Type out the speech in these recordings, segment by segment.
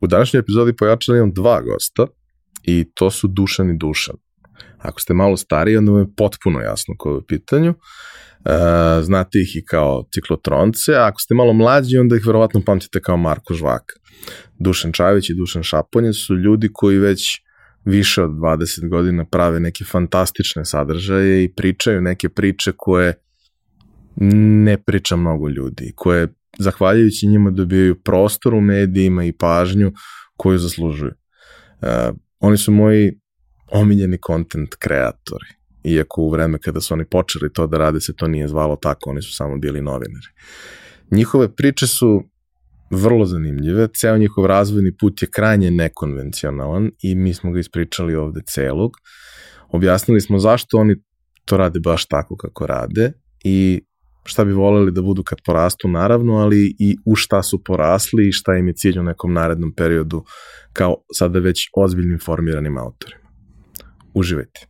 U današnjoj epizodi pojačali imam dva gosta i to su Dušan i Dušan. Ako ste malo stariji, onda vam je potpuno jasno koje je u pitanju. E, znate ih i kao ciklotronce, a ako ste malo mlađi, onda ih verovatno pamtite kao Marko Žvak. Dušan Čajević i Dušan Šaponje su ljudi koji već više od 20 godina prave neke fantastične sadržaje i pričaju neke priče koje ne priča mnogo ljudi, koje zahvaljujući njima dobijaju prostor u medijima i pažnju koju zaslužuju. Uh, oni su moji omiljeni content kreatori, iako u vreme kada su oni počeli to da rade se to nije zvalo tako, oni su samo bili novinari. Njihove priče su vrlo zanimljive, ceo njihov razvojni put je krajnje nekonvencionalan i mi smo ga ispričali ovde celog. Objasnili smo zašto oni to rade baš tako kako rade i šta bi voleli da budu kad porastu naravno, ali i u šta su porasli i šta im je cilj u nekom narednom periodu kao sada već ozbiljnim formiranim autorima. Uživajte.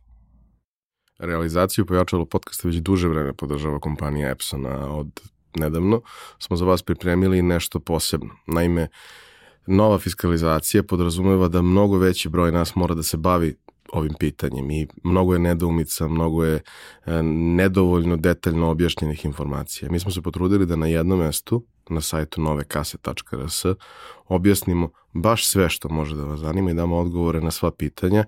Realizaciju pojačalo podcasta već duže vreme podržava kompanija Epsona od nedavno, smo za vas pripremili nešto posebno. Naime, nova fiskalizacija podrazumeva da mnogo veći broj nas mora da se bavi ovim pitanjem i mnogo je nedoumica, mnogo je e, nedovoljno detaljno objašnjenih informacija. Mi smo se potrudili da na jednom mestu, na sajtu novekase.rs, objasnimo baš sve što može da vas zanima i damo odgovore na sva pitanja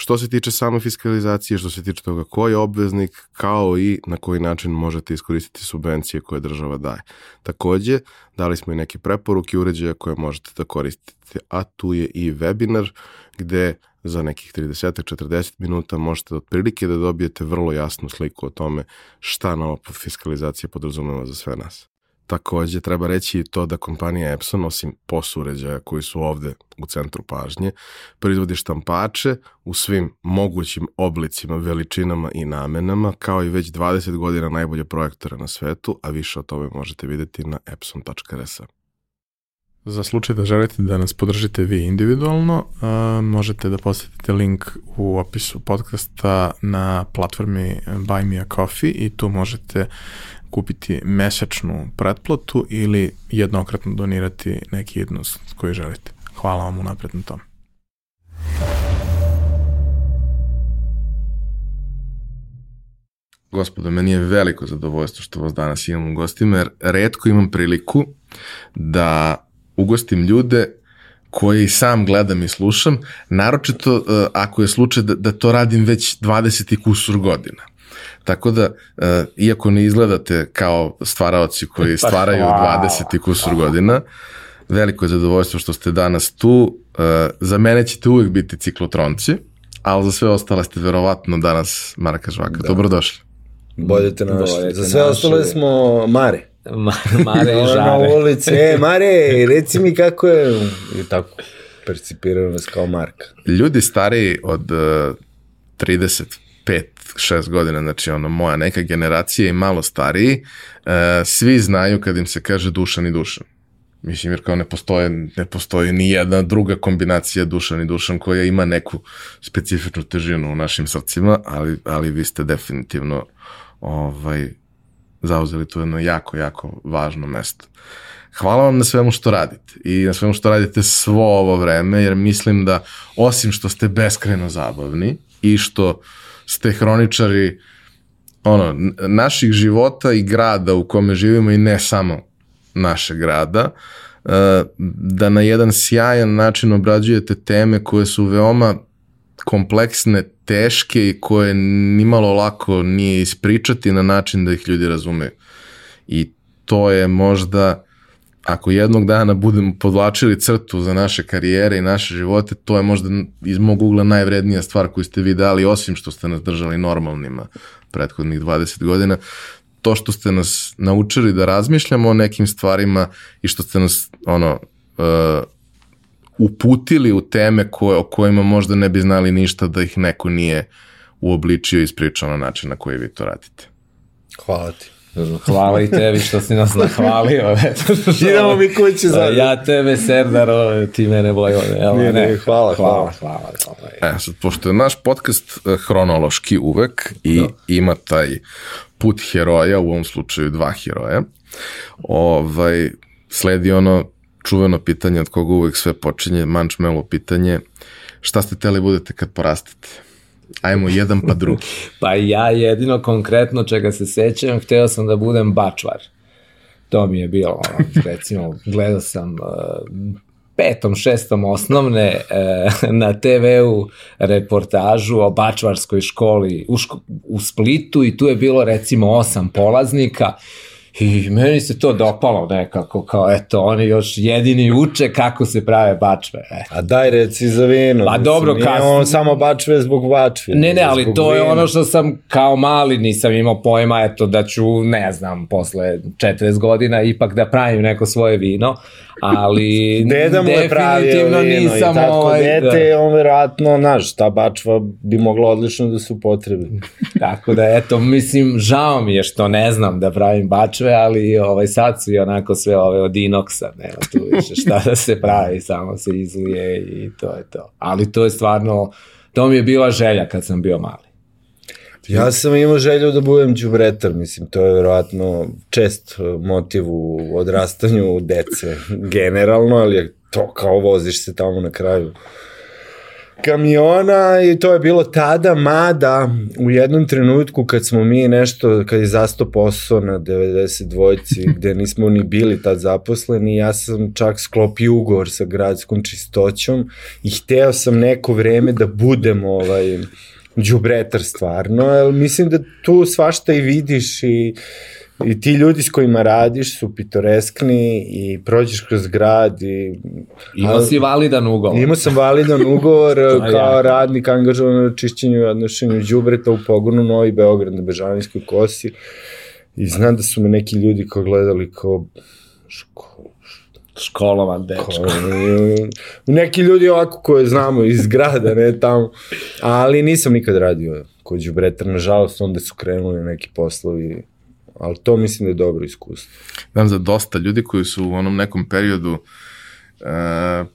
što se tiče same fiskalizacije, što se tiče toga ko je obveznik, kao i na koji način možete iskoristiti subvencije koje država daje. Takođe, dali smo i neke preporuke uređaja koje možete da koristite, a tu je i webinar gde za nekih 30-40 minuta možete otprilike da dobijete vrlo jasnu sliku o tome šta nova fiskalizacija podrazumeva za sve nas. Takođe, treba reći i to da kompanija Epson, osim POS uređaja koji su ovde u centru pažnje, proizvodi štampače u svim mogućim oblicima, veličinama i namenama, kao i već 20 godina najbolje projektore na svetu, a više o tome možete videti na epson.rs. Za slučaj da želite da nas podržite vi individualno, uh, možete da posetite link u opisu podcasta na platformi Buy Me A Coffee i tu možete kupiti mesečnu pretplatu ili jednokratno donirati neki jednost koji želite. Hvala vam unapred na tom. Gospodo, meni je veliko zadovoljstvo što vas danas imam u gostima, jer redko imam priliku da ugostim ljude koje i sam gledam i slušam, naročito uh, ako je slučaj da, da to radim već 20 i kusur godina. Tako da, uh, iako ne izgledate kao stvaraoci koji pa stvaraju 20 i kusur godina, veliko je zadovoljstvo što ste danas tu. Uh, za mene ćete uvek biti ciklotronci, ali za sve ostale ste verovatno danas Marka Žvaka. Da. Dobrodošli. Bolje te našli. Za sve ostale smo Mare. Mare i Žare. Na ulici, e, Mare, reci mi kako je, i tako, percipiraju vas kao Marka. Ljudi stariji od uh, 35 6 godina, znači ono moja neka generacija i malo stariji, uh, svi znaju kad im se kaže Dušan i Dušan. Mislim, jer kao ne postoje, ne postoji ni jedna druga kombinacija Dušan i Dušan koja ima neku specifičnu težinu u našim srcima, ali, ali vi ste definitivno ovaj, zauzeli tu jedno jako, jako važno mesto. Hvala vam na svemu što radite i na svemu što radite svo ovo vreme, jer mislim da osim što ste beskreno zabavni i što ste hroničari ono, naših života i grada u kome živimo i ne samo našeg grada, e, da na jedan sjajan način obrađujete teme koje su veoma kompleksne, teške i koje nimalo lako nije ispričati na način da ih ljudi razumeju. I to je možda, ako jednog dana budemo podlačili crtu za naše karijere i naše živote, to je možda iz mog ugla najvrednija stvar koju ste vi dali, osim što ste nas držali normalnima prethodnih 20 godina, to što ste nas naučili da razmišljamo o nekim stvarima i što ste nas ono, uh, uputili u teme koje, o kojima možda ne bi znali ništa da ih neko nije uobličio i ispričao na način na koji vi to radite. Hvala ti. Hvala i tebi što si nas nahvalio. Idemo mi kući za... Ja tebe, Serdar, ti mene bojo. Ne, ne, hvala, hvala. hvala, hvala. E, sad, pošto je naš podcast eh, hronološki uvek i da. ima taj put heroja, u ovom slučaju dva heroja, ovaj, sledi ono čuveno pitanje od koga uvek sve počinje, mančmelo pitanje, šta ste teli budete kad porastete? Ajmo jedan pa drugi. Pa ja jedino konkretno čega se sećam, hteo sam da budem bačvar. To mi je bilo, ono, recimo, gledao sam uh, petom, šestom osnovne uh, na TV-u reportažu o bačvarskoj školi u, ško u Splitu i tu je bilo recimo osam polaznika I meni se to dopalo nekako, kao eto, oni još jedini uče kako se prave bačve. Eto. A daj reci za vino. Pa dobro, nije kasno- on samo bačve zbog bačve. Ne, ne, ali to je vina. ono što sam kao mali nisam imao pojma, eto, da ću, ne znam, posle 40 godina ipak da pravim neko svoje vino, ali Deda mu je pravio definitivno vino i nisam tatko ovaj, dete, da. on verovatno, znaš, ta bačva bi mogla odlično da se upotrebi. Tako da, eto, mislim, žao mi je što ne znam da pravim bačve, ali ovaj, sad su i onako sve ove od inoksa, nema tu više šta da se pravi, samo se izlije i to je to. Ali to je stvarno, to mi je bila želja kad sam bio mali. Ja sam imao želju da budem đubretar, mislim, to je verovatno čest motiv u odrastanju dece generalno, ali to kao voziš se tamo na kraju kamiona i to je bilo tada, mada u jednom trenutku kad smo mi nešto, kad je zasto posao na 92-ci, gde nismo ni bili tad zaposleni, ja sam čak sklopio ugovor sa gradskom čistoćom i hteo sam neko vreme da budem ovaj, đubretar stvarno, jer mislim da tu svašta i vidiš i I ti ljudi s kojima radiš su pitoreskni i prođeš kroz grad i Imao si validan ugovor. Imao sam validan ugovor kao jako. radnik angažovan na čišćenju i odnošenju đubreta u pogonu Novi Beograd na Bežanijskoj kosi. I znam da su me neki ljudi kao gledali kao ško, Školovan dečko. kao, neki ljudi ovako koje znamo iz grada, ne tamo. Ali nisam nikad radio kod đubretar, nažalost, onda su krenuli neki poslovi ali to mislim da je dobro iskustvo. Znam za dosta ljudi koji su u onom nekom periodu uh,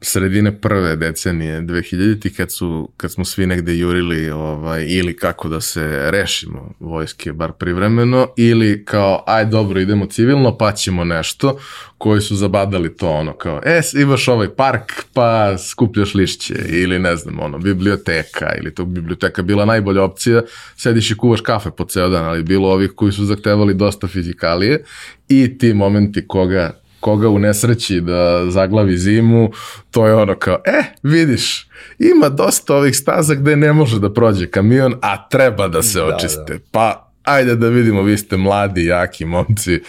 sredine prve decenije 2000-ti kad, su, kad smo svi negde jurili ovaj, ili kako da se rešimo vojske, bar privremeno, ili kao, aj dobro, idemo civilno, pa ćemo nešto, koji su zabadali to ono kao, e, imaš ovaj park, pa skupljaš lišće, ili ne znam, ono, biblioteka, ili to biblioteka bila najbolja opcija, sediš i kuvaš kafe po ceo dan, ali bilo ovih koji su zahtevali dosta fizikalije i ti momenti koga koga u nesreći da zaglavi zimu, to je ono kao, e, vidiš, ima dosta ovih staza gde ne može da prođe kamion, a treba da se očiste. Da, da. Pa, ajde da vidimo, vi ste mladi, jaki momci,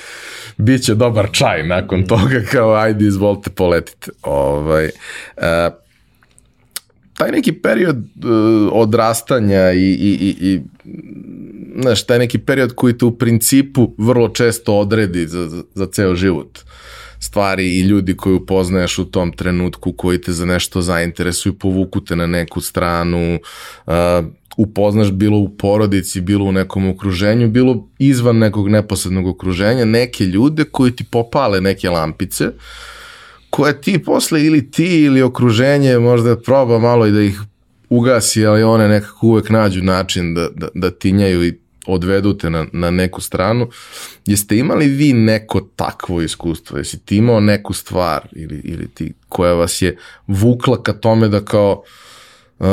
bit će dobar čaj nakon toga, kao, ajde, izvolite, poletite. Ovaj, uh, taj neki period uh, odrastanja i, i, i, i znaš, taj neki period koji te u principu vrlo često odredi za, za, za ceo život stvari i ljudi koji upoznaješ u tom trenutku koji te za nešto zainteresuju, povuku te na neku stranu, uh, upoznaš bilo u porodici, bilo u nekom okruženju, bilo izvan nekog neposrednog okruženja, neke ljude koji ti popale neke lampice, koje ti posle ili ti ili okruženje možda proba malo i da ih ugasi, ali one nekako uvek nađu način da, da, da tinjaju i odvedu te na, na neku stranu. Jeste imali vi neko takvo iskustvo? Jesi ti imao neku stvar ili, ili ti koja vas je vukla ka tome da kao uh,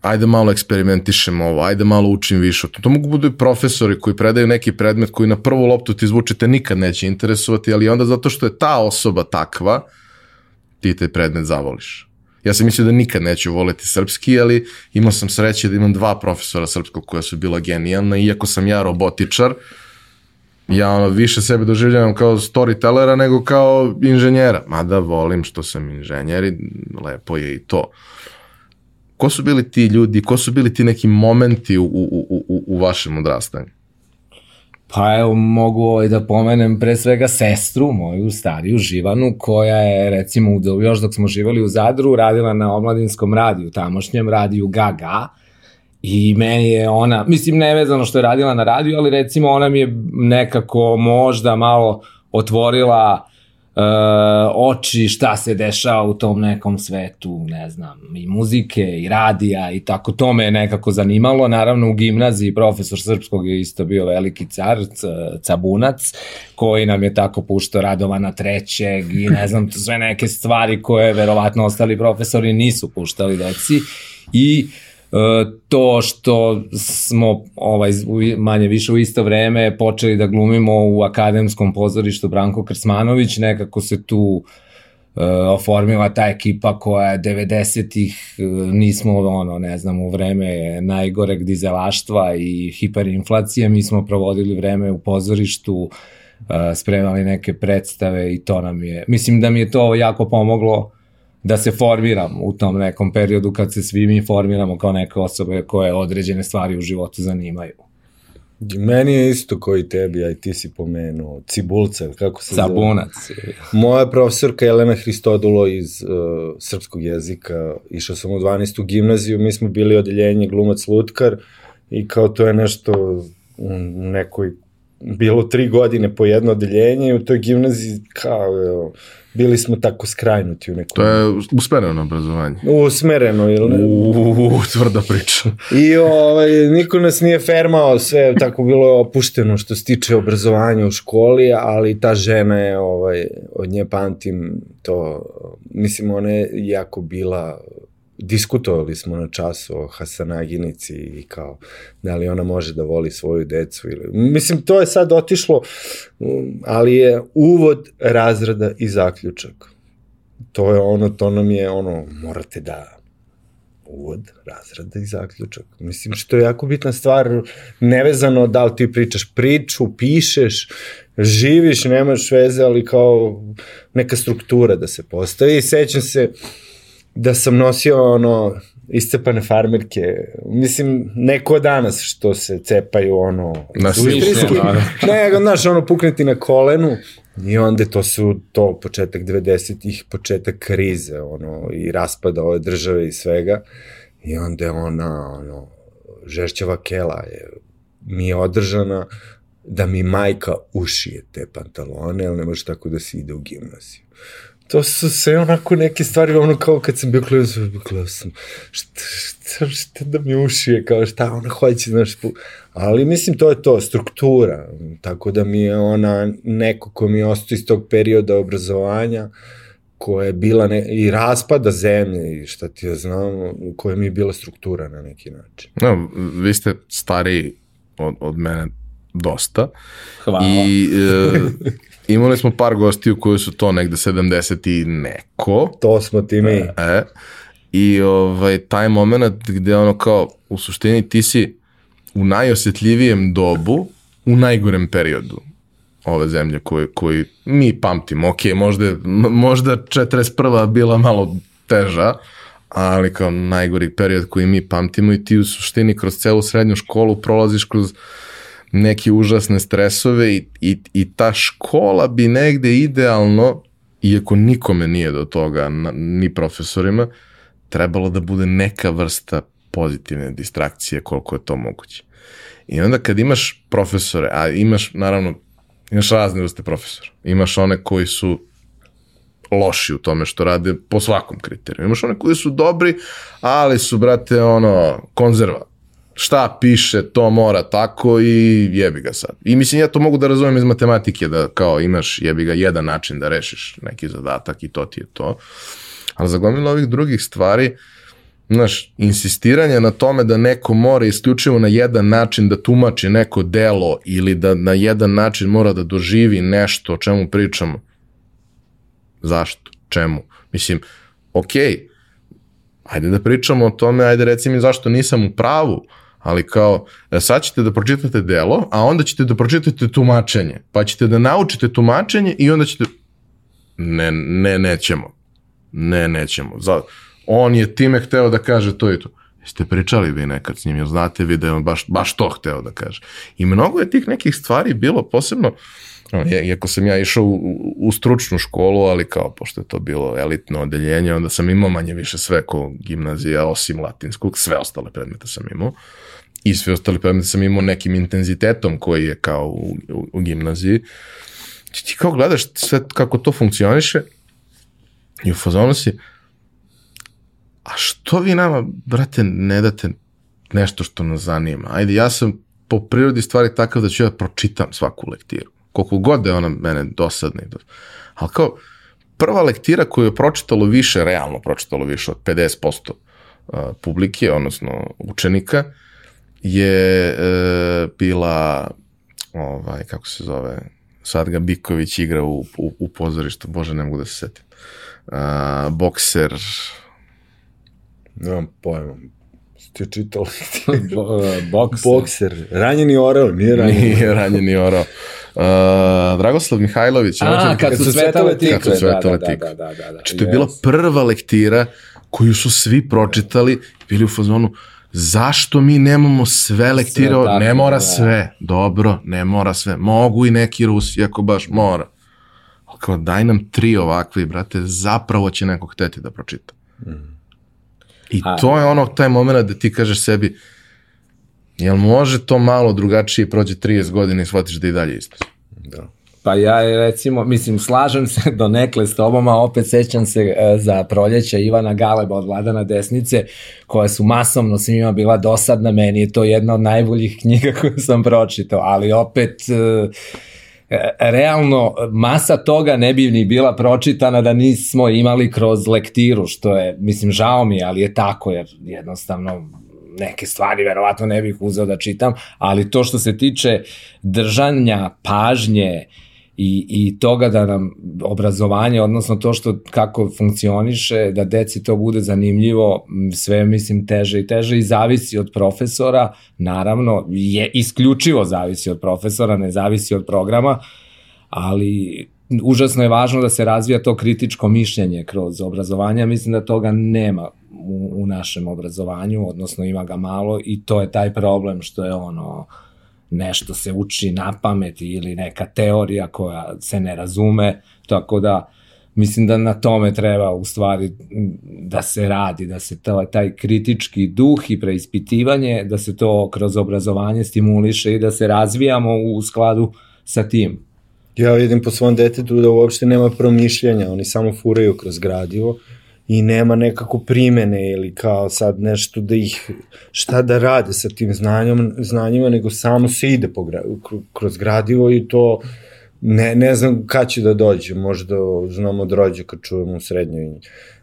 ajde malo eksperimentišem ovo, ajde malo učim više. To, to mogu budu i profesori koji predaju neki predmet koji na prvu loptu ti zvučite nikad neće interesovati, ali onda zato što je ta osoba takva, ti taj predmet zavoliš. Ja sam mislio da nikad neću voleti srpski, ali imao sam sreće da imam dva profesora srpskog koja su bila genijalna, iako sam ja robotičar, ja ono, više sebe doživljavam kao storytellera nego kao inženjera. Mada volim što sam inženjer i lepo je i to. Ko su bili ti ljudi, ko su bili ti neki momenti u, u, u, u vašem odrastanju? Pa evo, mogu ovaj da pomenem pre svega sestru, moju stariju Živanu, koja je recimo još dok smo živali u Zadru radila na omladinskom radiju, tamošnjem radiju Gaga, I meni je ona, mislim nevezano što je radila na radiju, ali recimo ona mi je nekako možda malo otvorila oči šta se dešava u tom nekom svetu, ne znam, i muzike i radija i tako, to me je nekako zanimalo. Naravno u gimnaziji profesor srpskog je isto bio veliki car, Cabunac, koji nam je tako puštao Radovana trećeg i ne znam, sve neke stvari koje verovatno ostali profesori nisu puštali deci i uh, E, to što smo ovaj manje više u isto vreme počeli da glumimo u akademskom pozorištu Branko Krsmanović, nekako se tu uh, oformila ta ekipa koja je 90-ih, uh, nismo ono, ne znam, u vreme najgoreg dizelaštva i hiperinflacije, mi smo provodili vreme u pozorištu, spremali neke predstave i to nam je, mislim da mi je to jako pomoglo da se formiram u tom nekom periodu kad se svi mi formiramo kao neke osobe koje određene stvari u životu zanimaju. Meni je isto koji tebi, aj ti si pomenuo, Cibulca, kako se Sabunac. zove? Moja profesorka Elena Hristodulo iz uh, srpskog jezika, išao sam u 12. gimnaziju, mi smo bili odeljenje glumac lutkar i kao to je nešto u nekoj bilo tri godine po jedno odeljenje i u toj gimnaziji kao evo, bili smo tako skrajnuti u nekom... To je usmereno obrazovanje. Usmereno, ili ne? Uuu, tvrda priča. I ovaj, niko nas nije fermao, sve tako bilo opušteno što se tiče obrazovanja u školi, ali ta žena je, ovaj, od nje pamtim to, mislim, ona je jako bila diskutovali smo na času o Hasanaginici i kao da li ona može da voli svoju decu ili mislim to je sad otišlo ali je uvod razrada i zaključak to je ono to nam je ono morate da uvod, razrada i zaključak. Mislim, što je jako bitna stvar, nevezano da li ti pričaš priču, pišeš, živiš, nemaš veze, ali kao neka struktura da se postavi. Sećam se, uh, da sam nosio ono iscepane farmerke. Mislim, neko danas što se cepaju ono... Na svišnje, Ne, znaš, ono pukneti na kolenu i onda to su to početak 90-ih, početak krize, ono, i raspada ove države i svega. I onda je ona, ono, žešćava kela je, mi je održana da mi majka ušije te pantalone, ali ne može tako da se ide u gimnaziju to su sve onako neke stvari, ono kao kad sam bio klinac, gledao sam, šta, šta, šta da mi ušije, kao šta ona hoće, znaš, ali mislim to je to, struktura, tako da mi je ona neko ko mi je ostao iz tog perioda obrazovanja, koja je bila ne, i raspada zemlje i šta ti ja znam, koja mi je bila struktura na neki način. No, vi ste stariji od, od mene dosta. Hvala. I e, imali smo par gostiju koji su to negde 70 i neko. To smo ti mi. E, I ovaj, taj moment gde ono kao, u suštini ti si u najosjetljivijem dobu, u najgorem periodu ove zemlje koji, koji mi pamtimo. Ok, možda, možda 41. bila malo teža, ali kao najgori period koji mi pamtimo i ti u suštini kroz celu srednju školu prolaziš kroz neke užasne stresove i, i, i ta škola bi negde idealno, iako nikome nije do toga, ni profesorima, trebalo da bude neka vrsta pozitivne distrakcije koliko je to moguće. I onda kad imaš profesore, a imaš naravno, imaš razne vrste profesora, imaš one koji su loši u tome što rade po svakom kriteriju. Imaš one koji su dobri, ali su, brate, ono, konzerva šta piše, to mora tako i jebi ga sad. I mislim, ja to mogu da razumem iz matematike, da kao imaš jebi ga jedan način da rešiš neki zadatak i to ti je to. Ali za gomilu ovih drugih stvari, znaš, insistiranje na tome da neko mora isključivo na jedan način da tumači neko delo ili da na jedan način mora da doživi nešto o čemu pričamo. Zašto? Čemu? Mislim, okej, okay, ajde da pričamo o tome, ajde reci mi zašto nisam u pravu, ali kao e, sad ćete da pročitate delo, a onda ćete da pročitate tumačenje, pa ćete da naučite tumačenje i onda ćete ne, ne, nećemo. Ne, nećemo. Za, on je time hteo da kaže to i to. Jeste pričali vi nekad s njim, jer znate vi da je on baš, baš to hteo da kaže. I mnogo je tih nekih stvari bilo, posebno, iako sam ja išao u, u stručnu školu, ali kao, pošto je to bilo elitno odeljenje, onda sam imao manje više sve ko gimnazija, osim latinskog, sve ostale predmete sam imao. I sve ostale predmete sam imao nekim intenzitetom koji je kao u, u, u gimnaziji. Ti, ti kao gledaš sve kako to funkcioniše i u fazonu si, a što vi nama, brate, ne date nešto što nas zanima? Ajde, ja sam po prirodi stvari takav da ću ja pročitam svaku lektiru. Koliko god da je ona mene dosadna. Ali kao, prva lektira koju je pročitalo više, realno pročitalo više od 50% publike, odnosno učenika, je e, bila ovaj, kako se zove, Sadga Biković igra u, u, u pozorištu, bože ne mogu da se setim. Uh, bokser... Nemam pojma. Ste čitali? Bokser. Bokser. Ranjeni orao, nije ranjeni. Nije ranjeni orao. Uh, Dragoslav Mihajlović. A, kad, kad su svetale tikve. Kad su svetale da, tikve. Da, da, da, da, Znači, to je bila prva lektira koju su svi pročitali, bili u fazonu, zašto mi nemamo sve lektire, Sve tako, ne mora da. sve, dobro, ne mora sve, mogu i neki Rusi, ako baš mora. Ali kao, daj nam tri ovakve, brate, zapravo će neko hteti da pročita. I A. to je ono, taj moment da ti kažeš sebi, jel može to malo drugačije prođe 30 godina i shvatiš da i dalje isto? Da. Pa ja recimo, mislim, slažem se do nekle s tobom, a opet sećam se e, za proljeća Ivana Galeba od Vladana Desnice, koja su masovno svima bila dosadna, meni je to jedna od najboljih knjiga koju sam pročitao, ali opet e, e, realno masa toga ne bi ni bila pročitana da nismo imali kroz lektiru, što je, mislim, žao mi ali je tako, jer jednostavno neke stvari verovatno ne bih uzeo da čitam, ali to što se tiče držanja pažnje i, i toga da nam obrazovanje, odnosno to što kako funkcioniše, da deci to bude zanimljivo, sve mislim teže i teže i zavisi od profesora, naravno je isključivo zavisi od profesora, ne zavisi od programa, ali užasno je važno da se razvija to kritičko mišljenje kroz obrazovanje, mislim da toga nema u, u našem obrazovanju, odnosno ima ga malo i to je taj problem što je ono nešto se uči na pamet ili neka teorija koja se ne razume, tako da mislim da na tome treba u stvari da se radi, da se to, taj kritički duh i preispitivanje, da se to kroz obrazovanje stimuliše i da se razvijamo u skladu sa tim. Ja vidim po svom detetu da uopšte nema promišljanja, oni samo furaju kroz gradivo i nema nekako primene ili kao sad nešto da ih, šta da rade sa tim znanjom, znanjima, nego samo se ide po, kroz gradivo i to ne, ne znam kad će da dođe, možda znam od rođaka čujemo u srednjoj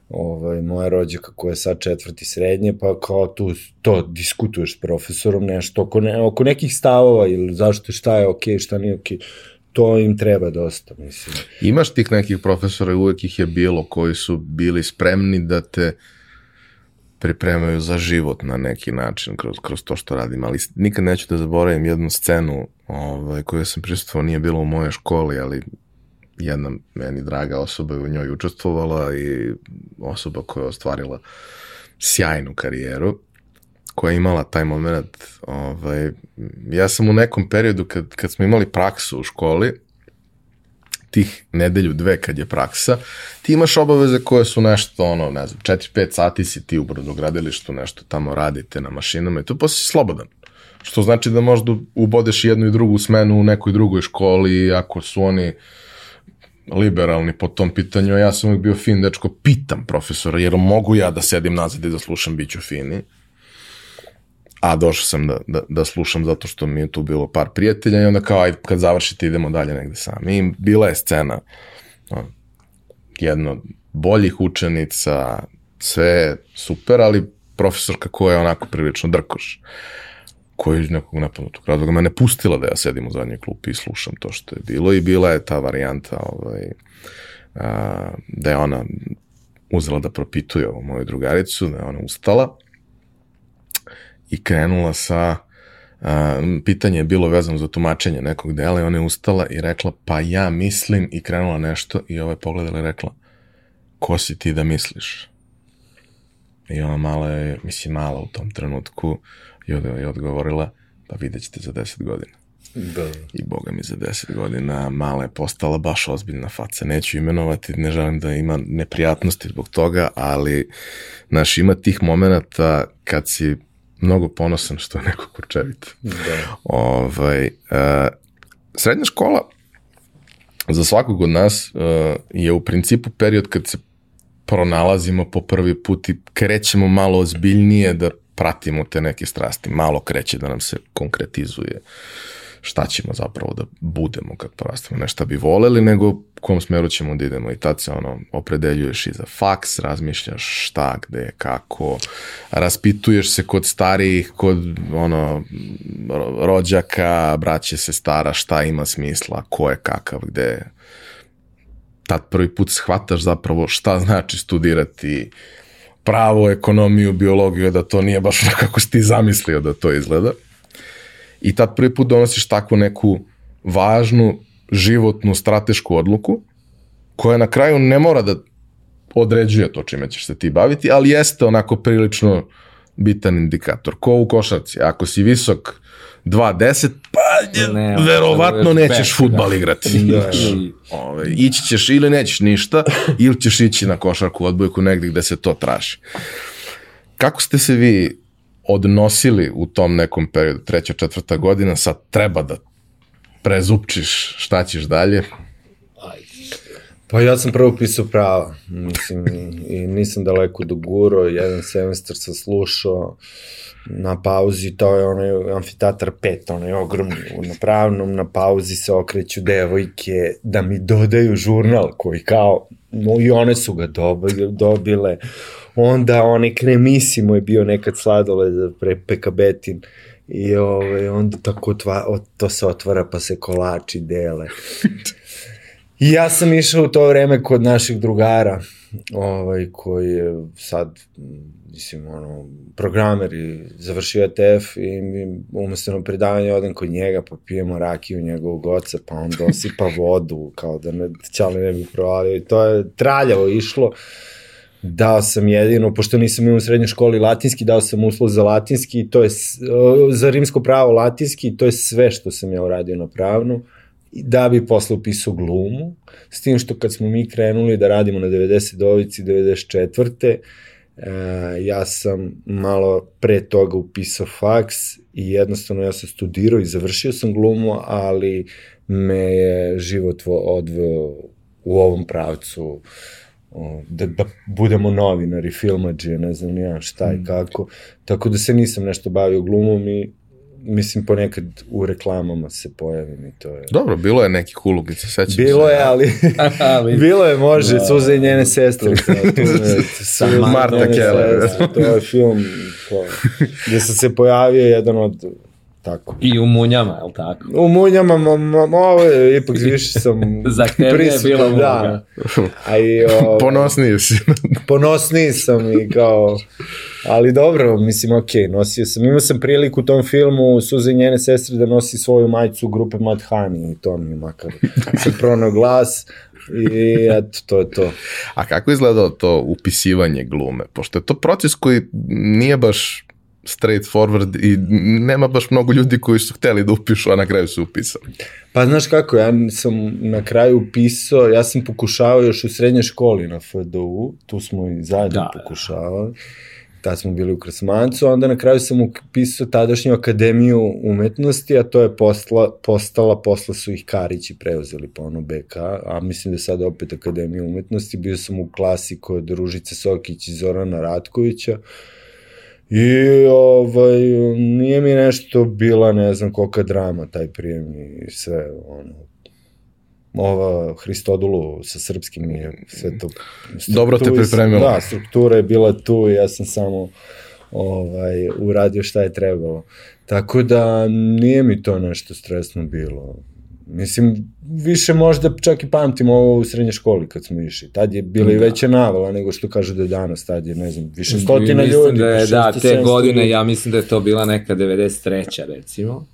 ovaj, moja rođaka koja je sad četvrti srednje, pa kao tu to diskutuješ s profesorom nešto oko, ne, oko nekih stavova ili zašto šta je okej, okay, šta nije okej. Okay to im treba dosta, mislim. Imaš tih nekih profesora uvek ih je bilo koji su bili spremni da te pripremaju za život na neki način kroz, kroz to što radim, ali nikad neću da zaboravim jednu scenu ovaj, koju sam prisutvao, nije bilo u mojoj školi, ali jedna meni draga osoba je u njoj učestvovala i osoba koja je ostvarila sjajnu karijeru koja je imala taj moment, ovaj, ja sam u nekom periodu kad, kad smo imali praksu u školi, tih nedelju, dve kad je praksa, ti imaš obaveze koje su nešto, ono, ne znam, 4-5 sati si ti u brodogradilištu, nešto tamo radite na mašinama i to posle si slobodan. Što znači da možda ubodeš jednu i drugu smenu u nekoj drugoj školi, ako su oni liberalni po tom pitanju, ja sam uvijek bio fin dečko, pitam profesora, jer mogu ja da sedim nazad i da slušam, bit ću fini a došao sam da, da, da slušam zato što mi je tu bilo par prijatelja i onda kao, ajde, kad završite idemo dalje negde sami. I bila je scena, jedna od boljih učenica, sve super, ali profesorka koja je onako prilično drkoš, koja iz nekog napadnutog razloga mene pustila da ja sedim u zadnjoj klupi i slušam to što je bilo i bila je ta varijanta ovaj, a, da je ona uzela da propituje ovu moju drugaricu, da je ona ustala i krenula sa a, pitanje je bilo vezano za tumačenje nekog dela i ona je ustala i rekla pa ja mislim i krenula nešto i ova je pogledala i rekla ko si ti da misliš? I ona mala je, mislim mala u tom trenutku i od, je odgovorila pa vidjet ćete za 10 godina. Da. I boga mi za 10 godina mala je postala baš ozbiljna faca. Neću imenovati, ne želim da ima neprijatnosti zbog toga, ali znaš, ima tih momenta kad si mnogo ponosan što je neko kurčevit. Da. Ovaj, uh, srednja škola za svakog od nas uh, je u principu period kad se pronalazimo po prvi put i krećemo malo ozbiljnije da pratimo te neke strasti, malo kreće da nam se konkretizuje šta ćemo zapravo da budemo kad porastemo, ne šta bi voleli, nego u kom smeru ćemo da idemo. I tad se ono, opredeljuješ i za faks, razmišljaš šta, gde, kako, raspituješ se kod starijih, kod ono, rođaka, braće se stara, šta ima smisla, ko je kakav, gde, tad prvi put shvataš zapravo šta znači studirati pravo, ekonomiju, biologiju, da to nije baš kako si ti zamislio da to izgleda. I tad prvi put donosiš takvu neku važnu, životnu, stratešku odluku, koja na kraju ne mora da određuje to čime ćeš se ti baviti, ali jeste onako prilično bitan indikator. Ko u košarci, ako si visok 2.10, pa ne, verovatno nećeš futbal da. igrati. Da, da. Ove, ići ćeš ili nećeš ništa, ili ćeš ići na košarku odbojku negde gde se to traži. Kako ste se vi odnosili u tom nekom periodu, treća, četvrta godina, sad treba da prezupčiš šta ćeš dalje? Pa ja sam prvo pisao prava, mislim, i, i nisam daleko do guro, jedan semestar sam slušao, na pauzi, to je onaj amfiteatar 5, onaj ogromni, na pravnom, na pauzi se okreću devojke da mi dodaju žurnal koji kao, no i one su ga dobile, onda onaj kremisimo je bio nekad sladole za pre pekabetin, i ovaj, onda tako tva, to se otvara pa se kolači dele. I ja sam išao u to vreme kod naših drugara, ovaj, koji je sad mislim, ono, programer i završio ETF i mi umesto na predavanje odem kod njega, pa pijemo rakiju njegovog oca, pa on dosipa vodu, kao da ne, čali ne bi provalio i to je traljavo išlo. Dao sam jedino, pošto nisam imao u srednjoj školi latinski, dao sam uslov za latinski, to je, za rimsko pravo latinski, to je sve što sam ja uradio na pravnu da bi posle upisao glumu, s tim što kad smo mi krenuli da radimo na 90 dovici, 94 E, ja sam malo pre toga upisao faks i jednostavno ja sam studirao i završio sam glumu, ali me je život odveo u ovom pravcu da, da budemo novinari, filmađe, ne znam ja šta i mm. kako. Tako da se nisam nešto bavio glumom i mislim ponekad u reklamama se pojavim i to je... Dobro, bilo je neki ulogica, sećam Bilo je, ali, ali bilo je, može, da, Suze i njene sestre. Sa Marta Keller. To je film to, gde sam se pojavio jedan od tako. I u munjama, je li tako? U munjama, ma, ma, ma ovo je, ipak više sam Zahtevnije je bila munja. Da. A i, o, ponosniji si. ponosniji sam i kao, ali dobro, mislim, ok, nosio sam, imao sam priliku u tom filmu Suze i njene sestre da nosi svoju majicu grupe Madhani i to mi je makar sam pronao glas, I eto, to je to. A kako izgledalo to upisivanje glume? Pošto je to proces koji nije baš straightforward i nema baš mnogo ljudi koji su hteli da upišu, a na kraju su upisali. Pa znaš kako, ja sam na kraju upisao, ja sam pokušavao još u srednjoj školi na FDU, tu smo i zajedno da, pokušavali, tad smo bili u Krasmancu, onda na kraju sam upisao tadašnju akademiju umetnosti, a to je postala, postala, posla su ih Karići preuzeli po ono BK, a mislim da je sad opet akademija umetnosti, bio sam u klasi kod Ružice Sokić i Zorana Ratkovića, I ovaj, nije mi nešto bila, ne znam kolika drama taj prijem i sve, ono, ova Hristodulu sa srpskim i sve to. Dobro te pripremilo. Da, struktura je bila tu i ja sam samo ovaj, uradio šta je trebalo. Tako da nije mi to nešto stresno bilo. Mislim, više možda čak i pamtim ovo u srednje školi kad smo išli. Tad je bila i da. veća navala nego što kažu da je danas. Tad je, ne znam, više stotina mislim ljudi. Da, je, da, te godine, ljudi. ja mislim da je to bila neka 93. recimo.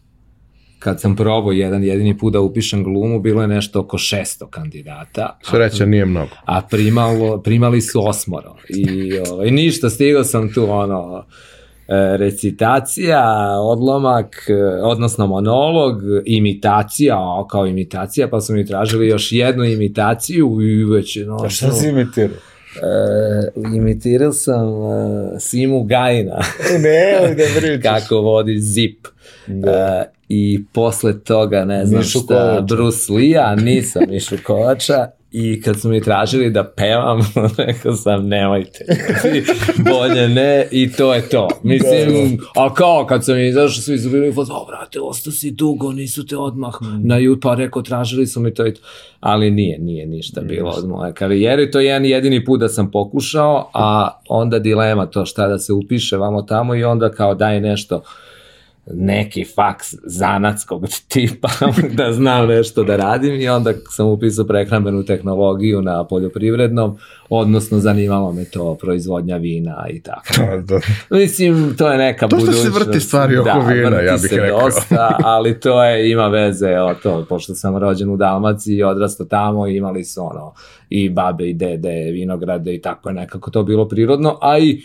Kad sam probao jedan jedini put da upišem glumu, bilo je nešto oko 600 kandidata. Sreća nije mnogo. A primalo, primali su osmoro. I ovaj, ništa, stigao sam tu ono recitacija, odlomak, e, odnosno monolog, imitacija, kao imitacija, pa su mi tražili još jednu imitaciju i već... No, A šta si imitirao? Uh, imitirao sam uh, Simu Gajina. ne, da Kako vodi ZIP. Da. Uh, i posle toga, ne znam Mišu šta, Kovača. Bruce Lee-a, nisam Mišu Kovača, i kad su mi tražili da pevam, rekao sam nemojte, bolje ne i to je to. Mislim, a kao kad sam izašao, svi su bili u o brate, ostao si dugo, nisu te odmah na YouTube, pa rekao, tražili su mi to i to. Ali nije, nije ništa bilo od moje karijere. To je jedan jedini put da sam pokušao, a onda dilema to šta da se upiše vamo tamo i onda kao daj nešto neki faks zanatskog tipa da znam nešto da radim i onda sam upisao prehrambenu tehnologiju na poljoprivrednom, odnosno zanimalo me to proizvodnja vina i tako. Da. Mislim, to je neka To što se budućnost. vrti stvari oko da, vina, vrti ja bih se rekao. dosta, ali to je, ima veze, evo to, pošto sam rođen u Dalmaciji i odrastao tamo, imali su ono, i babe i dede, vinograde i tako je nekako to bilo prirodno, a i m,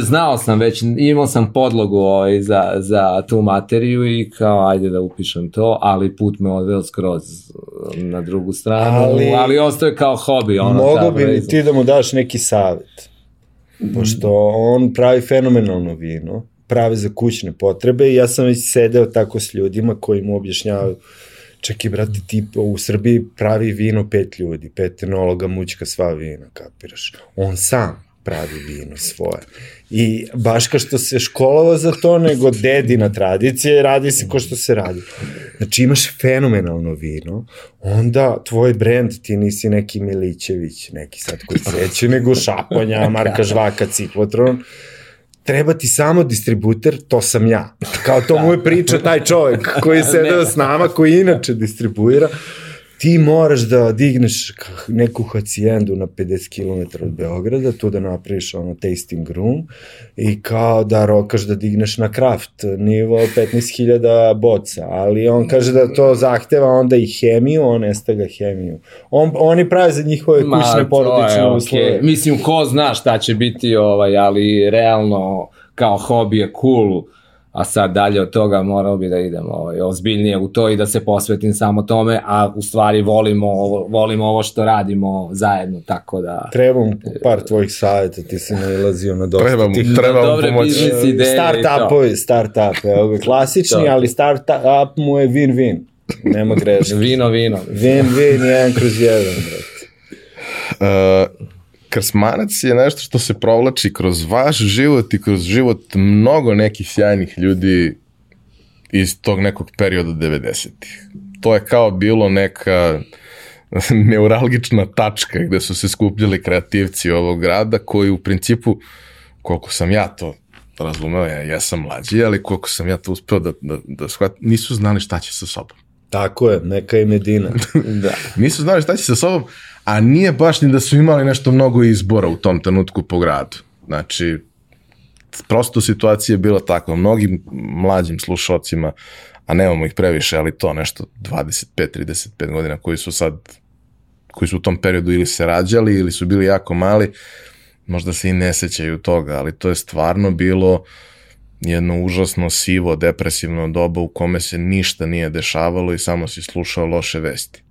znao sam već, imao sam podlogu ovaj, za, za tu materiju i kao ajde da upišem to, ali put me odveo skroz na drugu stranu, ali, Ali- ostaje kao hobi. Ono, Mogu bi li ti da mu daš neki savet? Pošto on pravi fenomenalno vino, pravi za kućne potrebe i ja sam već sedeo tako s ljudima koji mu objašnjavaju i brate ti u Srbiji pravi vino pet ljudi, pet enologa mućka sva vina, kapiraš. On sam pravi vino svoje. I baš kao što se školovao za to, nego dedina tradicija i radi se ko što se radi. Znači imaš fenomenalno vino, onda tvoj brend, ti nisi neki Milićević, neki sad koji seće, nego Šaponja, Marka Žvaka, Ciklotron, treba ti samo distributer, to sam ja. Kao to mu je priča taj čovek koji je sedeo s nama, koji inače distribuira. Ti moraš da digneš neku hacijendu na 50 km od Beograda, tu da napraviš ono tasting room i kao da rokaš da digneš na kraft nivo 15.000 boca, ali on kaže da to zahteva onda i hemiju, on ne stavlja hemiju. On, oni prave za njihove Ma, kućne porodične je uslove. Mislim, ko zna šta će biti, ovaj, ali realno kao hobi je cool, a sad dalje od toga morao bi da idem ovaj, ozbiljnije u to i da se posvetim samo tome, a u stvari volimo ovo, volimo ovo što radimo zajedno, tako da... Treba mu par tvojih savjeta, ti si nailazio na dosta Treba mu, tih treba mu dobre pomoći. biznis ideje i to. Startupovi, startup, klasični, To. ali startup mu je win-win. Nema greške. Vino, vino. Win-win, jedan kroz jedan, brate. Uh, Krsmanac je nešto što se provlači kroz vaš život i kroz život mnogo nekih sjajnih ljudi iz tog nekog perioda 90-ih. To je kao bilo neka neuralgična tačka gde su se skupljali kreativci ovog grada koji u principu, koliko sam ja to razumeo, ja jesam mlađi, ali koliko sam ja to uspeo da, da, da shvatim, nisu znali šta će sa sobom. Tako je, neka je Medina. Da. Nisu znali šta će sa sobom, a nije baš ni da su imali nešto mnogo izbora u tom trenutku po gradu. Znači, prosto situacija je bila takva. Mnogim mlađim slušalcima, a nemamo ih previše, ali to nešto 25-35 godina koji su sad koji su u tom periodu ili se rađali ili su bili jako mali, možda se i ne sećaju toga, ali to je stvarno bilo jedno užasno sivo, depresivno doba u kome se ništa nije dešavalo i samo si slušao loše vesti.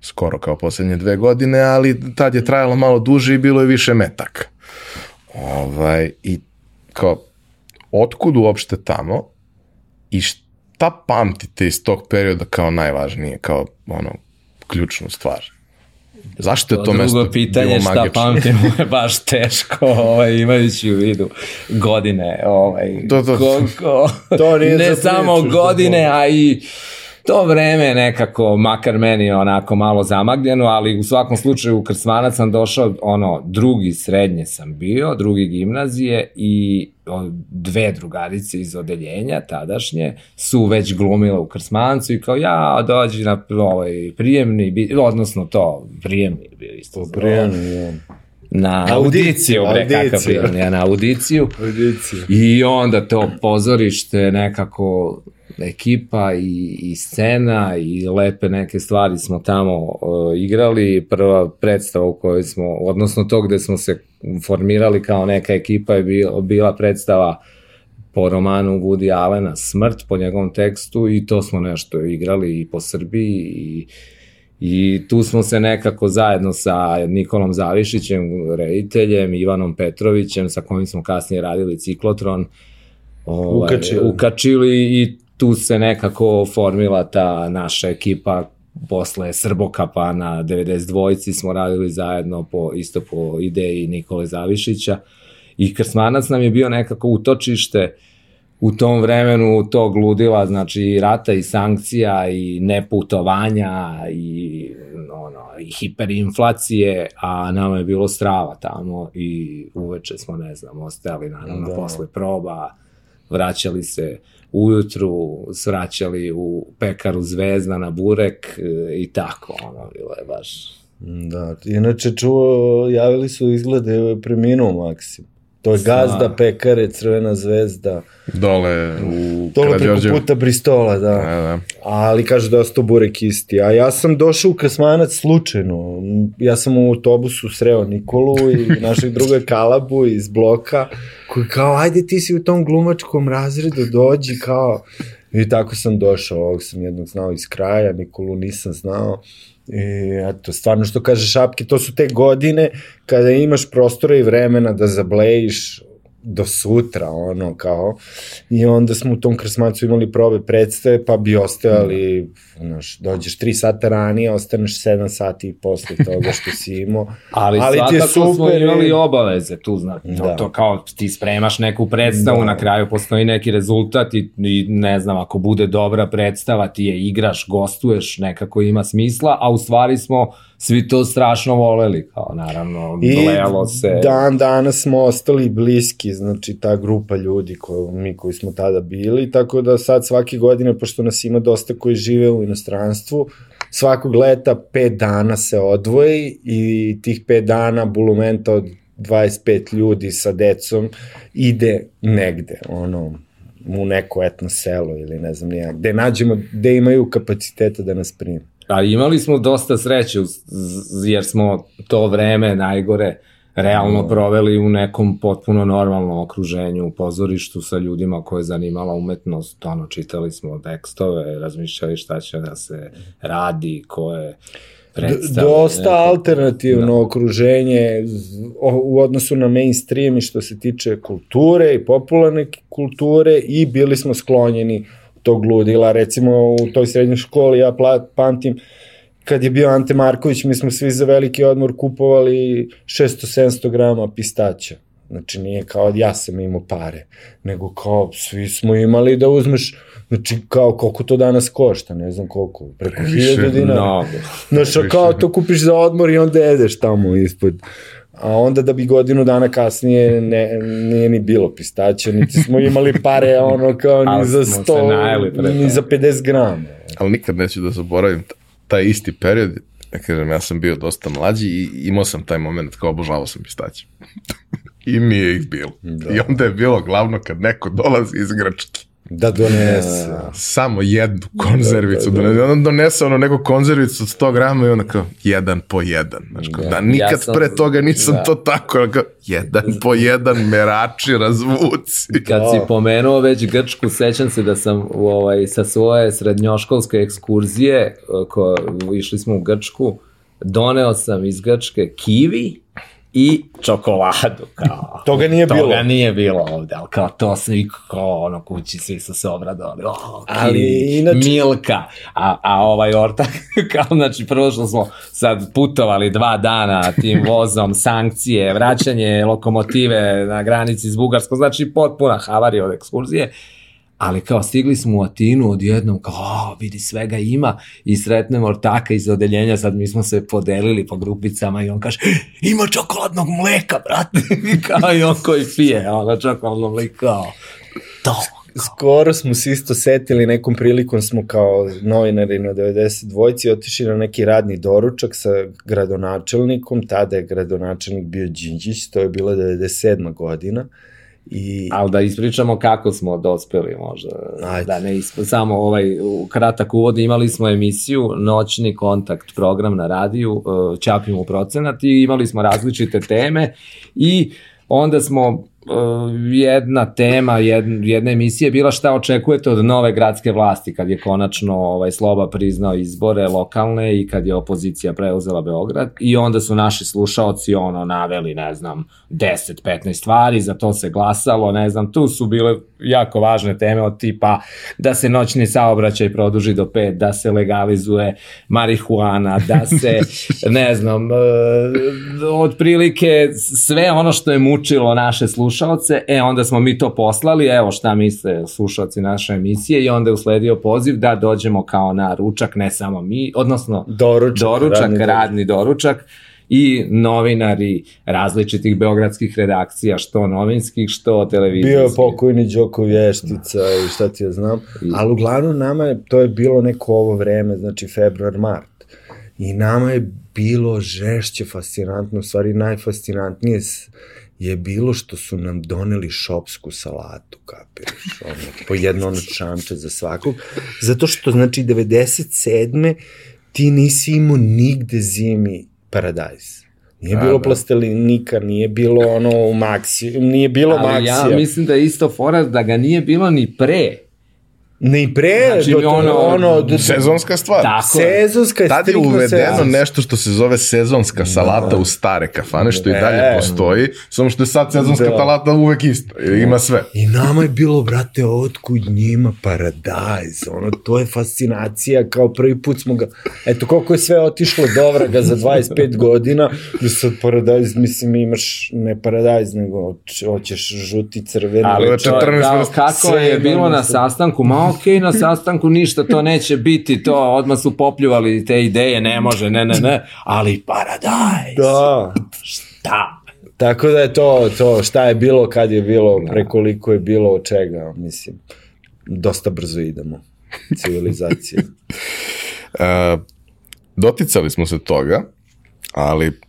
Skoro kao poslednje dve godine, ali tad je trajalo malo duže i bilo je više metaka. Ovaj, I kao, otkud uopšte tamo i šta pamtite iz tog perioda kao najvažnije, kao ono, ključnu stvar? Zašto je to, To mesto drugo pitanje šta magično? pamtimo je baš teško, ovaj, imajući u vidu godine. Ovaj, To- to- koliko, To nije ne samo godine, a i to vreme nekako, makar meni onako malo zamagljeno, ali u svakom slučaju u Krsmanac sam došao, ono, drugi srednje sam bio, drugi gimnazije i dve drugarice iz odeljenja tadašnje su već glumile u Krsmancu i kao ja dođi na ovaj, prijemni, odnosno to, prijemni isto. Prijemni, ja. Na Audiciju, bre, kakav prijemni, ja, na audiciju. Audiciju. I onda to pozorište, nekako ekipa i, i scena i lepe neke stvari smo tamo uh, igrali. Prva predstava u kojoj smo, odnosno to gde smo se formirali kao neka ekipa je bila, bila predstava po romanu Woody Allena Smrt, po njegovom tekstu i to smo nešto igrali i po Srbiji i I tu smo se nekako zajedno sa Nikolom Zavišićem, rediteljem, Ivanom Petrovićem, sa kojim smo kasnije radili ciklotron, ovaj, Ukačili. ukačili i tu se nekako formila ta naša ekipa posle Srbokapa na 92-ci smo radili zajedno po, isto po ideji Nikole Zavišića i Krsmanac nam je bio nekako utočište u tom vremenu tog ludila, znači rata i sankcija i neputovanja i ono, i hiperinflacije, a nama je bilo strava tamo i uveče smo, ne znam, ostali naravno da. posle proba, vraćali se ujutru, svraćali u pekaru Zvezda na burek e, i tako, ono, bilo je baš... Da, inače čuo, javili su izglede preminuo Maksim. To je gazda, pekare, crvena zvezda. Dole u Dole preko puta Bristola, da. da, da. Ali kaže da ostao burek isti. A ja sam došao u Krasmanac slučajno. Ja sam u autobusu sreo Nikolu i našeg druga Kalabu iz bloka koji kao, ajde ti si u tom glumačkom razredu, dođi kao... I tako sam došao, ovog sam jednog znao iz kraja, Nikolu nisam znao. I eto, stvarno što kaže Šapke, to su te godine kada imaš prostora i vremena da zablejiš do sutra, ono, kao. I onda smo u tom krasmacu imali probe predstave, pa bi ostajali, znaš, dođeš 3 sata ranije, ostaneš 7 sati posle toga što si imao. ali, ali ti je super, smo imali obaveze tu, znaš, da. to, to kao ti spremaš neku predstavu, da. na kraju postoji neki rezultat i, i ne znam, ako bude dobra predstava, ti je igraš, gostuješ, nekako ima smisla, a u stvari smo svi to strašno voleli, kao naravno, I gledalo se. dan danas smo ostali bliski, znači ta grupa ljudi ko, mi koji smo tada bili, tako da sad svake godine, pošto nas ima dosta koji žive u inostranstvu, svakog leta pet dana se odvoji i tih pet dana bulumenta od 25 ljudi sa decom ide negde, ono, u neko etno selo ili ne znam nijak, gde nađemo, gde imaju kapaciteta da nas prime. A imali smo dosta sreće, jer smo to vreme najgore realno no. proveli u nekom potpuno normalnom okruženju u pozorištu sa ljudima koje je zanimala umetnost, ono, čitali smo tekstove, razmišljali šta će da se radi, ko je predstave. Dosta neko... alternativno da. okruženje u odnosu na mainstream i što se tiče kulture i popularne kulture i bili smo sklonjeni tog ludila. Recimo u toj srednjoj školi ja pamtim kad je bio Ante Marković, mi smo svi za veliki odmor kupovali 600-700 grama pistaća. Znači nije kao ja sam imao pare, nego kao svi smo imali da uzmeš, znači kao koliko to danas košta, ne znam koliko, preko 1000 dinara. No, znači kao to kupiš za odmor i onda jedeš tamo ispod a onda da bi godinu dana kasnije ne, nije ni bilo pistaća, niti smo imali pare ono kao ni za 100, ni za 50 grama. Ali nikad neću da zaboravim taj isti period, ja kažem, ja sam bio dosta mlađi i imao sam taj moment kao obožavao sam pistaće. I nije ih bilo. Da. I onda je bilo glavno kad neko dolazi iz Grčke Da donese. Da, samo jednu konzervicu. Da, da, da. On donese ono neku konzervicu od 100 grama i onda kao jedan po jedan. Znaš, kao, da, da nikad ja sam, pre toga nisam da. to tako. Kao, jedan po jedan merači razvuci. Kad si pomenuo već Grčku, sećam se da sam u, ovaj, sa svoje srednjoškolske ekskurzije, ko, išli smo u Grčku, doneo sam iz Grčke kivi, i čokoladu, kao. Toga nije toga bilo. Toga nije bilo ovde, ali kao to svi, kao ono kući, svi su se obradovali, oh, ali inače... Milka, a, a ovaj ortak, kao, znači, prvo što smo sad putovali dva dana tim vozom, sankcije, vraćanje lokomotive na granici s Bugarskom, znači potpuna havarija od ekskurzije, ali kao stigli smo u Atinu odjednom, kao o, vidi svega ima i sretnemo ortaka iz odeljenja, sad mi smo se podelili po grupicama i on kaže, ima čokoladnog mleka, brate, kao i on koji pije, ono čokoladnog mleka, to. Skoro smo se isto setili, nekom prilikom smo kao novinari na 92-ci otišli na neki radni doručak sa gradonačelnikom, tada je gradonačelnik bio Đinđić, to je bila 97. godina, I... Ali da ispričamo kako smo dospeli možda. Ajde. Da ne isp... samo ovaj kratak uvod imali smo emisiju Noćni kontakt program na radiju Ćapimo procenat i imali smo različite teme i onda smo jedna tema, jedna, jedna emisija je bila šta očekujete od nove gradske vlasti kad je konačno ovaj, Sloba priznao izbore lokalne i kad je opozicija preuzela Beograd i onda su naši slušaoci ono naveli, ne znam, 10-15 stvari, za to se glasalo, ne znam, tu su bile jako važne teme od tipa da se noćni saobraćaj produži do 5, da se legalizuje marihuana, da se, ne znam, uh, otprilike sve ono što je mučilo naše slušalce, e onda smo mi to poslali, evo šta misle slušalci naše emisije i onda je usledio poziv da dođemo kao na ručak, ne samo mi, odnosno Doručak, doručak radni radni, doručak i novinari različitih beogradskih redakcija, što novinskih, što televizijskih. Bio je pokojni Đoko Vještica i šta ti ja znam. Ali uglavnom nama je, to je bilo neko ovo vreme, znači februar, mart. I nama je bilo žešće fascinantno, u stvari najfascinantnije je bilo što su nam doneli šopsku salatu, kapiraš, ono, po jedno ono čamče za svakog, zato što, znači, 97. ti nisi imao nigde zimi paradajz. Nije A, bilo da. plastelinika, nije bilo ono u maksi, nije bilo Ali maksija. ja mislim da je isto fora da ga nije bilo ni pre. Ni pre, Znači, do, to, ono- ono, do, Sezonska stvar. Tako je. sezonska je Tad je uvedeno sezonska. nešto što se zove sezonska salata u stare kafane, što i E. dalje postoji, samo što je sad sezonska Da. salata uvek isto, ima sve. I nama je bilo, brate, otkud njima paradajz, ono, to je fascinacija, kao prvi put smo ga, eto, koliko je sve otišlo do vraga za 25 godina, da sad paradajz, mislim, imaš ne paradajz, nego hoć- hoćeš žuti, crveni, Ali Ovo je to, 14 kao, vrsta. kako je bilo na sastanku, ma okej, na sastanku ništa, to neće biti, to odmah su popljuvali te ideje, ne može, ne, ne, ne, ali paradajz, Da, šta? tako da je to, to, šta je bilo, kad je bilo, prekoliko je bilo, od čega, mislim, dosta brzo idemo, civilizacija. E, doticali smo se toga, ali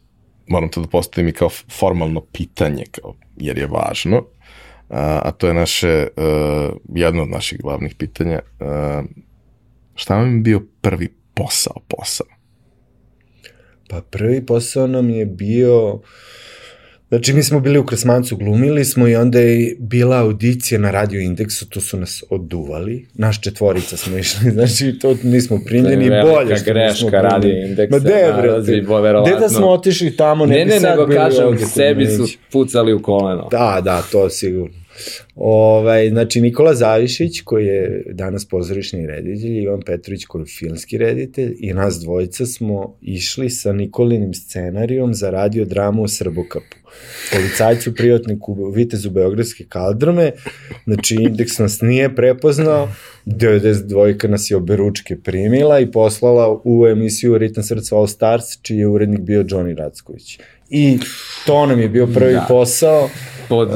moram to da postavim i kao formalno pitanje, kao, jer je važno, a, a to je naše, uh, jedno od naših glavnih pitanja. Uh, šta vam je bio prvi posao, posao? Pa prvi posao nam je bio, znači mi smo bili u Krasmancu, glumili smo i onda je bila audicija na Radio Indeksu, tu su nas oduvali, naš četvorica smo išli, znači to nismo primljeni, velika bolje što greška nismo primljeni. Radio Indeksa, Ma de, nalazi, bo, verovatno. gde da smo otišli tamo, ne, Ne, bi ne, sad nego bili kažem, sebi su pucali u koleno. Da, da, to sigurno. Ovaj, znači, Nikola Zavišić, koji je danas pozorišni reditelj, Ivan Petrović, koji je filmski reditelj, i nas dvojica smo išli sa Nikolinim scenarijom za radio dramu o Srbokapu. Policajcu, privatniku, vitezu Beogradske kaldrome, znači indeks nas nije prepoznao, 92 nas je oberučke primila i poslala u emisiju Ritam srca All Stars, čiji je urednik bio Johnny Racković. I to nam je bio prvi Da. posao pod,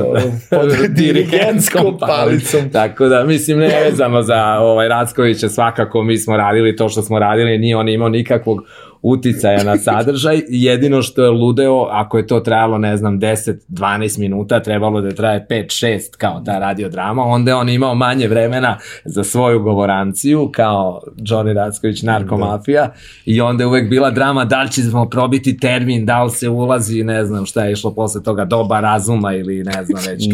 pod dirigentskom palicom. Tako da, mislim, ne vezano za ovaj, Rackovića, svakako mi smo radili to što smo radili, nije on imao nikakvog uticaja na sadržaj, jedino što je ludeo, ako je to trajalo, ne znam, 10-12 minuta, trebalo da traje 5-6 kao ta radiodrama, onda je on imao manje vremena za svoju govoranciju, kao Johnny Racković, narkomafija, da. i onda je uvek bila drama da li ćemo probiti termin, da li se ulazi, ne znam šta je išlo posle toga, doba razuma ili ne znam već.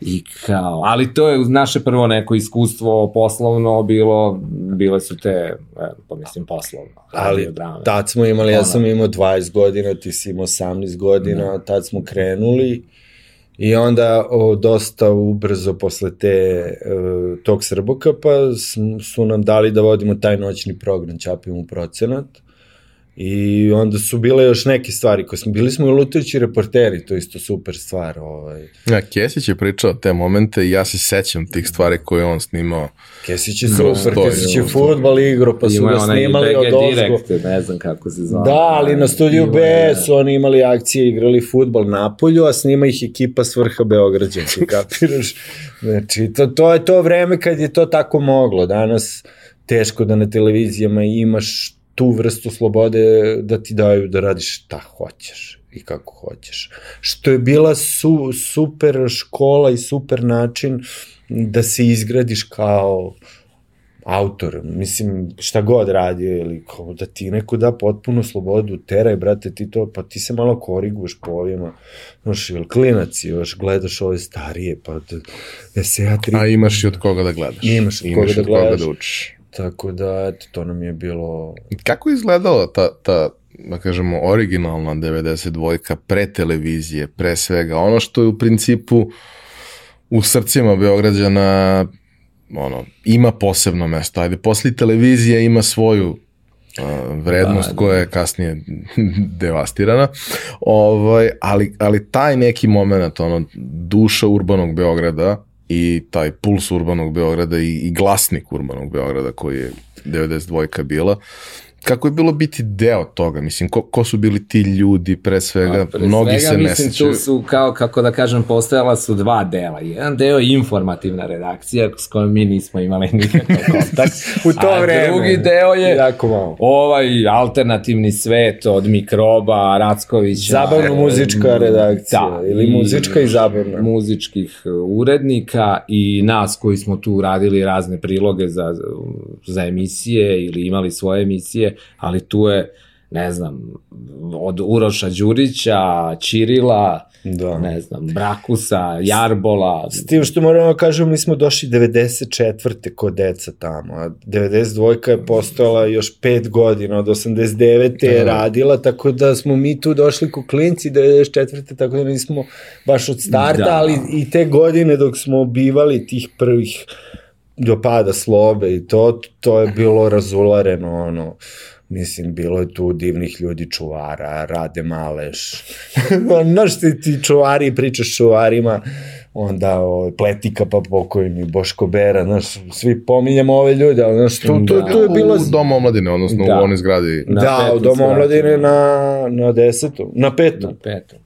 I kao, ali to je uz naše prvo neko iskustvo poslovno bilo, bile su te, pa mislim poslovno, Ali radiodrame. Tad smo imali, ja sam imao 20 godina, ti si imao 18 godina, tad smo krenuli. I onda o, dosta ubrzo posle te, e, tog Srbokapa su nam dali da vodimo taj noćni program, Ćapimo procenat. I onda su bile još neke stvari koje smo, bili smo i lutajući reporteri, to je isto super stvar. Ovaj. Ja, Kesić je pričao te momente i ja se sećam tih stvari koje je on snimao. Kesić je super, to je Kesić je futbal igro, pa su ga snimali od ozgo. Ne znam kako se zove. Da, ali na studiju B je- su oni imali akcije, igrali futbol na polju, a snima ih ekipa s vrha Beograđa, ti kapiraš? Znači, to, to je to vreme kad je to tako moglo. Danas teško da na televizijama imaš tu vrstu slobode da ti daju da radiš šta hoćeš i kako hoćeš. Što je bila su, super škola i super način da se izgradiš kao autor, mislim, šta god radio, ili kao da ti neko da potpuno slobodu, teraj, brate, ti to, pa ti se malo koriguješ po ovima, znaš, ili klinac, još gledaš ove starije, pa da, da se ja tri... A imaš i od koga da gledaš. Imaš od imaš koga da od koga gledaš. da učiš. Tako da, eto, to nam je bilo... Kako je izgledala ta, ta da kažemo, originalna 92-ka pre televizije, pre svega, ono što je u principu u srcima Beograđana ono, ima posebno mesto. Ajde, posle televizija ima svoju uh, vrednost Da, da. koja je kasnije devastirana, ovaj, ali, ali taj neki moment, ono, duša urbanog Beograda i taj puls urbanog Beograda i, i glasnik urbanog Beograda koji je 92 bila, kako je bilo biti deo toga? Mislim, ko, ko su bili ti ljudi pre svega? Pa, pre Mnogi svega, se ne mislim, sećaju. tu su, kao, kako da kažem, postojala su dva dela. Jedan deo je informativna redakcija s kojom mi nismo imali nikakav kontakt. U to a vreme. drugi deo je Jako malo. ovaj alternativni svet od mikroba, Rackovića. Zabavno-muzička e, redakcija, ili muzička i zabavna. Muzičkih e, urednika i nas koji smo tu radili razne priloge za, za emisije ili imali svoje emisije, ali tu je ne znam, od Uroša Đurića, Ćirila, Da. ne znam, Brakusa, Jarbola, S tim što moramo da kažem, mi smo došli 94. kod deca tamo, a 92. je postojala još 5 godina, od 89. je Da. radila, tako da smo mi tu došli ko klinci 94. tako da nismo baš od starta, Da. ali i te godine dok smo bivali tih prvih do pada slobe i to, to je bilo razulareno, ono, Mislim, bilo je tu divnih ljudi čuvara, Rade Maleš. Znaš ti, ti čuvari, pričaš čuvarima, onda ovaj, Pletika pa pokojni, Boško Bera, znaš, svi pominjamo ove ljude, ali znaš, tu, tu, tu je bilo... U Domu omladine, odnosno Da. u onoj zgradi. Na da, u Domu omladine na, na desetom, na petom. na petom.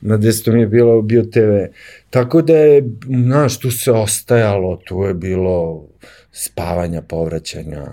Na desetom je bilo bio TV. Tako da je, znaš, tu se ostajalo, tu je bilo spavanja, povraćanja,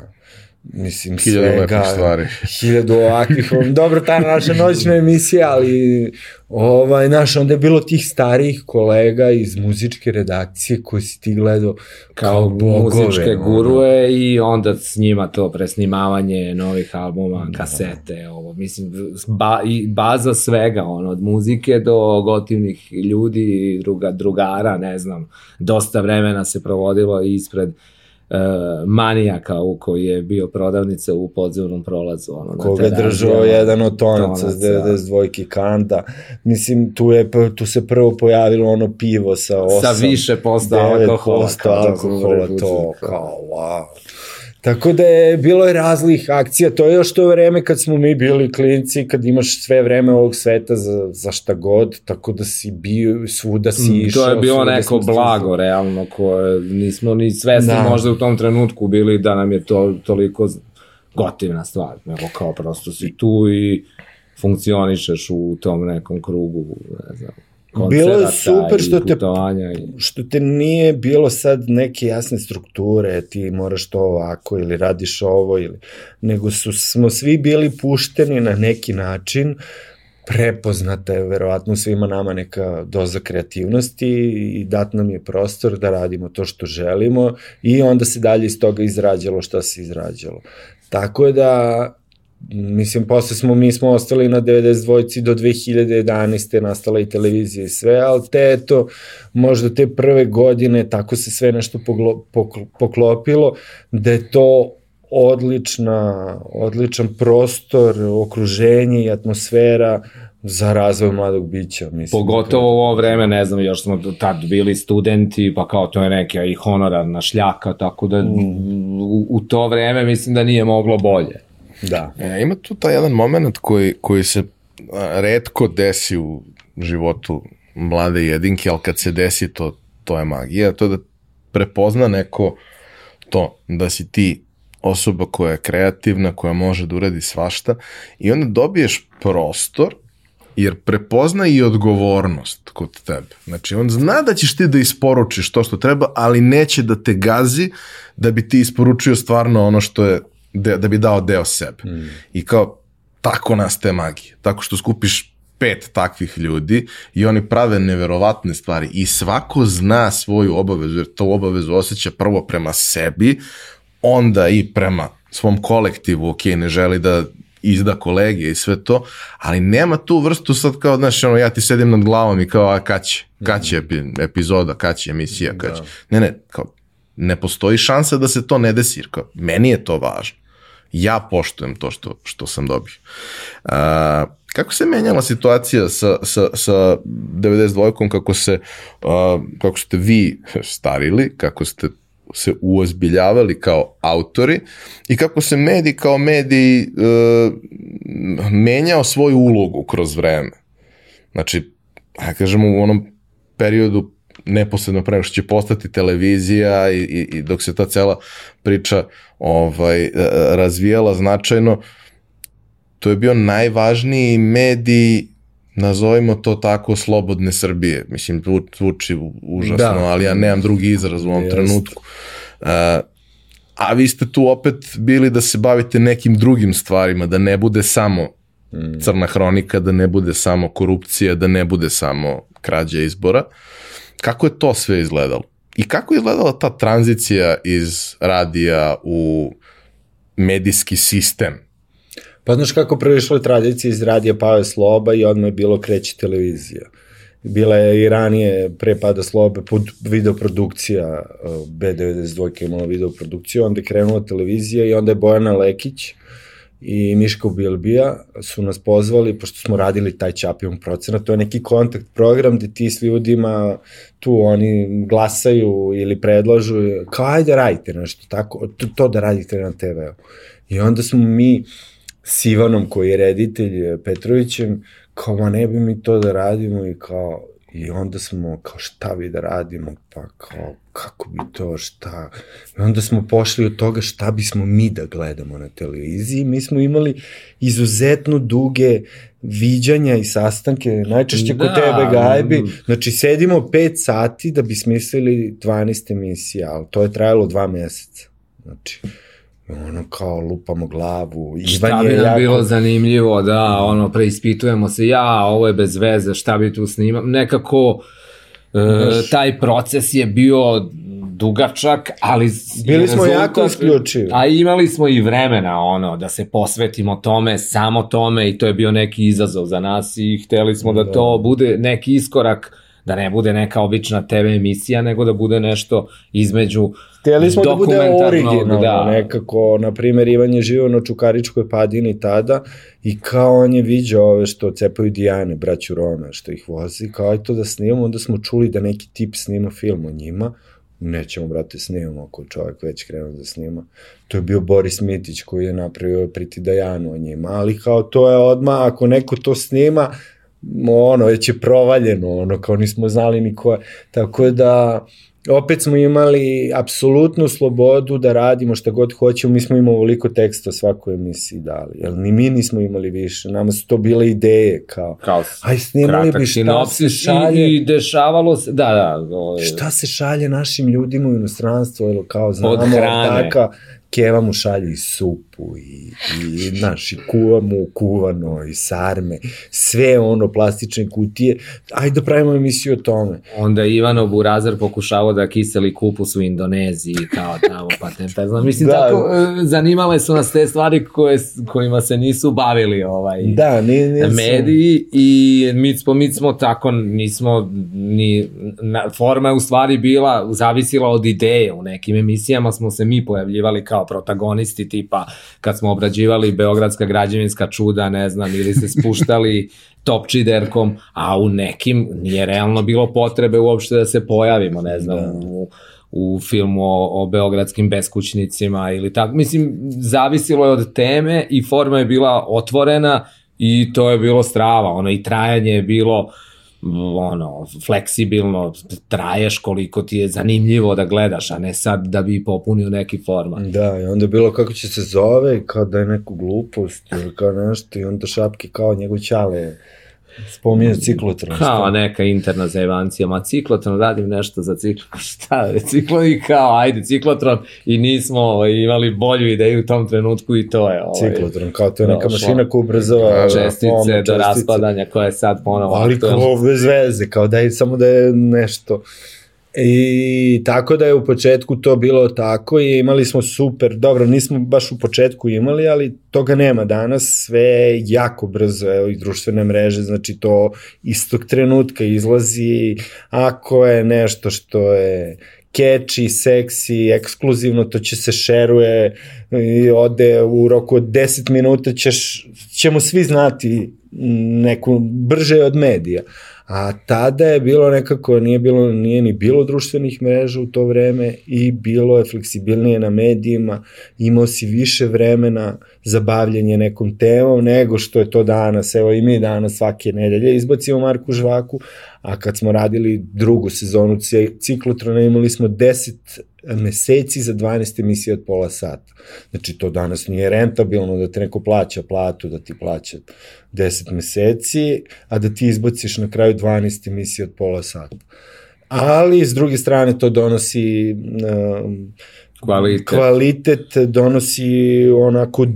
mislim, Hiljadu lepih svega. stvari. Hiljadu ovakvih, dobro, ta naša noćna emisija, ali, ovaj, znaš, onda je bilo tih starijih kolega iz muzičke redakcije koji si ti gledao kao kao bogove. muzičke ono. gurue i onda s njima to presnimavanje novih albuma, kasete, ovo, mislim, ba, i baza svega, ono, od muzike do gotivnih ljudi, druga, drugara, ne znam, dosta vremena se provodilo ispred uh, manijaka u koji je bio prodavnica u podzemnom prolazu. Ono, na koga je držao jedan od tonaca s Tonaca. 92 kanta. Mislim, tu, je, tu se prvo pojavilo ono pivo sa 8, Sa više posto 9% alkohola, da su alkohola, to, kao, wow. Tako da je bilo je razlih akcija, to je još to vreme kad smo mi bili klinci, kad imaš sve vreme ovog sveta za, za šta god, tako da si bio, svuda si išao. Mm, To je bilo neko blago, realno, koje nismo ni svesni Da. možda u tom trenutku bili da nam je to toliko gotivna stvar, nego kao prosto si tu i funkcionišeš u tom nekom krugu, ne znam, Bilo je koncerata super što te-. I... što te nije bilo sad neke jasne strukture, ti moraš to ovako ili radiš ovo, ili, nego su, smo svi bili pušteni na neki način, prepoznata je verovatno svima nama neka doza kreativnosti i dat nam je prostor da radimo to što želimo i onda se dalje iz toga izrađalo šta se izrađalo. Tako je da mislim, posle smo, mi smo ostali na 92 do 2011. nastala i televizija i sve, ali te, eto, možda te prve godine, tako se sve nešto poglo, pokl, poklopilo, da je to odlična, odličan prostor, okruženje i atmosfera za razvoj mladog bića. Mislim, Pogotovo u ovo vreme, ne znam, još smo tad bili studenti, pa kao to je neka i honorarna šljaka, tako da Mm. u, u to vreme mislim da nije moglo bolje. Da. E, ima tu taj jedan moment koji, koji se redko desi u životu mlade jedinke, ali kad se desi to, to je magija, to je da prepozna neko to, da si ti osoba koja je kreativna, koja može da uradi svašta i onda dobiješ prostor jer prepozna i odgovornost kod tebe. Znači, on zna da ćeš ti da isporučiš to što treba, ali neće da te gazi da bi ti isporučio stvarno ono što je, da, da bi dao deo sebe. Mm. I kao, tako nastaje magija. Tako što skupiš pet takvih ljudi i oni prave neverovatne stvari i svako zna svoju obavezu, jer to obavezu osjeća prvo prema sebi, onda i prema svom kolektivu, ok, ne želi da izda kolege i sve to, ali nema tu vrstu sad kao, znaš, ono, ja ti sedim nad glavom i kao, a kad će, kad će epi- epizoda, kad će emisija, kad će. Ne, ne, kao, ne postoji šansa da se to ne desi, jer kao, meni je to važno. Ja poštujem to što, što sam dobio. A, kako se menjala situacija sa, sa, sa 92-kom, kako se, a, kako ste vi starili, kako ste se uozbiljavali kao autori i kako se medij kao medij e, menjao svoju ulogu kroz vreme. Znači, ja kažemo u onom periodu neposredno pre što će postati televizija i, i, i dok se ta cela priča ovaj, e, razvijala značajno, to je bio najvažniji medij nazovimo to tako slobodne Srbije. Mislim, zvu- zvuči užasno, Da. ali ja nemam drugi izraz u ovom Jeste. trenutku. Uh, a vi ste tu opet bili da se bavite nekim drugim stvarima, da ne bude samo crna hronika, da ne bude samo korupcija, da ne bude samo krađa izbora. Kako je to sve izgledalo? I kako je izgledala ta tranzicija iz radija u medijski sistem? Pa znaš kako prešla tradicija iz radija Pave Sloba i odmah je bilo kreće televizija. Bila je i ranije, pre pada Slobe, videoprodukcija, uh, B92 je imala videoprodukciju, onda je krenula televizija i onda je Bojana Lekić i Miško Bilbija su nas pozvali, pošto smo radili taj Čapijom procenat, to je neki kontakt program gde ti s ljudima tu oni glasaju ili predlažu, kao ajde radite nešto tako, to, to da radite na TV-u. I onda smo mi s Ivanom koji je reditelj Petrovićem, kao ma ne bi mi to da radimo i kao I onda smo, kao šta bi da radimo, pa kao, kako bi to, šta. I onda smo pošli od toga šta bismo mi da gledamo na televiziji. Mi smo imali izuzetno duge viđanja i sastanke, najčešće kod Da. tebe, Gajbi. Znači, sedimo pet sati da bi smislili 12 emisija, ali to je trajalo dva meseca. Znači, ono kao lupamo glavu. Šta Ivan bi nam jako... bilo zanimljivo da ono preispitujemo se ja, ovo je bez veze, šta bi tu snimam, nekako e, taj proces je bio dugačak, ali Bili smo rezultat- jako isključivi. A imali smo i vremena ono da se posvetimo tome, samo tome i to je bio neki izazov za nas i hteli smo da, Da. to bude neki iskorak da ne bude neka obična TV emisija, nego da bude nešto između Htjeli smo da bude originalno, da. nekako, na primjer, Ivan je živio na Čukaričkoj padini tada i kao on je viđao ove što cepaju Dijane, braću Rome, što ih vozi, kao aj to da snimamo, onda smo čuli da neki tip snima film o njima, nećemo, brate, snimamo ako je čovjek već krenuo da snima. To je bio Boris Mitić koji je napravio Priti Dajanu o njima, ali kao to je odmah, ako neko to snima, ono, već je provaljeno, ono, kao nismo znali ni ko je. Tako da, opet smo imali apsolutnu slobodu da radimo šta god hoćemo, mi smo imali ovoliko teksta svakoj emisiji dali, jer ni mi nismo imali više, nama su to bile ideje, kao, kao aj snimali bi šta se šalje, i, dešavalo se, da, da. Ovo, je- šta se šalje našim ljudima u inostranstvu, ili kao Od znamo, hrane. taka, Keva mu šalje i supu i, i znaš, i kuva mu kuvano i sarme, sve ono, plastične kutije, ajde da pravimo emisiju o tome. Onda je Ivanov Burazar pokušavao da kiseli kupus u Indoneziji kao tamo patenta. Znam, mislim, Da. tako, e, zanimale su nas te stvari koje, kojima se nisu bavili ovaj, Da, nije, nije mediji i mi smo, mi smo tako, nismo ni, na, forma je u stvari bila, zavisila od ideje, u nekim emisijama smo se mi pojavljivali kao protagonisti, tipa kad smo obrađivali Beogradska građevinska čuda, ne znam, ili se spuštali topčiderkom, a u nekim nije realno bilo potrebe uopšte da se pojavimo, ne znam, Da. u, u filmu o, o beogradskim beskućnicima ili tako. Mislim, zavisilo je od teme i forma je bila otvorena i to je bilo strava. Ono, i trajanje je bilo ono, fleksibilno, traješ koliko ti je zanimljivo da gledaš, a ne sad da bi popunio neki format. Da, i onda bilo kako će se zove, kao da je neku glupost ili kao nešto, i onda šapke kao njegov čale spominje ciklotron. Kao neka interna zajevancija, ma ciklotron, radim nešto za ciklotron, šta je ciklotron i kao, ajde ciklotron i nismo ovaj, imali bolju ideju u tom trenutku i to je. Ovaj, Ciklotron, kao to je neka došlo. mašina koja ubrzava čestice ono, do čestice. raspadanja koje je sad ponovo Ali aktuelno. kao bez veze, kao da je samo da je nešto I tako da je u početku to bilo tako i imali smo super, dobro, nismo baš u početku imali, ali toga nema danas, sve jako brzo, evo i društvene mreže, znači to istog trenutka izlazi, ako je nešto što je catchy, seksi, ekskluzivno, to će se šeruje i ode u roku od 10 minuta ćeš, ćemo svi znati neku brže od medija. A tada je bilo nekako, nije, bilo, nije ni bilo društvenih mreža u to vreme i bilo je fleksibilnije na medijima, imao si više vremena za bavljanje nekom temom nego što je to danas. Evo i mi danas svake nedelje izbacimo Marku Žvaku, a kad smo radili drugu sezonu ciklotrona imali smo 10 meseci za 12 emisija od pola sata. Znači to danas nije rentabilno da te neko plaća platu, da ti plaća 10 meseci, a da ti izbaciš na kraju 12 emisija od pola sata. Ali, s druge strane, to donosi um, kvalitet. kvalitet donosi onako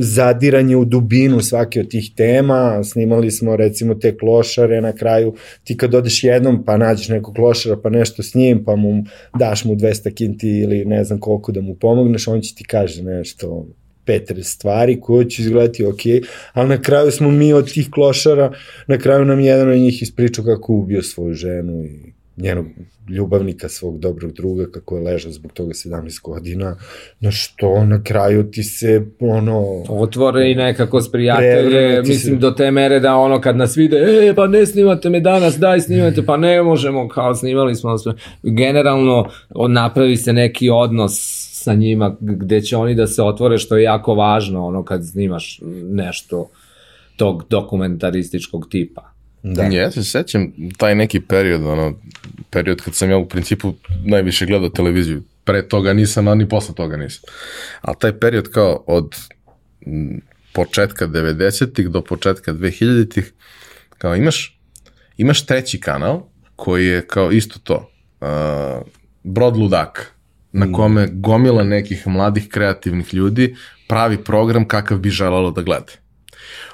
zadiranje u dubinu svake od tih tema. Snimali smo recimo te klošare na kraju. Ti kad odeš jednom pa nađeš nekog klošara pa nešto s njim pa mu daš mu 200 kinti ili ne znam koliko da mu pomogneš, on će ti kaže nešto petre stvari koje će izgledati ok, ali na kraju smo mi od tih klošara, na kraju nam jedan od njih ispričao kako ubio svoju ženu i njenog ljubavnika, svog dobrog druga, kako je ležao zbog toga 17 godina, na što na kraju ti se, ono... Otvore i nekako s prijatelje, mislim, se... do te mere da ono kad nas vide, e, pa ne snimate me danas, daj snimate, pa ne možemo, kao snimali smo. Generalno, napravi se neki odnos sa njima gde će oni da se otvore, što je jako važno, ono, kad snimaš nešto tog dokumentarističkog tipa. Da. Ja se sećam taj neki period, ono, period kad sam ja u principu najviše gledao televiziju. Pre toga nisam, a ni posle toga nisam. Ali taj period kao od početka 90-ih do početka 2000-ih, kao imaš, imaš treći kanal koji je kao isto to, uh, Brod ludak, na mm. kome gomila nekih mladih kreativnih ljudi pravi program kakav bi želalo da gleda.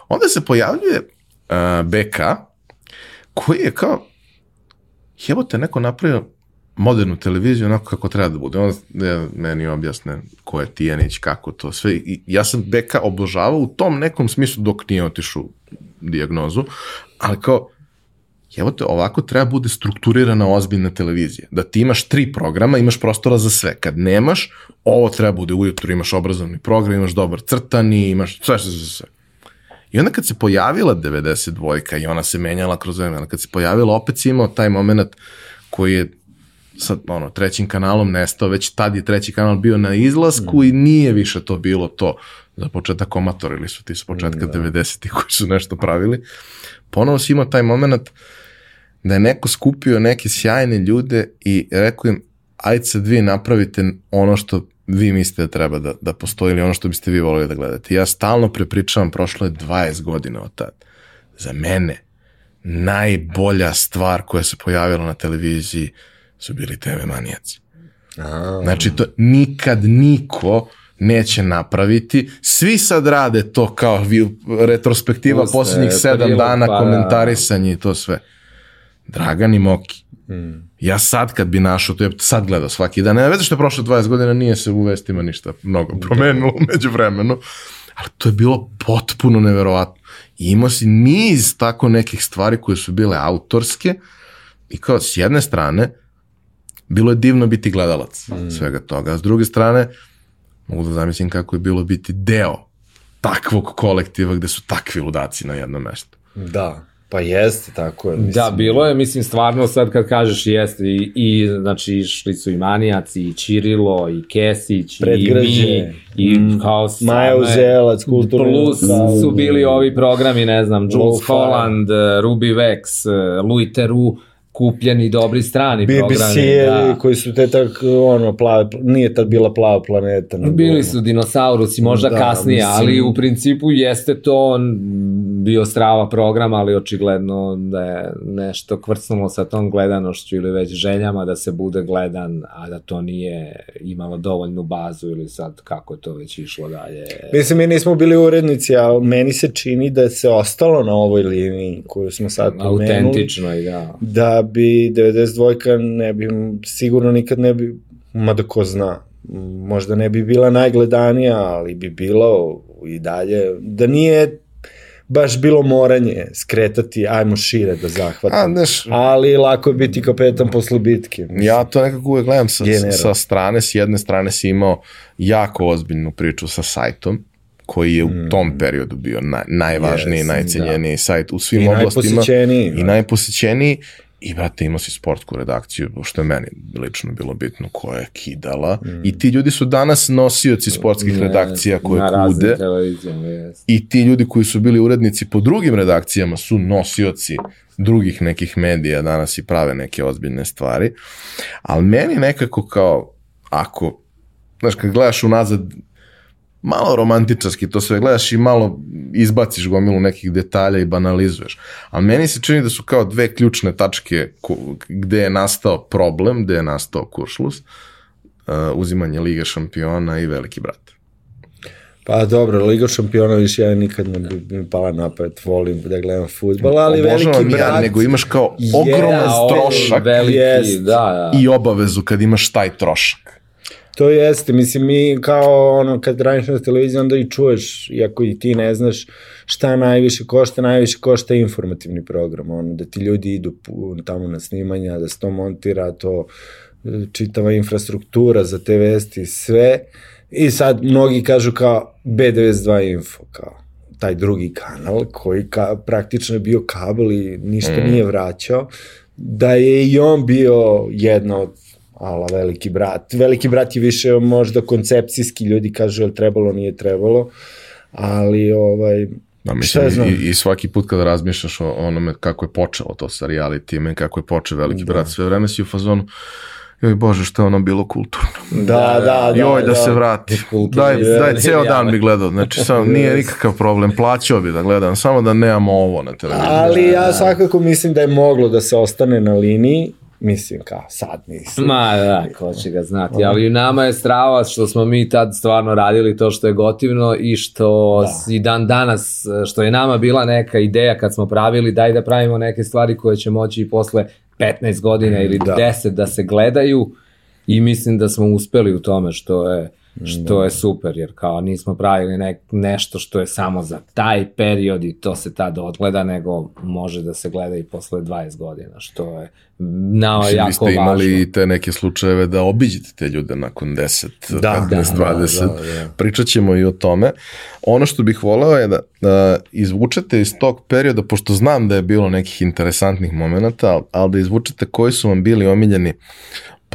Onda se pojavljuje uh, BK, koji je kao, jebote, neko napravio modernu televiziju onako kako treba da bude. On ja, meni objasne ko je Tijanić, kako to sve. I ja sam Beka obožavao u tom nekom smislu dok nije otišao diagnozu, ali kao, te, ovako treba bude strukturirana ozbiljna televizija. Da ti imaš tri programa, imaš prostora za sve. Kad nemaš, ovo treba bude ujutru, imaš obrazovni program, imaš dobar crtani, imaš sve, sve, sve, sve. I onda kad se pojavila 92-ka i ona se menjala kroz vreme, kad se pojavila opet si imao taj moment koji je sa ono, trećim kanalom nestao, već tad je treći kanal bio na izlasku mm. i nije više to bilo to. Za početak omator ili su ti s početka mm, da. 90-ih koji su nešto pravili. Ponovo si imao taj moment da je neko skupio neke sjajne ljude i rekao im, ajde sad vi napravite ono što vi mislite da treba da, da postoji ili ono što biste vi volili da gledate. Ja stalno prepričavam, prošlo je 20 godina od tad. Za mene najbolja stvar koja se pojavila na televiziji su bili TV manijaci. A. Znači, to nikad niko neće napraviti. Svi sad rade to kao retrospektiva Puste, posljednjih sedam dana, pa, da. komentarisanje i to sve. Dragan i Moki. Hmm. Ja sad kad bi našao, to je sad gledao svaki dan, ne veze što je prošlo 20 godina, nije se u vestima ništa mnogo promenilo među vremenu, ali to je bilo potpuno neverovatno. I imao si niz tako nekih stvari koje su bile autorske i kao s jedne strane, bilo je divno biti gledalac mm. svega toga, a s druge strane, mogu da zamislim kako je bilo biti deo takvog kolektiva gde su takvi ludaci na jednom mestu. Da. Pa jeste, tako je. Mislim. Da, bilo je, mislim, stvarno sad kad kažeš jeste, i, i znači, išli su i Manijaci, i Čirilo, i Kesić, Predgrađe. i mi, i mm. kao same, Maja Uzelac, kulturno. Plus su bili ovi programi, ne znam, Jules Holland, Ruby Vex, Louis Theroux, kupljeni dobri strani BBC programi. Da. koji su te tak, ono, plave, nije tad bila plava planeta. Nego, Bili su dinosaurusi, možda da, kasnije, mislim... ali u principu jeste to bio strava program, ali očigledno da je nešto kvrcnulo sa tom gledanošću ili već željama da se bude gledan, a da to nije imalo dovoljnu bazu ili sad kako je to već išlo dalje. Mislim, mi nismo bili urednici, ali meni se čini da se ostalo na ovoj liniji koju smo sad pomenuli. Autentično da. Da bi 92 ne bi, sigurno nikad ne bi, mada ko zna, možda ne bi bila najgledanija, ali bi bilo i dalje, da nije baš bilo moranje skretati, ajmo šire da zahvatam. A, znaš, Ali lako je biti kapetan posle bitke. mislim. Ja to nekako uvek gledam sa, General. sa strane, s jedne strane si imao jako ozbiljnu priču sa sajtom, koji je u tom periodu bio naj, najvažniji, Yes, najcenjeniji sajt u svim I oblastima. najposećeniji, I da. najposećeniji. I, brate, imao si sportsku redakciju, što je meni lično bilo bitno, koja je kidala. I ti ljudi su danas nosioci sportskih redakcija koje na kude. I ti ljudi koji su bili urednici po drugim redakcijama su nosioci drugih nekih medija danas i prave neke ozbiljne stvari. Ali meni nekako kao, ako, znaš, kad gledaš unazad, malo romantičarski to sve gledaš i malo izbaciš gomilu nekih detalja i banalizuješ. Ali meni se čini da su kao dve ključne tačke gde je nastao problem, gde je nastao kuršlus, uh, uzimanje Lige šampiona i Veliki brat. Pa dobro, Liga šampiona više ja nikad ne bi mi pala napad, volim da gledam futbol, ali Obožavam veliki ja, brat... nego imaš kao ogroman je trošak Veliki, Jest. da, da. i obavezu kad imaš taj trošak. To jeste, mislim, mi kao ono, kad radiš na televiziji, onda i čuješ, iako i ti ne znaš šta najviše košta, najviše košta informativni program, ono, da ti ljudi idu tamo na snimanja, da se to montira, to e, čitava infrastruktura za te vesti, sve, i sad mnogi kažu kao B92 Info, kao taj drugi kanal koji ka, praktično je bio kabel i ništa mm. nije vraćao, da je i on bio jedna od ala veliki brat. Veliki brat je više možda koncepcijski, ljudi kažu je trebalo, nije trebalo, ali ovaj, Da, Šta mislim, ja znam? i, i svaki put kada razmišljaš o onome kako je počelo to sa realitijima i kako je počeo Veliki Da. brat, sve vreme si u fazonu joj bože što je ono bilo kulturno. da, da, da, joj da, se vrati. Kulturno Daj, je- daj, ceo dan bi gledao. Znači, sam, nije nikakav problem. Plaćao bi da gledam, samo da nemamo ovo na televiziji. Ali ja svakako mislim da je moglo da se ostane na liniji, mislim kao sad nisam. Ma da, ko će ga znati, ali nama je strava što smo mi tad stvarno radili to što je gotivno i što da. i dan danas, što je nama bila neka ideja kad smo pravili, daj da pravimo neke stvari koje će moći i posle 15 godina ili Da. 10 da se gledaju i mislim da smo uspeli u tome što je što je super, jer kao nismo pravili ne, nešto što je samo za taj period i to se tad odgleda, nego može da se gleda i posle 20 godina, što je nama Mislim, vi jako ste važno. imali i te neke slučajeve da obiđete te ljude nakon 10, Da, 15, da, 20. da, da. Pričat ćemo i o tome. Ono što bih voleo je da, da izvučete iz tog perioda, pošto znam da je bilo nekih interesantnih momenta, ali, ali da izvučete koji su vam bili omiljeni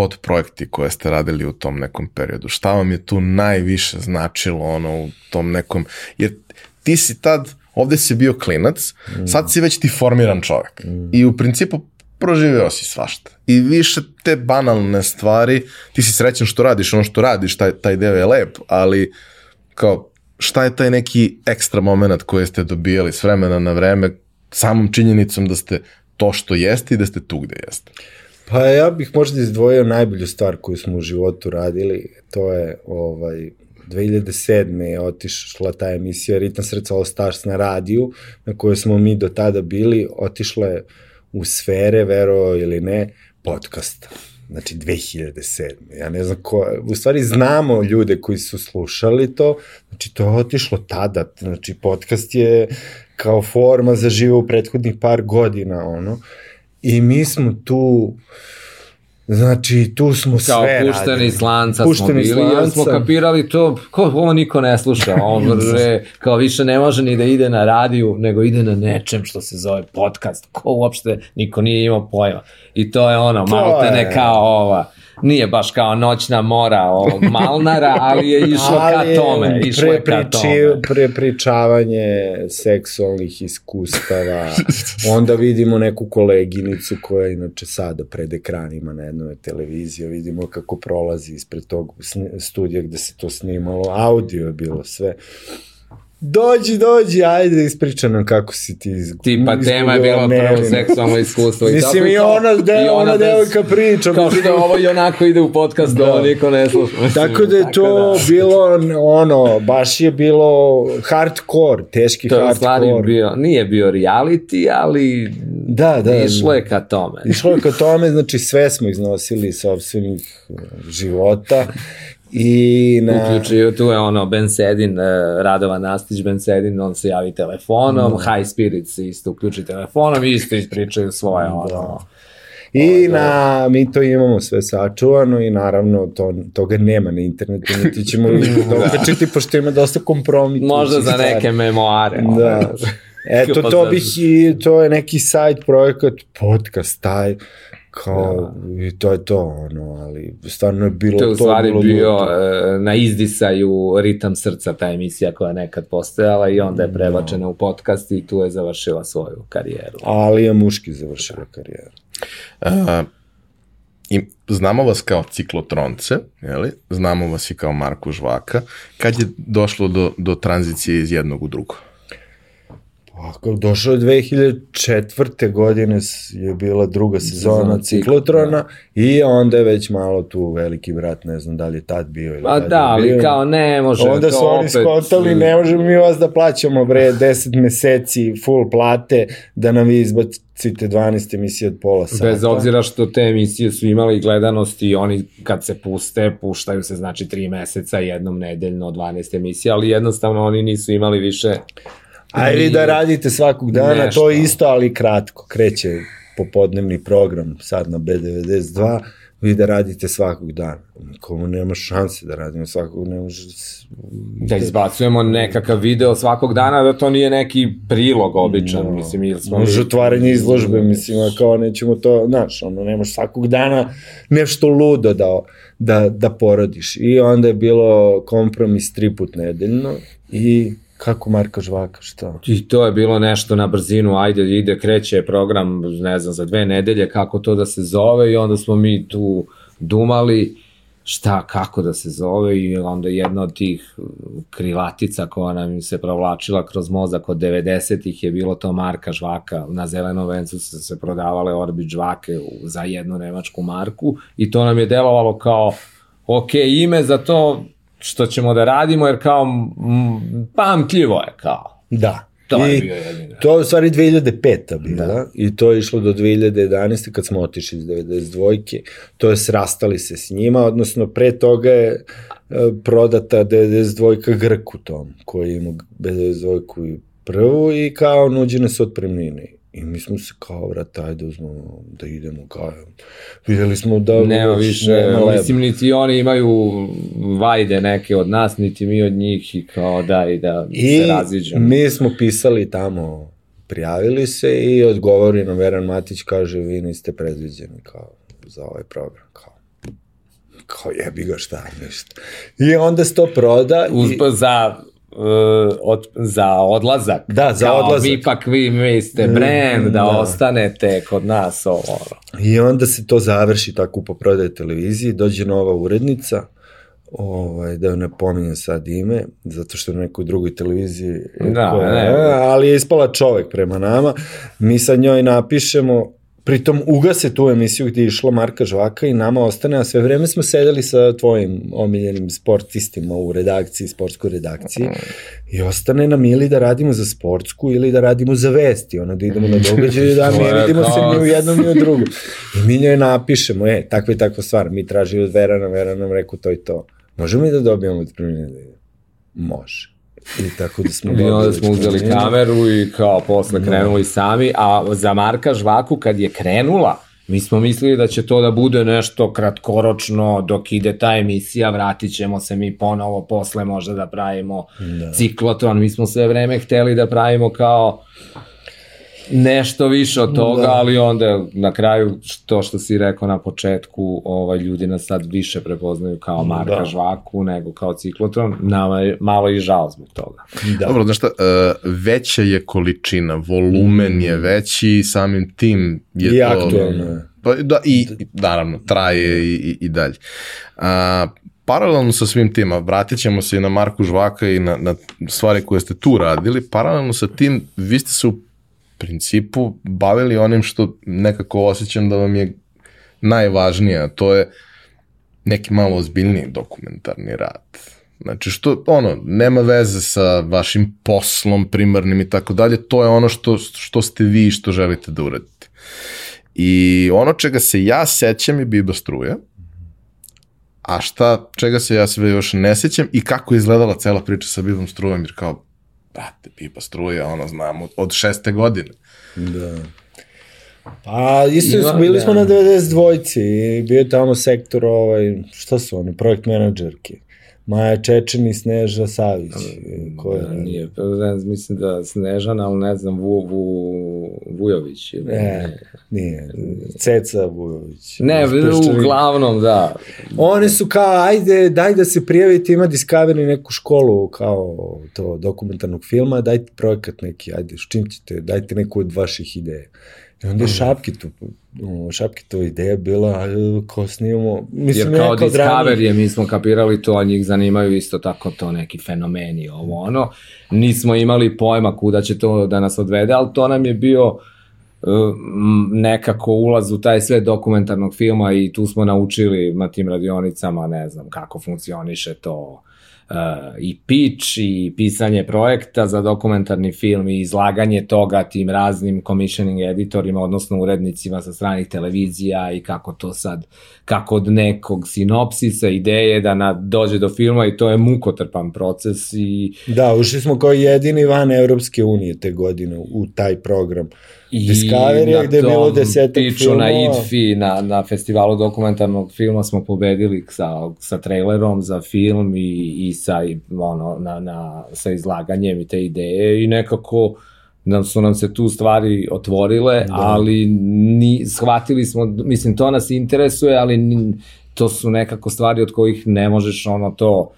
podprojekti koje ste radili u tom nekom periodu. Šta vam je tu najviše značilo ono u tom nekom, jer ti si tad, ovde si bio klinac, sad si već ti formiran čovek. I u principu proživeo si svašta. I više te banalne stvari, ti si srećan što radiš ono što radiš, taj, taj deo je lep, ali kao šta je taj neki ekstra moment koji ste dobijali s vremena na vreme samom činjenicom da ste to što jeste i da ste tu gde jeste. Pa ja bih možda izdvojio najbolju stvar koju smo u životu radili, to je ovaj 2007. je otišla ta emisija Ritam srca All Stars na radiju, na kojoj smo mi do tada bili, otišla je u sfere, vero ili ne, podcasta. Znači 2007. Ja ne znam ko, u stvari znamo ljude koji su slušali to, znači to je otišlo tada, znači podcast je kao forma za živo u prethodnih par godina, ono, i mi smo tu, znači tu smo kao sve pušteni radili. iz lanca smo Pušteni iz bili, jer smo kapirali to, ko, ovo niko ne sluša, on re, kao više ne može ni da ide na radiju, nego ide na nečem što se zove podcast, ko uopšte niko nije imao pojma. I to je ono, To malo te ne kao ova, nije baš kao noćna mora o Malnara, ali je išlo Ali ka tome, išlo je ka tome. prepričavanje seksualnih iskustava, onda vidimo neku koleginicu koja inače sada pred ekranima na jednoj televiziji, vidimo kako prolazi ispred tog studija gde se to snimalo, audio je bilo sve. Dođi, dođi, ajde, ispriča nam kako si ti iz, Tipa tema je izgubila bilo prvo seksualno iskustvo. I Mislim, i ona, de, i ona devojka priča. Kao što ovo i onako ide u podcast, da. ovo niko ne sluša. Tako da je to da. bilo, ono, baš je bilo hardcore, teški To je u stvari hardcore. bio, nije bio reality, ali Da, da. Išlo je ka tome. Išlo je ka tome, znači sve smo iznosili iz sobstvenih života i na... Uključuju, tu je ono, Ben Sedin, uh, Radovan Nastić, Ben Sedin, on se javi telefonom, Da. High Spirits isto uključi telefonom isto ispričaju svoje, ono, I na, mi to imamo sve sačuvano i naravno to, toga nema na internetu, niti ćemo da okačiti, pošto ima dosta kompromita. možda za neke memoare. Da. Eto, to bih i, to je neki side projekat, podcast, taj, kao, i to je to, ono, ali stvarno je bilo To je u stvari bilo bio e, na izdisaju Ritam srca, ta emisija koja je nekad postojala i onda je prebačena u podcast i tu je završila svoju karijeru. Ali je muški završio karijeru. Uh, i znamo vas kao ciklotronce, jeli? znamo vas i kao Marku Žvaka. Kad je došlo do, do tranzicije iz jednog u drugo? Ako došao je 2004. godine je bila druga sezona ciklotrona i onda je već malo tu veliki brat, ne znam da li je tad bio ili Pa da, ali bio. kao ne može Onda su oni opet... skontali, ne možemo mi vas da plaćamo bre 10 meseci full plate da nam vi izbacite 12 emisije od pola sata. Bez obzira što te emisije su imali gledanost i oni kad se puste, puštaju se znači tri meseca jednom nedeljno 12 emisija, ali jednostavno oni nisu imali više A ili da radite svakog dana, Nešto. to je isto, ali kratko. Kreće popodnevni program sad na B92, vi da radite svakog dana. Nikomu nema šanse da radimo svakog, ne može... s- da izbacujemo nekakav video svakog dana, da to nije neki prilog običan, No. mislim, ili smo... Može otvaranje izložbe, mislim, a kao nećemo to, znaš, ono, nemaš svakog dana nešto ludo da, da, da porodiš. I onda je bilo kompromis tri put nedeljno i kako Marka Žvaka, šta? I to je bilo nešto na brzinu, ajde, ide, kreće program, ne znam, za dve nedelje, kako to da se zove i onda smo mi tu dumali šta, kako da se zove i onda jedna od tih krilatica koja nam se provlačila kroz mozak od 90-ih je bilo to marka žvaka. Na zelenom vencu su se prodavale orbit žvake za jednu nemačku marku i to nam je delovalo kao ok, ime za to što ćemo da radimo jer kao m, pamtljivo je kao. Da. To je I bio jedini. To je u stvari 2005. bila da. i to je išlo do 2011. kad smo otišli iz 92. To je srastali se s njima, odnosno pre toga je e, prodata 92. Grku tom, koji ima 92. i prvu i kao nuđene su otpremnine. I mi smo se kao, vrat, ajde uzmemo da idemo, kao, videli smo da... Nema više, nema mislim, niti oni imaju vajde neke od nas, niti mi od njih i kao daj da I se raziđemo. mi smo pisali tamo, prijavili se i odgovori nam Veran Matić, kaže, vi niste predviđeni kao za ovaj program, kao kao jebi ga šta, ništa. I onda se to proda Uz, i, za, uh, od, za odlazak. Da, za Kao, odlazak. Vi ipak vi, vi ste brand, da, da. ostanete kod nas ovo. ono. i onda se to završi tako u poprodaje televiziji, dođe nova urednica, ovaj, da joj ne pominjem sad ime, zato što je na nekoj drugoj televiziji, Da, koja- ne. ali je ispala čovek prema nama, mi sad njoj napišemo, pritom ugase tu emisiju gdje je išla Marka Žvaka i nama ostane, a sve vreme smo sedeli sa tvojim omiljenim sportistima u redakciji, sportskoj redakciji i ostane nam ili da radimo za sportsku ili da radimo za vesti, ono da idemo na događaj da To mi je vidimo se ni u jednom ni u drugom. I mi njoj napišemo, e, takva i takva stvar, mi tražili od Verana, Veran nam rekao to i to. Možemo mi da dobijemo otpremnine? Može. I tako da smo I onda smo uzeli otpremnine. kameru i kao posle krenuli sami, a za Marka Žvaku kad je krenula, mi smo mislili da će to da bude nešto kratkoročno, dok ide ta emisija, vratit ćemo se mi ponovo posle možda da pravimo da. ciklotron, mi smo sve vreme hteli da pravimo kao nešto više od toga, da. ali onda na kraju to što si rekao na početku, ovaj ljudi nas sad više prepoznaju kao Marka Da. da. Žvaku nego kao ciklotron, nama je malo i žao zbog toga. Da. Dobro, znaš šta, uh, veća je količina, volumen je veći i samim tim je I to... aktuelno je. Pa, da, i, i naravno, traje i, i, i dalje. A, paralelno sa svim tima, vratit ćemo se i na Marku Žvaka i na, na stvari koje ste tu radili, paralelno sa tim, vi ste se u principu bavili onim što nekako osjećam da vam je najvažnije, a to je neki malo ozbiljniji dokumentarni rad. Znači što, ono, nema veze sa vašim poslom primarnim i tako dalje, to je ono što, što ste vi i što želite da uradite. I ono čega se ja sećam je Biba Struja, a šta, čega se ja sve još ne sećam i kako je izgledala cela priča sa Bibom Strujom, jer kao, brate, Biba Struja, ono, znam, od, od šeste godine. Da. Pa isto Ima, bili da. smo na 92-ci i bio je tamo sektor ovaj, šta su oni, projekt menadžerke. Maja Čečen i Sneža Savić. Ko je, Da, nije, pa ne mislim da Snežana, ali ne znam, Vu, Vu, Vujović. Ili, Ne, nije. Ceca Vujović. Ne, Peščanik. uglavnom, da. One su kao, ajde, daj da se prijavite, ima Discovery neku školu kao to dokumentarnog filma, dajte projekat neki, ajde, s čim ćete, dajte neku od vaših ideja. I onda je Šapkitu, o, Šapkitova ideja bila, kao snimamo, mislim, Jer kao Discovery je, mi smo kapirali to, a njih zanimaju isto tako to neki fenomeni, ovo ono. Nismo imali pojma kuda će to da nas odvede, ali to nam je bio um, nekako ulaz u taj sve dokumentarnog filma i tu smo naučili na tim radionicama, ne znam, kako funkcioniše to i pitch i pisanje projekta za dokumentarni film i izlaganje toga tim raznim commissioning editorima, odnosno urednicima sa stranih televizija i kako to sad, kako od nekog sinopsisa, ideje da na, dođe do filma i to je mukotrpan proces i Da, ušli smo kao jedini van Evropske unije te godine u taj program. I Discovery na gde je bilo desetak piču na filmova. IDFI, na, na festivalu dokumentarnog filma smo pobedili sa, sa trailerom za film i, i sa, ono, na, na, sa izlaganjem i te ideje i nekako nam su nam se tu stvari otvorile, da. ali ni, shvatili smo, mislim, to nas interesuje, ali ni, to su nekako stvari od kojih ne možeš ono to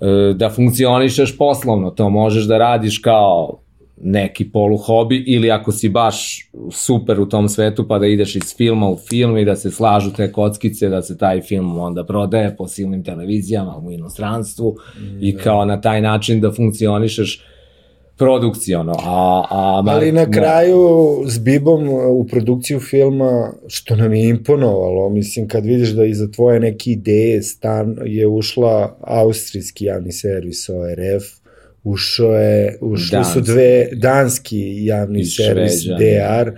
e, da funkcionišeš poslovno, to možeš da radiš kao neki polu hobi ili ako si baš super u tom svetu pa da ideš iz filma u film i da se slažu te kockice da se taj film onda prodaje po silnim televizijama u inostranstvu i kao na taj način da funkcionišeš produkciono. A, a, Ali na kraju s Bibom u produkciju filma, što nam je imponovalo, mislim, kad vidiš da iza tvoje neke ideje stan je ušla austrijski javni servis ORF, ušao je, ušli Danski. su dve danski javni I servis Šveđani. DR,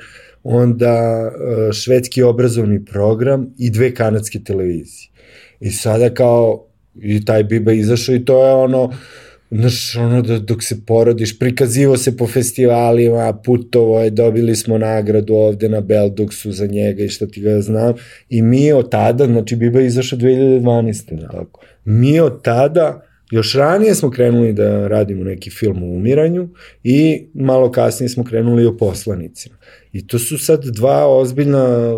onda e, švedski obrazovni program i dve kanadske televizije. I sada kao i taj Biba izašao i to je ono znaš, ono da, dok se porodiš, prikazivo se po festivalima, putovo je, dobili smo nagradu ovde na Belduksu za njega i šta ti ga znam. I mi od tada, znači Biba je izašao 2012. Da. Tako. Mi od tada, još ranije smo krenuli da radimo neki film o umiranju i malo kasnije smo krenuli o poslanicima. I to su sad dva ozbiljna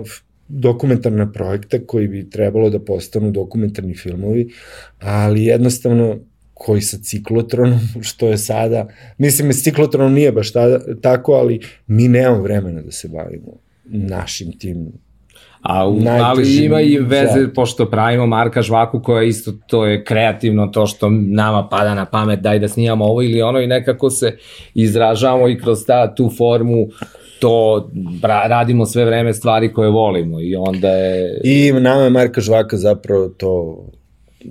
dokumentarna projekta koji bi trebalo da postanu dokumentarni filmovi, ali jednostavno koji sa ciklotronom, što je sada, mislim, s ciklotronom nije baš tada, tako, ali mi nemamo vremena da se bavimo našim tim A, u, ali ima i veze, za- pošto pravimo Marka Žvaku koja isto to je kreativno to što nama pada na pamet daj da snimamo ovo ili ono i nekako se izražavamo i kroz ta, tu formu to bra, radimo sve vreme stvari koje volimo i onda je I nama je Marka Žvaka zapravo to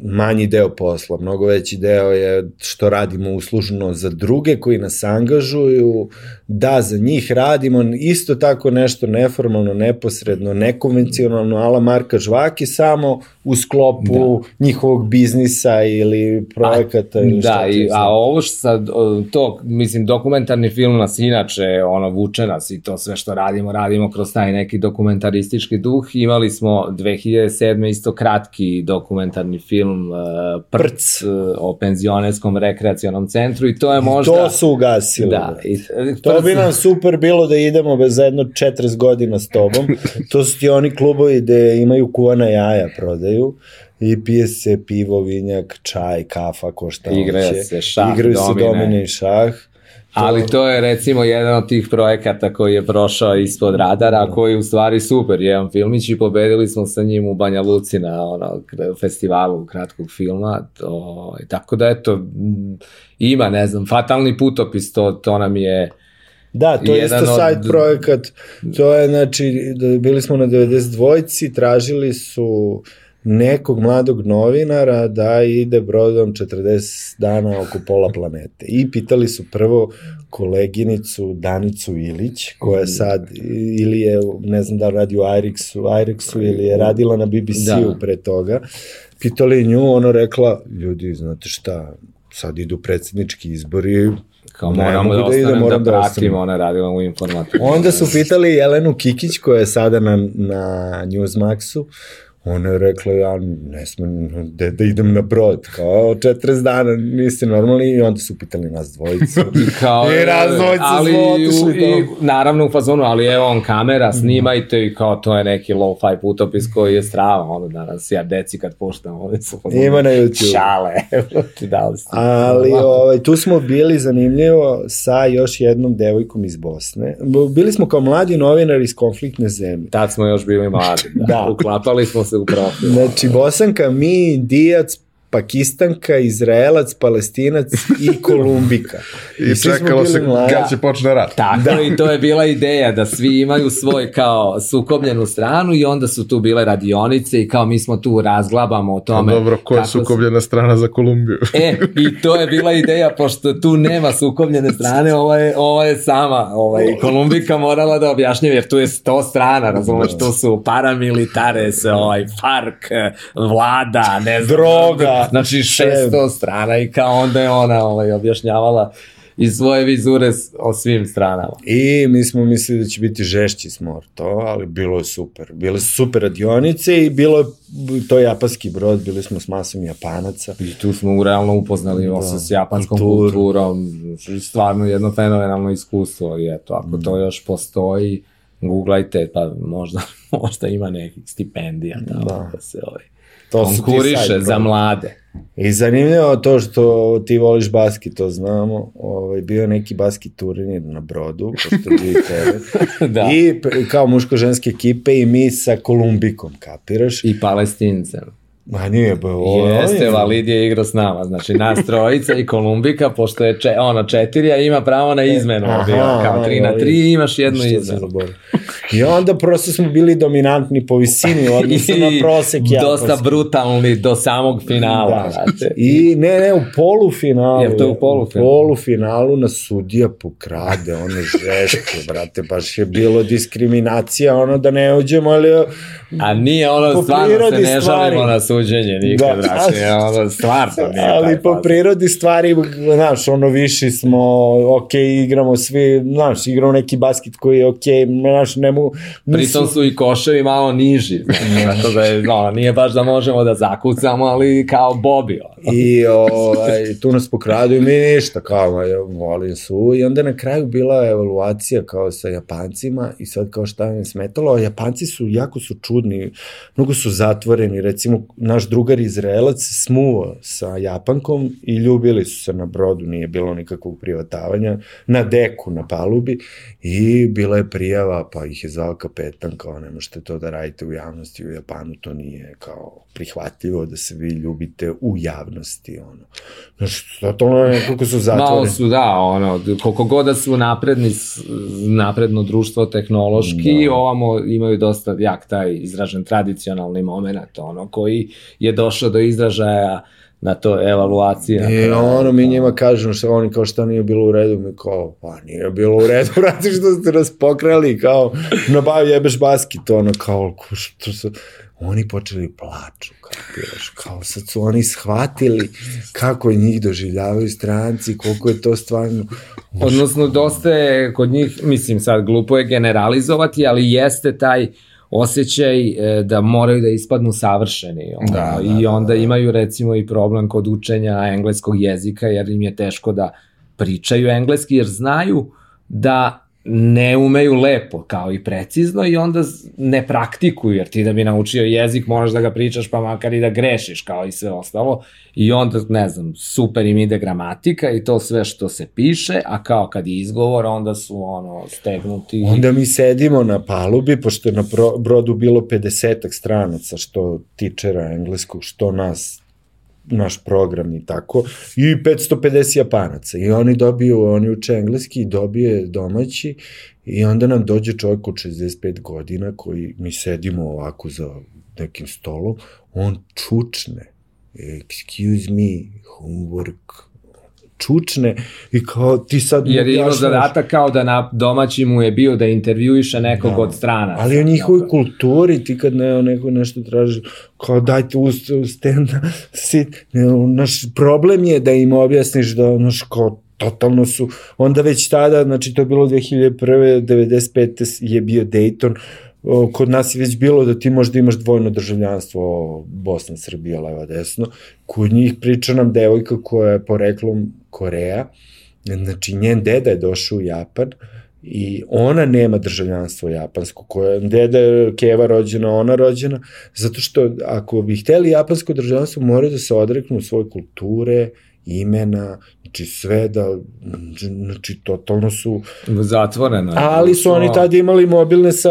manji deo posla, mnogo veći deo je što radimo uslužno za druge koji nas angažuju, da za njih radimo. Isto tako nešto neformalno, neposredno, nekonvencionalno, ala Marka Žvaki samo u sklopu da. njihovog biznisa ili projekata ili šta Da, i, a ovo što sad, to, mislim, dokumentarni film nas inače, ono, vuče nas i to sve što radimo, radimo kroz taj neki dokumentaristički duh. Imali smo 2007. isto kratki dokumentarni film uh, Prc, Prc. uh, o penzionerskom rekreacionom centru i to je možda... To su ugasili. Da, i, To bi nam super bilo da idemo bez jedno 40 godina s tobom. To su ti oni klubovi gde imaju kuvana jaja, prodaju i pije se pivo, vinjak, čaj, kafa, ko šta Igraje hoće. se šah, Igraju se domine. domine i šah. Ali to je recimo jedan od tih projekata koji je prošao ispod radara, koji je u stvari super, jedan filmić i pobedili smo sa njim u Banja Luci na ono, festivalu kratkog filma, to, tako da eto, m, ima, ne znam, fatalni putopis, to, to nam je, Da, to je isto od- side projekat. To je, znači, da bili smo na 92-ci, tražili su nekog mladog novinara da ide brodom 40 dana oko pola planete. I pitali su prvo koleginicu Danicu Ilić, koja je sad, ili je, ne znam da radi u Irixu, Irixu ili je radila na BBC-u Da. pre toga. Pitali nju, ona rekla, ljudi, znate šta, sad idu predsednički izbori, Kao Ne moramo da, da idem, ostanem moram da, da pratim, ostanem. ona radila u informatiku. Onda su pitali Jelenu Kikić koja je sada na, na Newsmaxu, ona je rekla ja ne smem da, da idem na brod, kao 40 dana niste normalni i onda su pitali nas dvojicu. I kao, I nas dvojica ali, smo otišli i, tamo. naravno u fazonu, ali evo on kamera, snimajte i kao to je neki low-fi putopis koji je strava, ono danas ja deci kad puštam, oni su fazonu, Ima na YouTube. Šale, evo ti dali ste. Ali ovaj, tu smo bili zanimljivo sa još jednom devojkom iz Bosne. Bili smo kao mladi novinari iz konfliktne zemlje. Tad smo još bili mladi, da. Da. Uklapali smo se u profil. Znači, Bosanka, mi, Indijac, Pakistanka, Izraelac, Palestinac i Kolumbika. I smo čekalo se mladi. kad će počne rat. Tako da. i to je bila ideja da svi imaju svoj kao sukobljenu stranu i onda su tu bile radionice i kao mi smo tu razglabamo o tome. dobro, ko je sukobljena strana za Kolumbiju? E, i to je bila ideja, pošto tu nema sukobljene strane, ova je, ova je sama, ovaj, Kolumbika morala da objašnjava, jer tu je sto strana, razumeš, tu su paramilitares, ovaj, FARC, vlada, ne znam. Droga. Znači, 600 strana i kao onda je ona ovaj, objašnjavala iz svoje vizure o svim stranama. I mi smo mislili da će biti žešći smo to, ali bilo je super. Bile su super radionice i bilo je to je japanski brod, bili smo s masom japanaca. I tu smo realno upoznali da, se s japanskom kulturu. kulturom, stvarno jedno fenomenalno iskustvo i eto, ako to još postoji, googlajte, pa možda, možda ima nekih stipendija tamo da, Da. se ovaj, To su ti konkuriše side za mlade. I zanimljivo to što ti voliš basket, to znamo. Ovaj, bio neki basket turnir na brodu, pošto bi tebe. da. I kao muško-ženske ekipe i mi sa Kolumbikom, kapiraš? I palestincem. Ma nije, ba, ovo Jeste, je- Valid je igrao s nama, znači nas trojica i Kolumbika, pošto je če, ono četiri, a ima pravo na izmenu, Aha, bio, kao tri na tri imaš jednu sam izmenu. I onda prosto smo bili dominantni po visini u odnosu na prosek dosta japanski. brutalni do samog finala. Da. I ne, ne, u polufinalu. Jel to je u polufinalu? U polufinalu na sudija pokrade, ono žeško, brate, baš je bilo diskriminacija, ono da ne uđemo, ali A nije ono, stvarno se ne stvari. žalimo na suđenje nikad, Da. brate, ono, stvarno nije ali po prirodi stvari, znaš, ono viši smo, ok, igramo svi, znaš, igramo neki basket koji je ok, znaš, ne mu... Pritom su i koševi malo niži, znači, tako da je, ono, nije baš da možemo da zakucamo, ali kao Bobby. I ovaj, tu nas pokradu i mi ništa, kao, volim su. I onda na kraju bila evaluacija kao sa Japancima i sad kao šta je smetalo, a Japanci su, jako su čudni, mnogo su zatvoreni, recimo naš drugar Izraelac smuo sa Japankom i ljubili su se na brodu, nije bilo nikakvog privatavanja, na deku, na palubi. I bila je prijava, pa ih je zvao kapetan, kao ne možete to da radite u javnosti, u Japanu to nije kao prihvatljivo da se vi ljubite u javnosti, ono. Znaš, totalno je kako su Malo zatvoreni. su, da, ono, koliko god da su napredni, napredno društvo tehnološki, Da. ovamo imaju dosta jak taj izražen tradicionalni moment, ono, koji je došao do izražaja na to evaluacije. na I kraju. ono, mi njima kažemo što oni kao šta nije bilo u redu, mi kao, pa nije bilo u redu, brate, što ste nas pokrali, kao, nabavi jebeš basket, ono, kao, što su, oni počeli plaču, kapiraš, kao sad su oni shvatili kako njih doživljavaju stranci, koliko je to stvarno, Odnosno, dosta je kod njih, mislim sad, glupo je generalizovati, ali jeste taj osjećaj e, da moraju da ispadnu savršeni. Ono, Da, da, I da, onda da. imaju recimo i problem kod učenja engleskog jezika, jer im je teško da pričaju engleski, jer znaju da ne umeju lepo, kao i precizno i onda ne praktikuju, jer ti da bi naučio jezik moraš da ga pričaš pa makar i da grešiš kao i sve ostalo i onda, ne znam, super im ide gramatika i to sve što se piše, a kao kad je izgovor onda su ono stegnuti. Onda mi sedimo na palubi, pošto je na brodu bilo 50 stranaca, što tičera engleskog, što nas naš program i tako, i 550 japanaca. I oni dobiju, oni uče engleski i dobije domaći i onda nam dođe čovjek od 65 godina koji mi sedimo ovako za nekim stolom, on čučne, excuse me, homework, čučne i kao ti sad... Jer je imao zadatak kao da na domaći mu je bio da intervjuiše nekog Da. od strana. Ali o njihovoj kulturi, ti kad ne, neko nešto traži, kao dajte uz stand, sit, ne, naš problem je da im objasniš da, naš, kao, totalno su, onda već tada, znači to je bilo 2001. 95. je bio Dayton, kod nas je već bilo da ti možda imaš dvojno državljanstvo Bosna, Srbija, leva, desno. Kod njih priča nam devojka koja je poreklom Koreja, znači njen deda je došao u Japan i ona nema državljanstvo japansko, koja deda je Keva rođena, ona rođena, zato što ako bi hteli japansko državljanstvo, moraju da se odreknu svoje kulture, imena, znači sve da, znači totalno su, Zatvoreno. je. ali su oni tada imali mobilne sa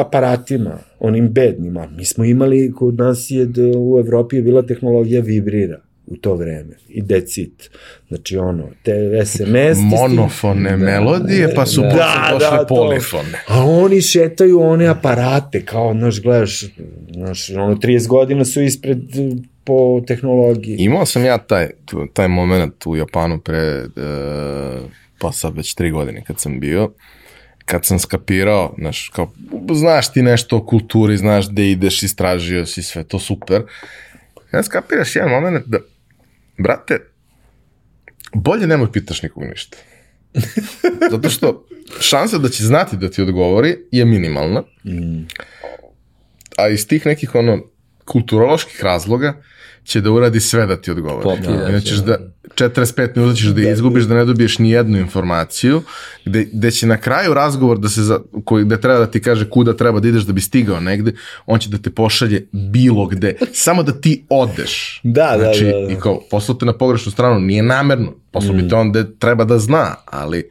aparatima, onim bednima. Mi smo imali, kod nas je da u Evropi je bila tehnologija vibrira u to vreme i decit. Znači ono, te SMS... Monofone melodije, pa su Da, posle da, došle to. polifone. A oni šetaju one aparate, kao, znaš, gledaš, znaš, ono, 30 godina su ispred po tehnologiji. Imao sam ja taj, taj moment u Japanu pre, e, pa sad već tri godine kad sam bio, kad sam skapirao, znaš, kao, znaš ti nešto o kulturi, znaš gde ideš, istražio si sve, to super. Kad skapiraš jedan moment da, brate, bolje nemoj pitaš nikog ništa. Zato što šansa da će znati da ti odgovori je minimalna, a iz tih nekih ono kulturoloških razloga će da uradi sve da ti odgovori. Pokidaš, Inače ćeš da 45 minuta ćeš da izgubiš, da ne dobiješ ni jednu informaciju, gde, gde će na kraju razgovor da se za, koji, gde treba da ti kaže kuda treba da ideš da bi stigao negde, on će da te pošalje bilo gde, samo da ti odeš. Da, da, znači, da, da. I kao, poslao te na pogrešnu stranu, nije namerno, poslao bi te on gde treba da zna, ali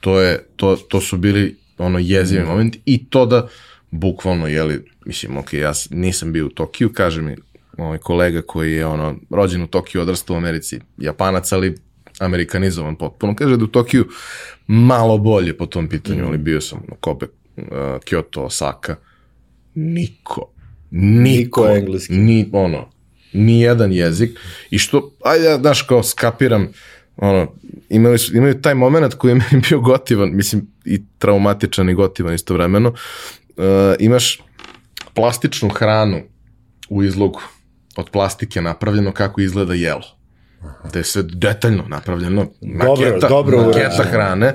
to je, to, to su bili ono jezivi momenti i to da bukvalno, jeli, mislim, ok, ja nisam bio u Tokiju, kaže mi ovaj kolega koji je ono rođen u Tokiju, odrastao u Americi, Japanac, ali amerikanizovan potpuno, kaže da u Tokiju malo bolje po tom pitanju, ali bio sam na Kobe, uh, Kyoto, Osaka, niko, niko, Niko engleski. ni ono, ni jedan jezik. I što, ajde, ja, znaš, kao skapiram, ono, imali su, imaju taj moment koji je meni bio gotivan, mislim, i traumatičan i gotivan istovremeno, uh, imaš plastičnu hranu u izlogu od plastike napravljeno kako izgleda jelo. Da je sve detaljno napravljeno. Dobro, maketa, dobro maketa hrane.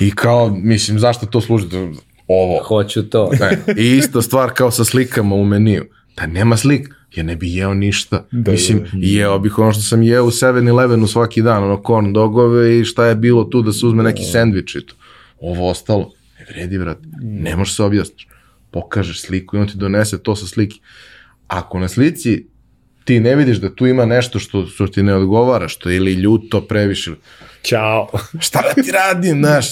I kao, mislim, zašto to služi? Da- Ovo. Hoću to. Ne, I ista stvar kao sa slikama u meniju. Da nema slik, ja ne bi jeo ništa. Da, Mislim, da, jeo bih ono što sam jeo u 7-Elevenu svaki dan, ono corn dogove i šta je bilo tu da se uzme neki sendvič i to. Ovo ostalo, ne vredi, vrat. Ne možeš se objasniš. Pokažeš sliku i on ti donese to sa slike. Ako na slici ti ne vidiš da tu ima nešto što, što ti ne odgovara, što je ili ljuto previše, Ćao. šta da ti radim, znaš,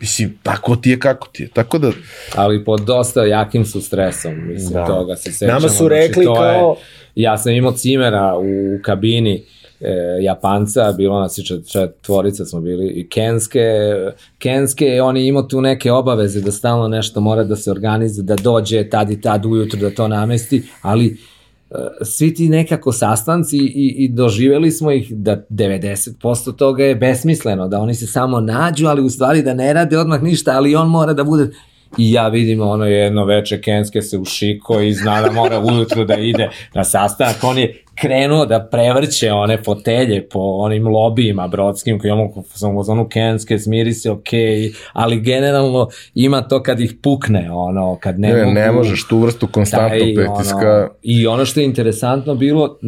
mislim, tako ti je kako ti je. Tako da, ali pod dosta jakim su stresom, mislim, Da. toga se sećamo. Nama su znači, rekli je- kao- ja sam imao cimera u kabini e, Japanca, bilo nas i čet, četvorica smo bili, i Kenske, Kenske, on je imao tu neke obaveze da stalno nešto mora da se organizuje, da dođe tad i tad ujutru da to namesti, ali svi ti nekako sastanci i, i doživeli smo ih da 90% toga je besmisleno, da oni se samo nađu, ali u stvari da ne rade odmah ništa, ali on mora da bude I ja vidim ono jedno veče Kenske se ušiko i zna da mora ujutru da ide na sastanak. On je krenuo da prevrće one fotelje po onim lobijima brodskim koji imamo sam u zonu Kenske, smiri se, ok, ali generalno ima to kad ih pukne, ono, kad ne, ne, mogu, ne možeš tu vrstu konstantnog taj, pritiska. Ono, I ono što je interesantno bilo,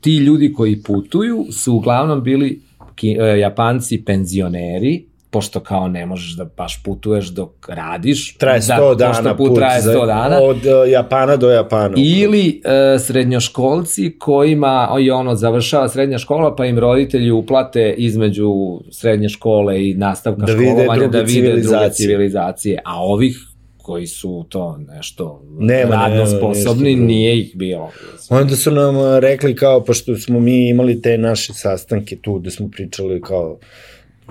ti ljudi koji putuju su uglavnom bili ki, e, Japanci penzioneri, pošto kao ne možeš da baš putuješ dok radiš. Traje 100 da, dana put put. traje 100 za- dana. Od uh, Japana do Japana. Ili e, srednjoškolci kojima je ono završava srednja škola pa im roditelji uplate između srednje škole i nastavka Da školovanja da vide druge civilizacije. A ovih koji su to nešto Nema, radno nema, sposobni, nešto nije ih bilo. Onda su nam uh, rekli kao, pošto smo mi imali te naše sastanke tu, da smo pričali kao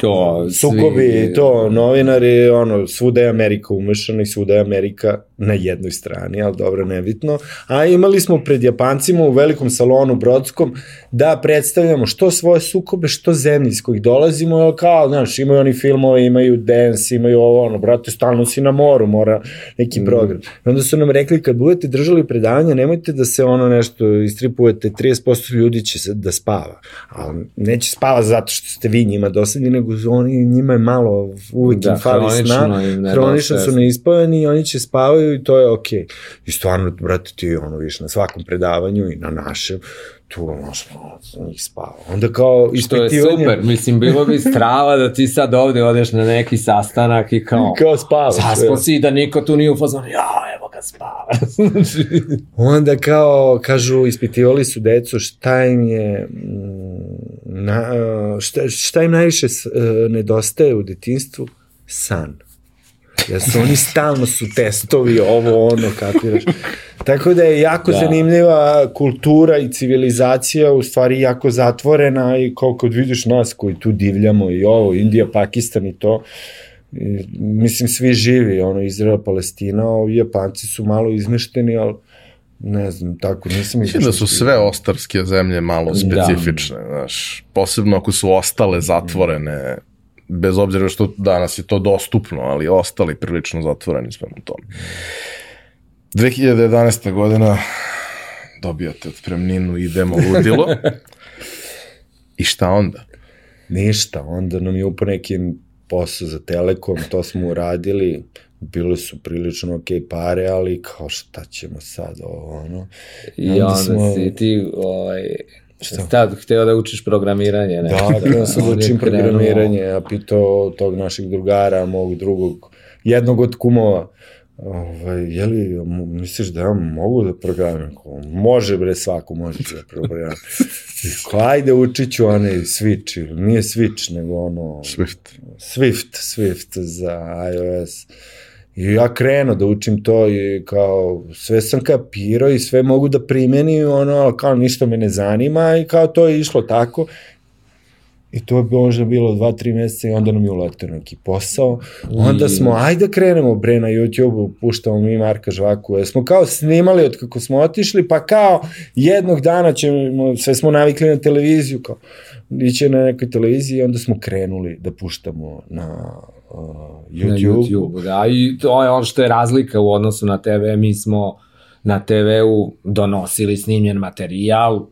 To, svi- sukobi i to, novinari, ono, svuda je Amerika umešana i svuda je Amerika na jednoj strani, ali dobro, nebitno. A imali smo pred Japancima u velikom salonu Brodskom da predstavljamo što svoje sukobe, što zemlje iz kojih dolazimo, kao, znaš, imaju oni filmove, imaju dance, imaju ovo, ono, brate, stalno si na moru, mora neki program. I onda su nam rekli, kad budete držali predavanja, nemojte da se ono nešto istripujete, 30% ljudi će da spava. Ali neće spava zato što ste vi njima dosadni, nego oni, njima je malo, uvijek Da, im fali sna, im hronično su sna. neispavani i oni će spavaju i to je okej. Okay. I stvarno, brate, ti ono, viš, na svakom predavanju i na našem, tu, ono, njih spava. Onda kao Što je ispitivanje... super, mislim, bilo bi strava da ti sad ovde odeš na neki sastanak i kao, Kao spavaš. zaspo si da niko tu nije u fazonu, ja, evo ga spava. Onda kao, kažu, ispitivali su decu šta im je, mm, na, šta, šta im najviše e, nedostaje u detinstvu? San. Jer su oni stalno su testovi, ovo, ono, kapiraš. Tako da je jako Da. da. zanimljiva kultura i civilizacija, u stvari jako zatvorena i kao kad vidiš nas koji tu divljamo i ovo, Indija, Pakistan i to, i, mislim svi živi, ono, Izrael, Palestina, ovi Japanci su malo izmešteni, ali ne znam, tako, nisam ih Mislim da su sve ostarske zemlje malo specifične, da. znaš, posebno ako su ostale zatvorene, bez obzira što danas je to dostupno, ali ostali prilično zatvoreni spremno tome. 2011. godina dobijate otpremninu, idemo ludilo. I šta onda? Ništa, onda nam je upo neki posao za Telekom, to smo uradili, bile su prilično ok pare, ali kao šta ćemo sad ovo, ono. I Onda onda smo- si ti, ovaj, Tad hteo da učiš programiranje. Ne? Da, sam On je učim programiranje, ja pitao tog našeg drugara, mog drugog, jednog od kumova, ovaj, je li, misliš da ja mogu da programiram? Može bre, svako može da programiram. I kao, ajde učit ću onaj Switch, ili nije Switch, nego ono... Swift. Swift, Swift za iOS. I ja krenuo da učim to i kao sve sam kapirao i sve mogu da primenim, ono, kao ništa me ne zanima i kao to je išlo tako. I to je možda bilo dva, tri meseca i onda nam je uletio neki posao. Onda smo, ajde krenemo bre na YouTube-u, puštamo mi Marka Žvaku. Jer smo kao snimali od kako smo otišli, pa kao jednog dana ćemo, sve smo navikli na televiziju, kao iće na nekoj televiziji i onda smo krenuli da puštamo na YouTube. Na YouTube, da, i to je ono što je razlika u odnosu na TV, mi smo na TV-u donosili snimljen materijal,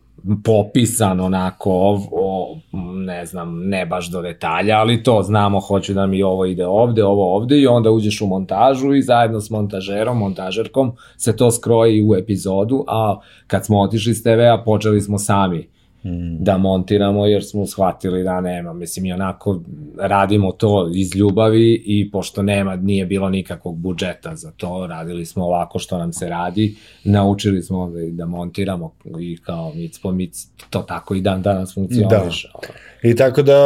popisan onako, o, o, ne znam, ne baš do detalja, ali to znamo, hoću da mi ovo ide ovde, ovo ovde i onda uđeš u montažu i zajedno s montažerom, montažerkom se to skroji u epizodu, a kad smo otišli s TV-a počeli smo sami da montiramo jer smo shvatili da nema, mislim i onako radimo to iz ljubavi i pošto nema, nije bilo nikakvog budžeta za to, radili smo ovako što nam se radi, naučili smo i da montiramo i kao mic po mic, to tako i dan danas funkcioniše. Da. I tako da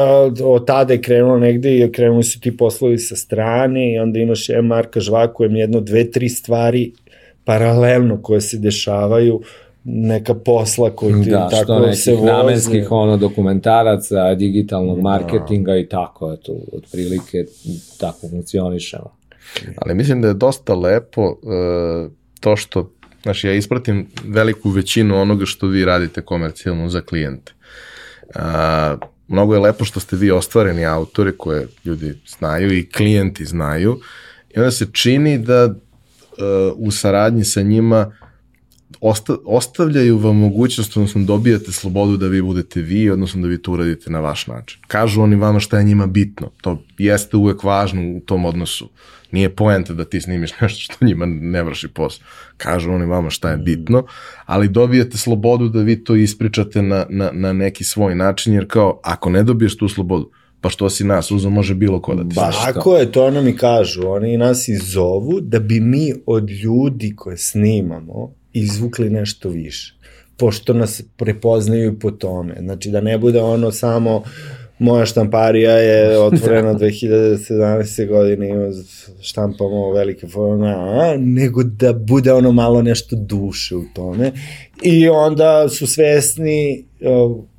od tada je krenulo negde i krenuli su ti poslovi sa strane i onda imaš M. Marka Žvaku, M jedno, dve, tri stvari paralelno koje se dešavaju, neka posla koji ti Da, što tako se nekih voze. namenskih ono dokumentaraca, digitalnog marketinga i tako, eto, otprilike tako funkcionišemo. Ali mislim da je dosta lepo uh, to što, znači ja ispratim veliku većinu onoga što vi radite komercijalno za klijente. Uh, mnogo je lepo što ste vi ostvareni autori koje ljudi znaju i klijenti znaju i onda se čini da uh, u saradnji sa njima osta, ostavljaju vam mogućnost, odnosno dobijate slobodu da vi budete vi, odnosno da vi to uradite na vaš način. Kažu oni vama šta je njima bitno. To jeste uvek važno u tom odnosu. Nije poenta da ti snimiš nešto što njima ne vrši posao. Kažu oni vama šta je bitno, ali dobijate slobodu da vi to ispričate na, na, na neki svoj način, jer kao, ako ne dobiješ tu slobodu, pa što si nas uzao, može bilo ko da ti Baš sluša. Tako je, to nam i kažu. Oni nas i zovu da bi mi od ljudi koje snimamo izvukli nešto više. Pošto nas prepoznaju i po tome. Znači da ne bude ono samo moja štamparija je otvorena 2017. godine ima štampamo velike forme, a, nego da bude ono malo nešto duše u tome I onda su svesni,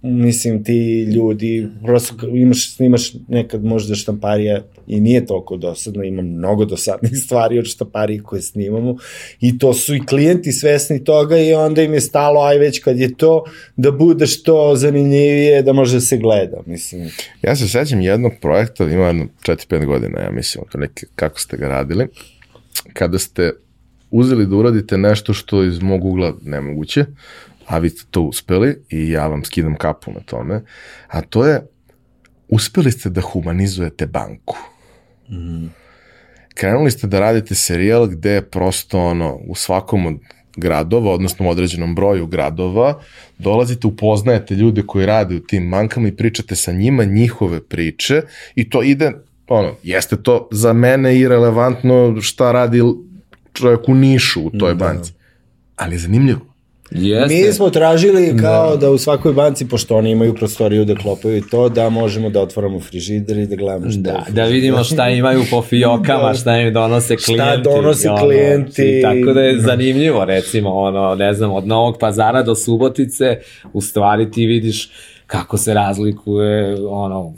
mislim, ti ljudi, prosto imaš, snimaš nekad možda štamparija i nije toliko dosadno, ima mnogo dosadnih stvari od štamparije koje snimamo i to su i klijenti svesni toga i onda im je stalo, aj već kad je to, da bude što zanimljivije, da može da se gleda, mislim. Ja se sećam jednog projekta, ima jedno 4-5 godina, ja mislim, to neke, kako ste ga radili, kada ste uzeli da uradite nešto što iz mog ugla nemoguće, a vi ste to uspeli i ja vam skidam kapu na tome, a to je, uspeli ste da humanizujete banku. Krenuli ste da radite serijal gde je prosto ono, u svakom od gradova, odnosno u određenom broju gradova, dolazite, upoznajete ljude koji rade u tim bankama i pričate sa njima njihove priče i to ide, ono, jeste to za mene i relevantno šta radi čovjek u Nišu u toj banci. Ali je zanimljivo. Jeste. Mi smo tražili kao da. u svakoj banci, pošto oni imaju prostoriju da klopaju i to, da možemo da otvoramo frižider i da gledamo šta Da, da vidimo šta imaju po fiokama, šta im donose klijenti. donose ono, klijenti. i tako da je zanimljivo, recimo, ono, ne znam, od Novog pazara do Subotice, u stvari ti vidiš kako se razlikuje ono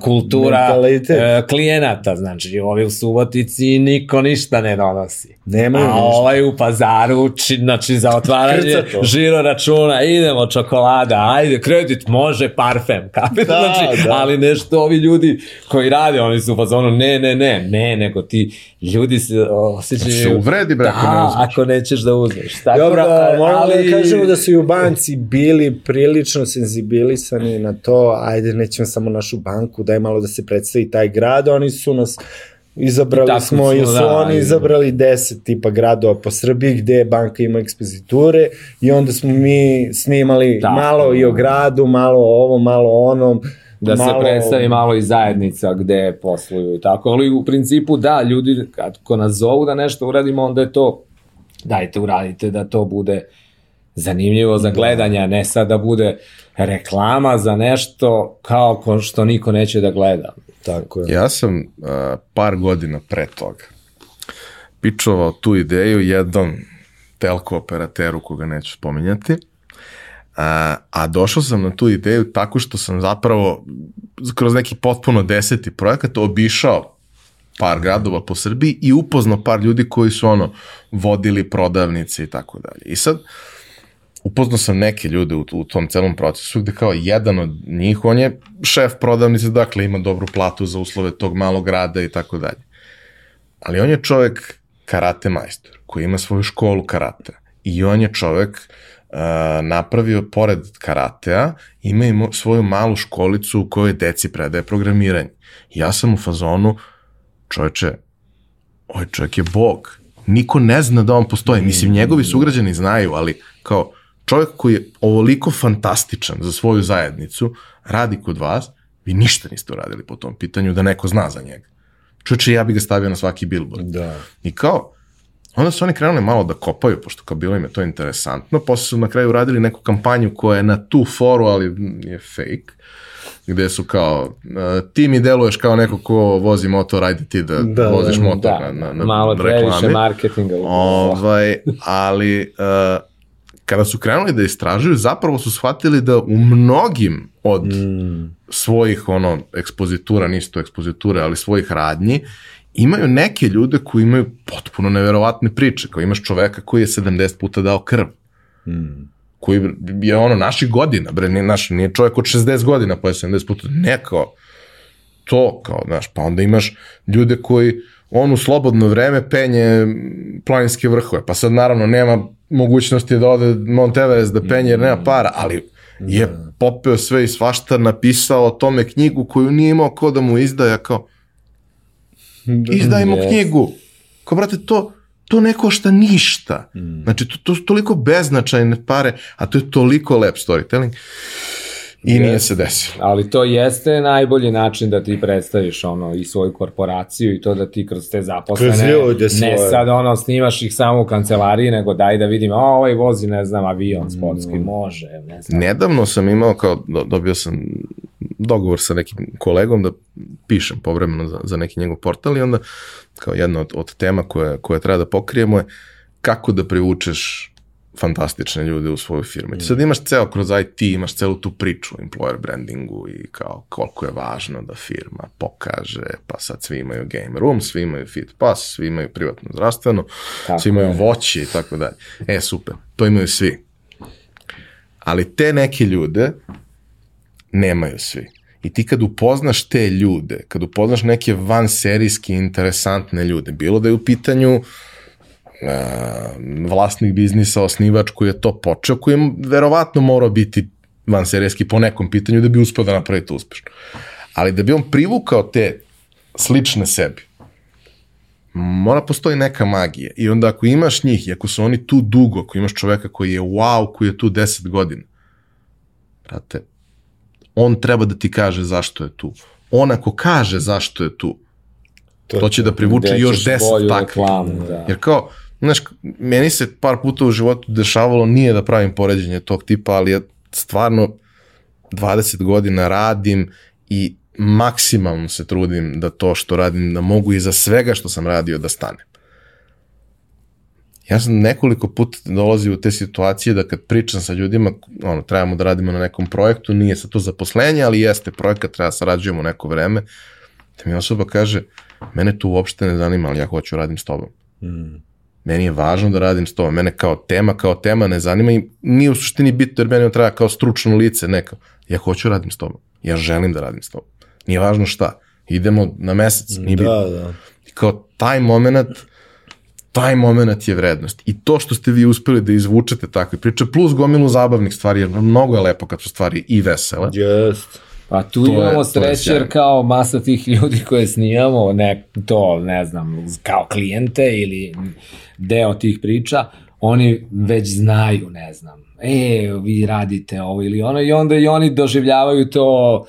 kultura e, klijenata, znači ovi u Subotici niko ništa ne donosi. Nemaju A ovaj u pazaru, či, znači za otvaranje žiro računa, idemo čokolada, ajde, kredit, može, parfem, kapi, Da, znači, da. ali nešto ovi ljudi koji rade, oni su u fazonu, ne, ne, ne, ne, nego ti ljudi se osjećaju... Se uvredi, bre, ako ne da, uzmeš. ako nećeš da uzmeš. Tako Dobro, da, moramo ali... da kažemo da su i u banci bili prilično senzibilisani na to, ajde, nećemo samo našu banku, daj malo da se predstavi taj grad, oni su nas izabrali smo, ili su da, oni izabrali deset tipa gradova po Srbiji gde banka ima ekspoziture i onda smo mi snimali Tako. malo i o gradu, malo o ovom, malo o onom, da se malo- predstavi malo i zajednica gde posluju i tako, ali u principu da, ljudi kad ko nas zovu da nešto uradimo, onda je to dajte uradite da to bude zanimljivo za gledanje, a ne sad da bude reklama za nešto kao ko što niko neće da gleda. Tako je. Ja sam uh, par godina pre toga pičovao tu ideju jednom telko operateru koga neću spominjati, a, a došao sam na tu ideju tako što sam zapravo kroz neki potpuno deseti projekat obišao par gradova po Srbiji i upoznao par ljudi koji su ono vodili prodavnice i tako dalje. I sad upoznao sam neke ljude u, u tom celom procesu gde kao jedan od njih, on je šef prodavnice, dakle ima dobru platu za uslove tog malog grada i tako dalje. Ali on je čovek karate majstor koji ima svoju školu karate i on je čovek uh, napravio pored karatea ima i svoju malu školicu u kojoj deci predaje programiranje. Ja sam u fazonu čoveče, ovaj čovjek je bog. Niko ne zna da on postoji. Mislim, njegovi sugrađani znaju, ali kao čovjek koji je ovoliko fantastičan za svoju zajednicu, radi kod vas, vi ništa niste uradili po tom pitanju da neko zna za njega. Čovječe, ja bi ga stavio na svaki billboard. Da. I kao, onda su oni krenuli malo da kopaju, pošto kao bilo im je to interesantno, posle su na kraju uradili neku kampanju koja je na tu foru, ali je fake, gde su kao, uh, ti mi deluješ kao neko ko vozi motor, ajde ti da, Da, voziš da, motor Da, na, na, na malo previše reklami. marketinga. Ovaj, ali uh, kada su krenuli da istražuju, zapravo su shvatili da u mnogim od Mm. svojih ono ekspozitura, nisu to ekspoziture, ali svojih radnji, imaju neke ljude koji imaju potpuno neverovatne priče, kao imaš čoveka koji je 70 puta dao krv, Mm. koji je ono naših godina, bre, nije, naš, nije čovjek od 60 godina pa je 70 puta, ne kao to, kao, znaš, pa onda imaš ljude koji on u slobodno vreme penje planinske vrhove, pa sad naravno nema mogućnosti da ode Mount Everest da penje jer nema para, ali je popeo sve i svašta, napisao o tome knjigu koju nije imao ko da mu izdaja, kao, izdajmo Yes. knjigu. Kao, brate, to, to ne košta ništa. Mm. Znači, to, to su toliko beznačajne pare, a to je toliko lep storytelling. I nije se desilo. Ali to jeste najbolji način da ti predstaviš ono i svoju korporaciju i to da ti kroz te zaposlene Kroz ljude ne svoje. sad ono snimaš ih samo u kancelariji nego daj da vidim a ovaj vozi ne znam avion sportski može ne znam Nedavno sam imao, kao, do- dobio sam dogovor sa nekim kolegom da pišem povremeno za, za neki njegov portal i onda kao jedna od, od tema koje, koje treba da pokrijemo je kako da privučeš fantastične ljude u svojoj firmi. Ti sad imaš ceo kroz IT, imaš celu tu priču o employer brandingu i kao koliko je važno da firma pokaže, pa sad svi imaju game room, svi imaju fit pass, svi imaju privatno zdravstveno, Tako svi imaju je. voće i tako dalje. E, super, to imaju svi. Ali te neke ljude nemaju svi. I ti kad upoznaš te ljude, kad upoznaš neke vanserijski interesantne ljude, bilo da je u pitanju uh, vlasnik biznisa, osnivač koji je to počeo, koji je verovatno morao biti vanserijski po nekom pitanju da bi uspeo da napravi to uspešno. Ali da bi on privukao te slične sebi, mora postoji neka magija. I onda ako imaš njih i ako su oni tu dugo, ako imaš čoveka koji je wow, koji je tu 10 godina, brate, on treba da ti kaže zašto je tu. On ako kaže zašto je tu, to će da privuče Gde još ćeš 10 bolju takvih. da. Jer kao, znaš, meni se par puta u životu dešavalo, nije da pravim poređenje tog tipa, ali ja stvarno 20 godina radim i maksimalno se trudim da to što radim, da mogu iza svega što sam radio da stanem. Ja sam nekoliko puta dolazio u te situacije da kad pričam sa ljudima, ono, trebamo da radimo na nekom projektu, nije sa to zaposlenje, ali jeste projekat, treba da sarađujemo neko vreme, da mi osoba kaže, mene to uopšte ne zanima, ali ja hoću radim s tobom. Meni je važno da radim s tobom. Mene kao tema, kao tema ne zanima i nije u suštini bitno jer meni treba kao stručno lice neka. Ja hoću radim s tobom. Ja želim da radim s tobom. Nije važno šta. Idemo na mesec. Nije bitno. Da, da. I kao taj moment, taj moment je vrednost. I to što ste vi uspeli da izvučete takve priče, plus gomilu zabavnih stvari, jer mnogo je lepo kad su stvari i vesele. Jest. Pa tu To imamo je sreće jer kao masa tih ljudi koje snijamo, ne, to ne znam, kao klijente ili deo tih priča, oni već znaju, ne znam, e, vi radite ovo ili ono i onda i oni doživljavaju to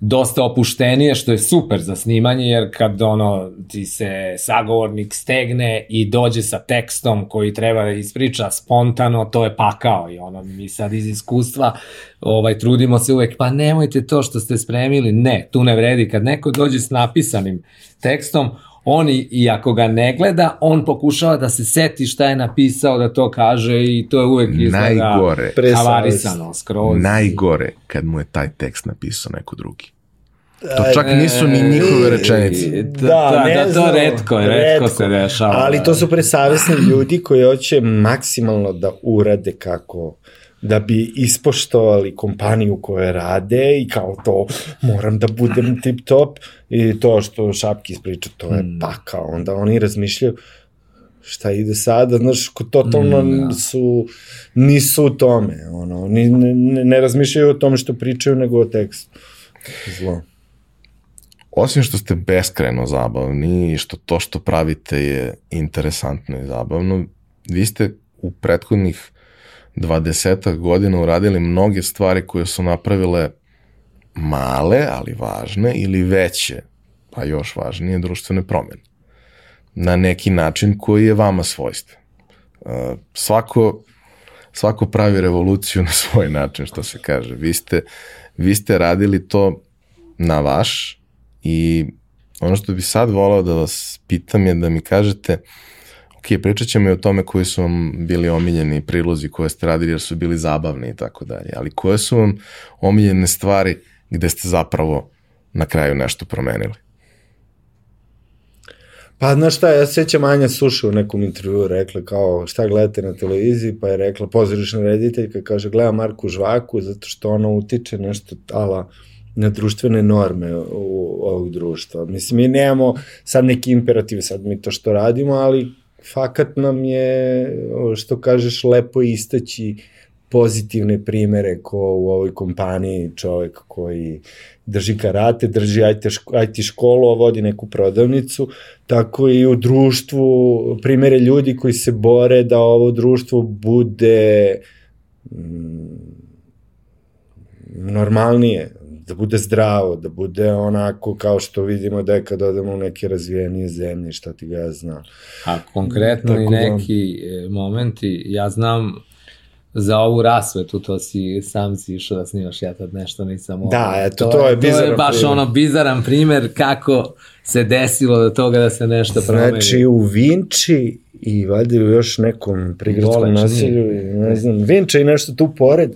dosta opuštenije, što je super za snimanje, jer kad ono ti se sagovornik stegne i dođe sa tekstom koji treba da ispriča spontano, to je pakao i ono mi sad iz iskustva ovaj trudimo se uvek, pa nemojte to što ste spremili, ne, tu ne vredi, kad neko dođe s napisanim tekstom, on i, i ako ga ne gleda, on pokušava da se seti šta je napisao da to kaže i to je uvek izgleda Najgore, havarisano skroz. najgore kad mu je taj tekst napisao neko drugi. To čak nisu ni njihove rečenice. Da, da, ne da, to znam, redko, je, redko se dešava. Ali da. to su presavesni ljudi koji hoće maksimalno da urade kako da bi ispoštovali kompaniju koje rade i kao to moram da budem tip top i to što Šapki ispriča to je Hmm. pakao onda oni razmišljaju šta ide sada, znaš, totalno Mm, da. su, nisu u tome, ono, ni, ne, ne razmišljaju o tome što pričaju, nego o tekstu. Zlo. Osim što ste beskreno zabavni i što to što pravite je interesantno i zabavno, vi ste u prethodnih 20 godina uradili mnoge stvari koje su napravile male, ali važne ili veće, pa još važnije društvene promene. Na neki način koji je vama svojstven. Uh, svako, svako pravi revoluciju na svoj način, što se kaže. Vi ste, vi ste radili to na vaš i ono što bi sad volao da vas pitam je da mi kažete ok, pričat ćemo i o tome koji su vam bili omiljeni prilozi koje ste radili jer su bili zabavni i tako dalje, ali koje su vam omiljene stvari gde ste zapravo na kraju nešto promenili? Pa znaš šta, ja se sjećam Anja Suša u nekom intervju rekla kao šta gledate na televiziji, pa je rekla pozorišna rediteljka, kaže gleda Marku Žvaku zato što ona utiče nešto ala na društvene norme u, ovog društva. Mislim, mi nemamo sad neki imperativ, sad mi to što radimo, ali fakat nam je, što kažeš, lepo istaći pozitivne primere ko u ovoj kompaniji čovek koji drži karate, drži IT, ško, IT školu, a vodi neku prodavnicu, tako i u društvu primere ljudi koji se bore da ovo društvo bude mm, normalnije, da bude zdravo, da bude onako kao što vidimo da je kad odemo u neke razvijenije zemlje, šta ti ga ja znam. A konkretno i Tako da- neki e, momenti, ja znam za ovu rasvetu, to si sam si išao da snimaš, ja tad nešto nisam mogao. Da, eto, to je To bizaran je baš primer. ono bizaran primer kako se desilo do toga da se nešto promeni. Znači u Vinči i valjda u još nekom prigradskom naselju, i ne znam, Vinča i nešto tu pored,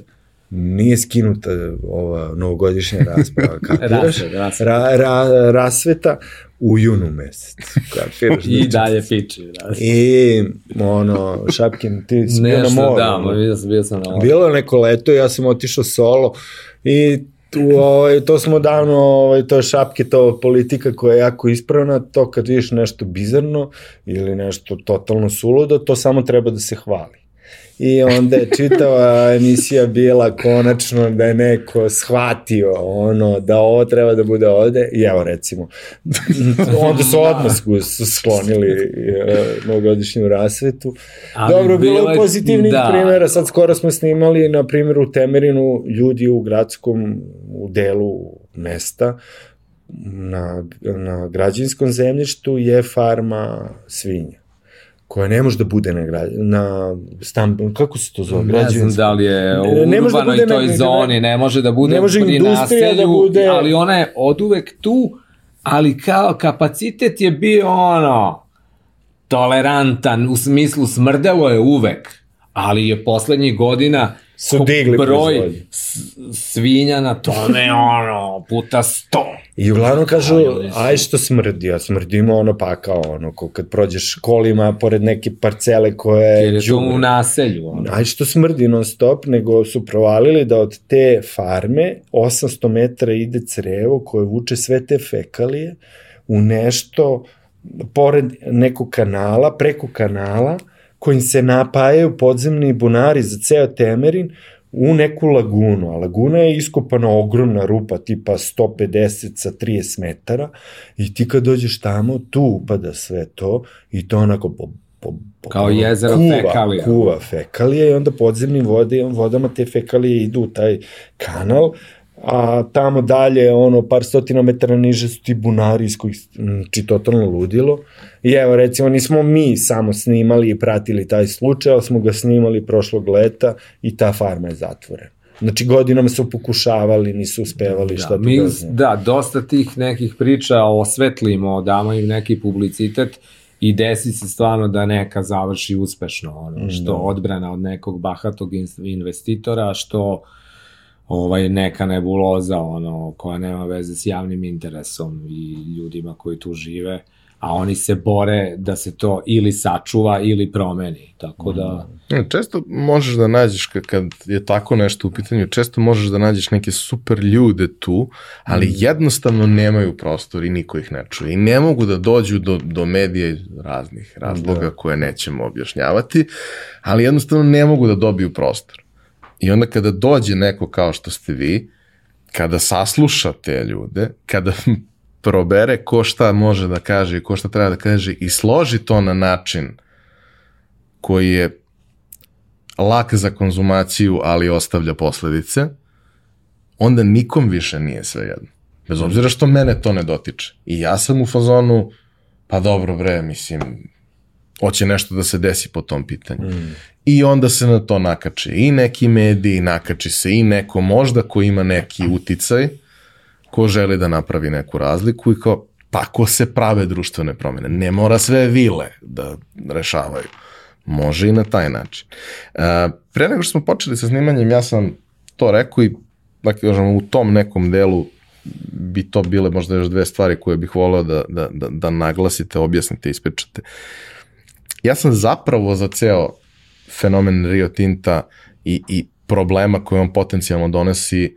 nije skinuta ova novogodišnja rasprava, kapiraš? Rasveta, rasveta. Ra, ra, rasveta u junu mesecu, kapiraš? I dalje piči. Da. I, ono, Šapkin, ti si bio na Nešto, moru. da, ma bio sam, bio sam na moru. Bilo je neko leto, ja sam otišao solo i tu, ovaj, to smo davno, ovaj, to je šapke, to politika koja je jako ispravna, to kad vidiš nešto bizarno ili nešto totalno suludo, to samo treba da se hvali. I onda je čitava emisija bila konačno da je neko shvatio ono, da ovo treba da bude ovde. I evo recimo onda su odmah sklonili e, novogodišnju rasvetu. Ali Dobro, bilo je- pozitivnih da. primjera, sad skoro smo snimali na primjer u Temerinu ljudi u gradskom u delu mesta na, na građinskom zemljištu je farma svinja koja ne može da bude na, gra, na stamb, kako se to zove? Ne znam da li je u Ne- da urbanoj bude toj na- zoni, ne može da bude ne može pri da naselju, bude- ali ona je od uvek tu, ali kao kapacitet je bio ono tolerantan, u smislu smrdelo je uvek, ali je poslednjih godina Su digli broj svinja na tome ono puta sto. I uglavnom kažu, Aj, aj što smrdi, a smrdimo ono pa kao ono, ko kad prođeš kolima pored neke parcele koje Jer je to đubre. u naselju. Ono. Aj što smrdi non stop, nego su provalili da od te farme 800 metara ide crevo koje vuče sve te fekalije u nešto pored nekog kanala, preko kanala, kojim se napajaju podzemni bunari za ceo Temerin u neku lagunu, a laguna je iskopana ogromna rupa tipa 150 sa 30 metara i ti kad dođeš tamo, tu upada sve to i to onako po, po, po, Kao ono, jezero kuva, fekalija. Kuva fekalije i onda podzemnim vode, vodama te fekalije idu u taj kanal, a tamo dalje, ono, par stotina metara niže su ti bunari iz kojih, znači, totalno ludilo. I evo, recimo, nismo mi samo snimali i pratili taj slučaj, ali smo ga snimali prošlog leta i ta farma je zatvorena. Znači, godinama su pokušavali, nisu uspevali šta Da, tu mi, da znam. da, dosta tih nekih priča osvetlimo, damo im neki publicitet i desi se stvarno da neka završi uspešno, ono, što Da. odbrana od nekog bahatog in- investitora, što ovaj neka nebuloza ono koja nema veze s javnim interesom i ljudima koji tu žive a oni se bore da se to ili sačuva ili promeni tako da Često možeš da nađeš, ka- kad je tako nešto u pitanju, često možeš da nađeš neke super ljude tu, ali jednostavno nemaju prostor i niko ih ne čuje. I ne mogu da dođu do, do medija iz raznih razloga koje nećemo objašnjavati, ali jednostavno ne mogu da dobiju prostor. I onda kada dođe neko kao što ste vi, kada sasluša te ljude, kada probere ko šta može da kaže i ko šta treba da kaže i složi to na način koji je lak za konzumaciju, ali ostavlja posledice, onda nikom više nije sve jedno. Bez obzira što mene to ne dotiče. I ja sam u fazonu, pa dobro bre, mislim, hoće nešto da se desi po tom pitanju. Mm. I onda se na to nakači i neki mediji, nakači se i neko možda ko ima neki uticaj, ko želi da napravi neku razliku i kao tako se prave društvene promene. Ne mora sve vile da rešavaju. Može i na taj način. Uh, pre nego što smo počeli sa snimanjem, ja sam to rekao i dakle, kažem, u tom nekom delu bi to bile možda još dve stvari koje bih voleo da, da, da, da naglasite, objasnite, ispričate. Ja sam zapravo za ceo fenomen Rio Tinta i, i problema koje on potencijalno donosi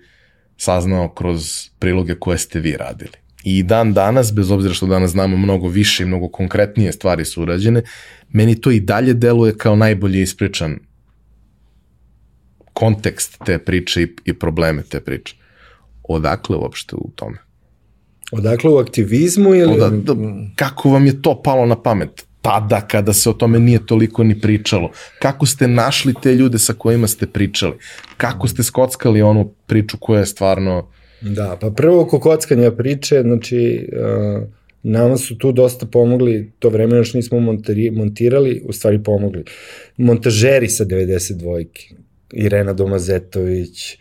saznao kroz priloge koje ste vi radili. I dan danas, bez obzira što danas znamo mnogo više i mnogo konkretnije stvari su urađene, meni to i dalje deluje kao najbolje ispričan kontekst te priče i, i probleme te priče. Odakle uopšte u tome? Odakle u aktivizmu ili... Oda, da, kako vam je to palo na pamet? Tada, kada se o tome nije toliko ni pričalo. Kako ste našli te ljude sa kojima ste pričali? Kako ste skockali onu priču koja je stvarno... Da, pa prvo oko kockanja priče, znači, uh, nama su tu dosta pomogli, to vreme još nismo montirali, u stvari pomogli. Montažeri sa 92-ke, Irena Domazetović,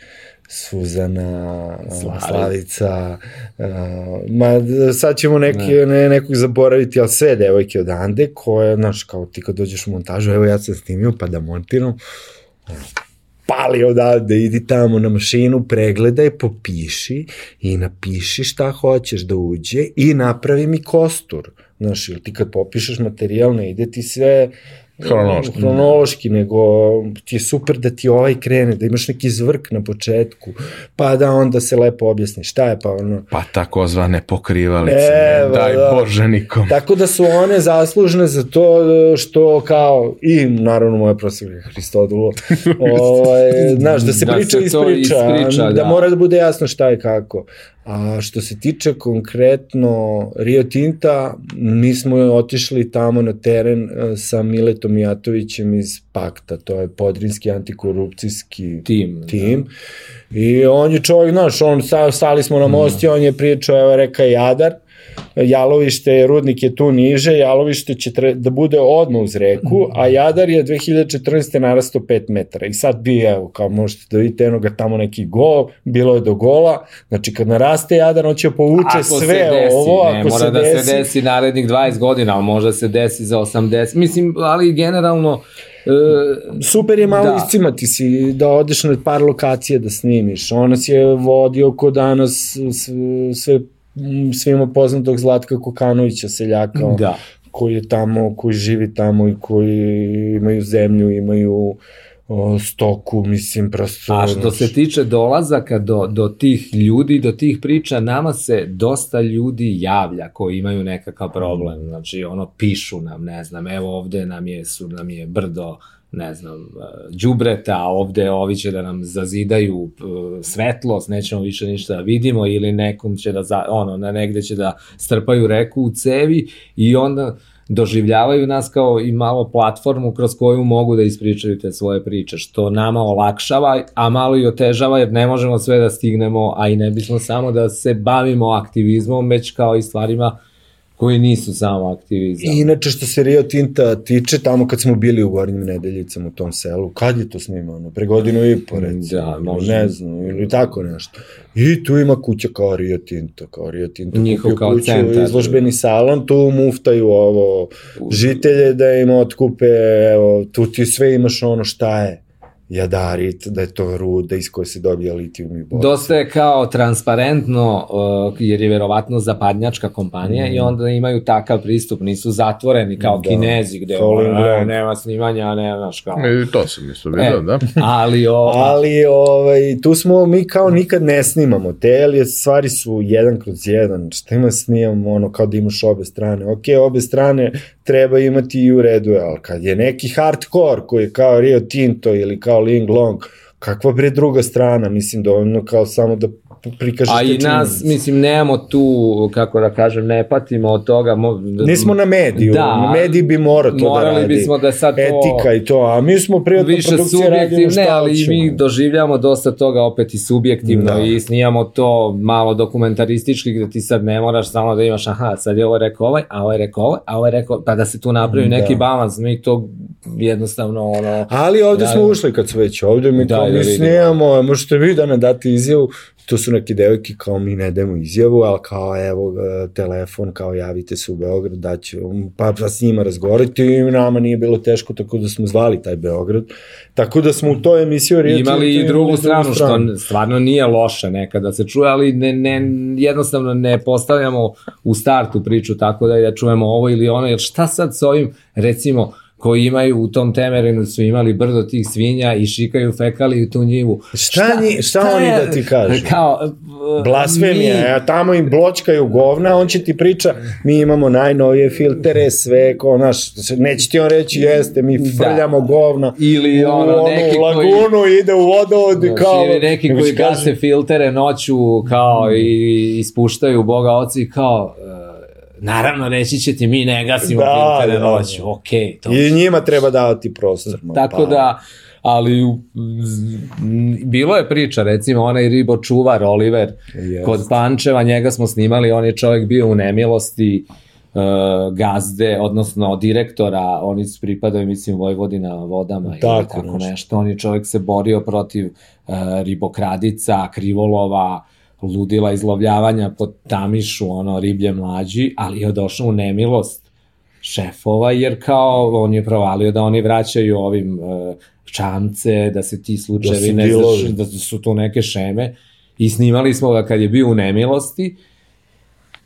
Suzana, Slavica. Slavica, a, ma sad ćemo neki, ne. nekog zaboraviti, ali sve devojke odande koje, znaš, kao ti kad dođeš u montažu, evo ja sam snimio pa da montiram, pali odavde, idi tamo na mašinu, pregledaj, popiši i napiši šta hoćeš da uđe i napravi mi kostur. Znaš, ili ti kad popišeš materijal, ne ide ti sve Hronološki. hronološki, nego ti je super da ti ovaj krene, da imaš neki zvrk na početku, pa da onda se lepo objasni šta je, pa ono... Pa takozvane pokrivalice, Evo, daj da. Bože nikom. Tako da su one zaslužne za to što kao, i naravno moja profesorka Hristodulo, ovaj, znaš, da se Da priča se iz to priča, ispriča, da, da. mora da bude jasno šta je kako. A što se tiče konkretno Rio Tinta, mi smo otišli tamo na teren eh, sa Miletom Mijatovićem iz Pakta, to je podrinski antikorupcijski Tim. tim. I on je čovjek, znaš, on, stali smo na most i on je pričao, evo reka Jadar, Jalovište, rudnik je tu niže, Jalovište će tre, da bude odmah uz reku, a Jadar je 2014. narasto 5 metara. I sad bi, evo, kao možete da vidite, eno ga tamo neki gol, bilo je do gola, znači kad naraste Jadar, on će povuče Ako sve se desi, ovo, ne ako mora se da desi, se desi narednih 20 godina, ali može se desi za 80. Mislim, ali generalno e, super je malo Da. da. iscimati si, da odeš na par lokacije da snimiš. On nas je vodio ko danas sve m, svima poznatog Zlatka Kokanovića, seljaka, da. koji je tamo, koji živi tamo i koji imaju zemlju, imaju o, stoku, mislim, prosto... A što se tiče dolazaka do, do tih ljudi, do tih priča, nama se dosta ljudi javlja koji imaju nekakav problem. Znači, ono, pišu nam, ne znam, evo ovde nam je, su, nam je brdo, ne znam, e, đubreta, a ovde ovi će da nam zazidaju e, svetlost, nećemo više ništa da vidimo, ili nekom će da, za, ono, na negde će da strpaju reku u cevi i onda doživljavaju nas kao i malo platformu kroz koju mogu da ispričaju te svoje priče, što nama olakšava, a malo i otežava jer ne možemo sve da stignemo, a i ne bismo samo da se bavimo aktivizmom, već kao i stvarima koji nisu samo aktivizam. I inače što se Rio Tinta tiče, tamo kad smo bili u Gornjim nedeljicama u tom selu, kad je to snimano? Pre godinu i po, recimo. Da, možda. Ne znam, ili tako nešto. I tu ima kuća kao Rio Tinto, kao Rio Tinto. Njihov kao kuću, centar. Izložbeni salon, tu muftaju ovo, žitelje da im otkupe, evo, tu ti sve imaš ono šta je jadarit, da je to ruda iz koje se dobija litijum i bor. Dosta je kao transparentno, uh, jer je verovatno zapadnjačka kompanija Mm. i onda imaju takav pristup, nisu zatvoreni kao Da. kinezi gde ono, ne, nema snimanja, ne, znaš kao. I to sam isto vidio, E. da. Ali o, Ali ovaj, tu smo, mi kao nikad ne snimamo te, ali stvari su jedan kroz jedan, šta ima snimamo, ono, kao da imaš obe strane. Ok, obe strane treba imati i u redu, je, ali kad je neki hardcore koji je kao Rio Tinto ili kao Ling Long, kakva bre druga strana, mislim dovoljno kao samo da prikažeš a i nas, činjenice. mislim, nemamo tu, kako da kažem, ne patimo od toga. Mo, da, Nismo na mediju, Da. na mediji bi morao to da radi. bismo da sad to- Etika i to, a mi smo privatna više produkcija radimo šta ne, ali i hoćemo. mi doživljamo dosta toga opet i subjektivno Da. i snijamo to malo dokumentaristički gde ti sad ne moraš samo da imaš aha, sad je ovo rekao ovaj, a ovo je rekao ovaj, a ovo je rekao, pa da se tu napravi Da. neki balans, mi to jednostavno ono, Ali ovde Da, smo da. ušli kad su već ovde, mi Da, kao da mi snijamo, možete vi da ne date izjavu, to su neke devojke kao mi ne dajemo izjavu, ali kao evo e, telefon, kao javite se u Beograd, daću, pa, pa s njima razgovarati i nama nije bilo teško, tako da smo zvali taj Beograd. Tako da smo u toj emisiji o Rio imali i drugu stranu, što stvarno nije loše nekada se čuje, ali ne, ne, jednostavno ne postavljamo u startu priču tako da da čujemo ovo ili ono, jer šta sad s ovim, recimo, koji imaju u tom temerinu su imali brdo tih svinja i šikaju fekali u tu njivu. Šta nji- šta oni je- da ti kažu? Kao, Blasfemija, mi- a tamo im bločkaju govna, on će ti priča, mi imamo najnovije filtere, sve, ko, naš, neće ti on reći, jeste, mi frljamo govna, Ili u ono, neki koji- lagunu, ide u vodovod i kao... ili neki koji gase filtere noću kao i ispuštaju Boga oci kao uh, naravno reći će ti mi ne gasimo Da, filtere da, da. noću, okej, to I njima treba davati prostor. Tako pa. da, ali bilo je priča, recimo onaj ribo čuvar Oliver Jest. kod Pančeva, njega smo snimali, on je čovjek bio u nemilosti, gazde, odnosno direktora, oni su pripadaju, mislim, Vojvodina vodama ili Tako tako nešto. nešto. On je čovjek se borio protiv uh, ribokradica, krivolova, ludila izlovljavanja pod Tamišu, ono, riblje mlađi, ali je došao u nemilost šefova, jer kao on je provalio da oni vraćaju ovim uh, čamce, da se ti slučajevi su ne znaš, da su tu neke šeme. I snimali smo ga kad je bio u nemilosti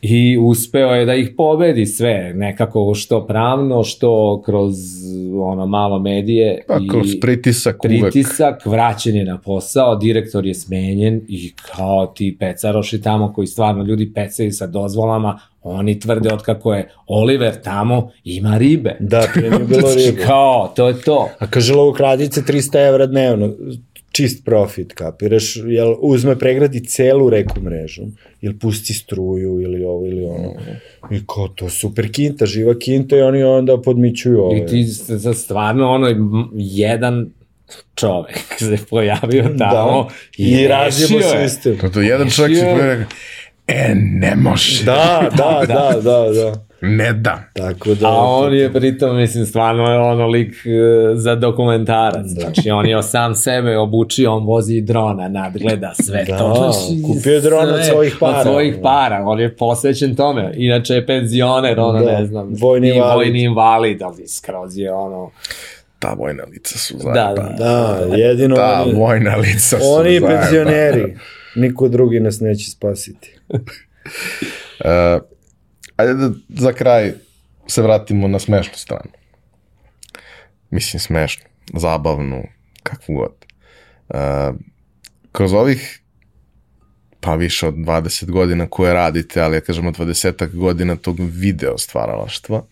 i uspeo je da ih pobedi sve, nekako što pravno, što kroz ono malo medije Pa, i kroz pritisak uvek. pritisak, vraćen je na posao, direktor je smenjen i kao ti pecaroši tamo koji stvarno ljudi pecaju sa dozvolama, oni tvrde od kako je Oliver tamo ima ribe. Da, pre nije bilo ribe. kao, to je to. A kaže lovokradice 300 evra dnevno, čist profit, kapiraš, jel uzme pregradi celu reku mrežom, ili pusti struju, ili ovo, ili ono. I kao, to super kinta, živa kinta i oni onda podmićuju ove. I ti za stvarno ono jedan čovek se pojavio tamo da. i, i je. sistem. To, to jedan čovjek se rekao, e, ne može, Da, da, da, da, da. Ne da. Tako da... A on je pritom, mislim, stvarno je ono lik e, za dokumentarac. Da. Znači, on je sam sebe obučio, on vozi drona, nadgleda sve Da, to. Znači, kupio je dron od svojih para. Od svojih para, on je posvećen tome. Inače je penzioner, ono, Da, ne znam. vojni invalid. Vojni invalid, ali skroz je ono... Ta vojna lica su Da, zajebana. da. Da, jedino Ta oni, vojna lica su oni penzioneri. Niko drugi nas neće spasiti. Uh, ajde da za kraj se vratimo na smešnu stranu. Mislim smešnu, zabavnu, kakvu god. Uh, kroz ovih pa više od 20 godina koje radite, ali ja kažemo 20 godina tog video stvaralaštva,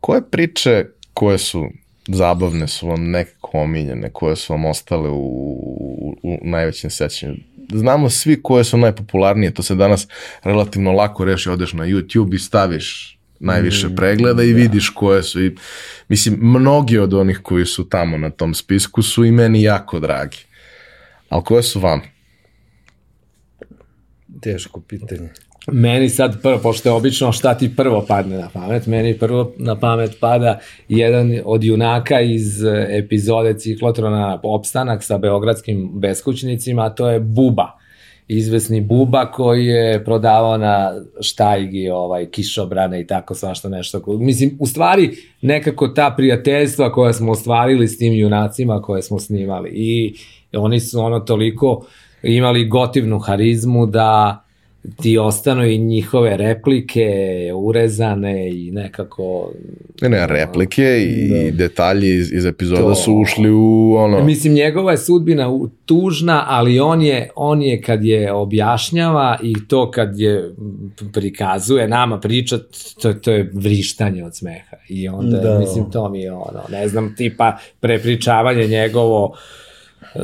koje priče koje su zabavne su vam nekako omiljene, koje su vam ostale u, u, u najvećem sećanju? Znamo svi koje su najpopularnije, to se danas relativno lako reši, odeš na YouTube i staviš najviše pregleda i vidiš koje su i mislim mnogi od onih koji su tamo na tom spisku su i meni jako dragi. Ali koje su vam? Teško pitanje. Meni sad prvo, pošto je obično šta ti prvo padne na pamet, meni prvo na pamet pada jedan od junaka iz e, epizode ciklotrona Opstanak sa beogradskim beskućnicima, a to je Buba. Izvesni Buba koji je prodavao na štajgi ovaj, kišobrane i tako svašta nešto. Mislim, u stvari nekako ta prijateljstva koja smo ostvarili s tim junacima koje smo snimali i oni su ono toliko imali gotivnu harizmu da ti ostanu i njihove replike urezane i nekako Ne, ne, replike i detalji iz, iz epizoda To. su ušli u ono... Mislim, njegova je sudbina tužna, ali on je, on je kad je objašnjava i to kad je prikazuje nama priča, to, to je vrištanje od smeha. I onda, Da. da. mislim, to mi je ono, ne znam, tipa prepričavanje njegovo, uh,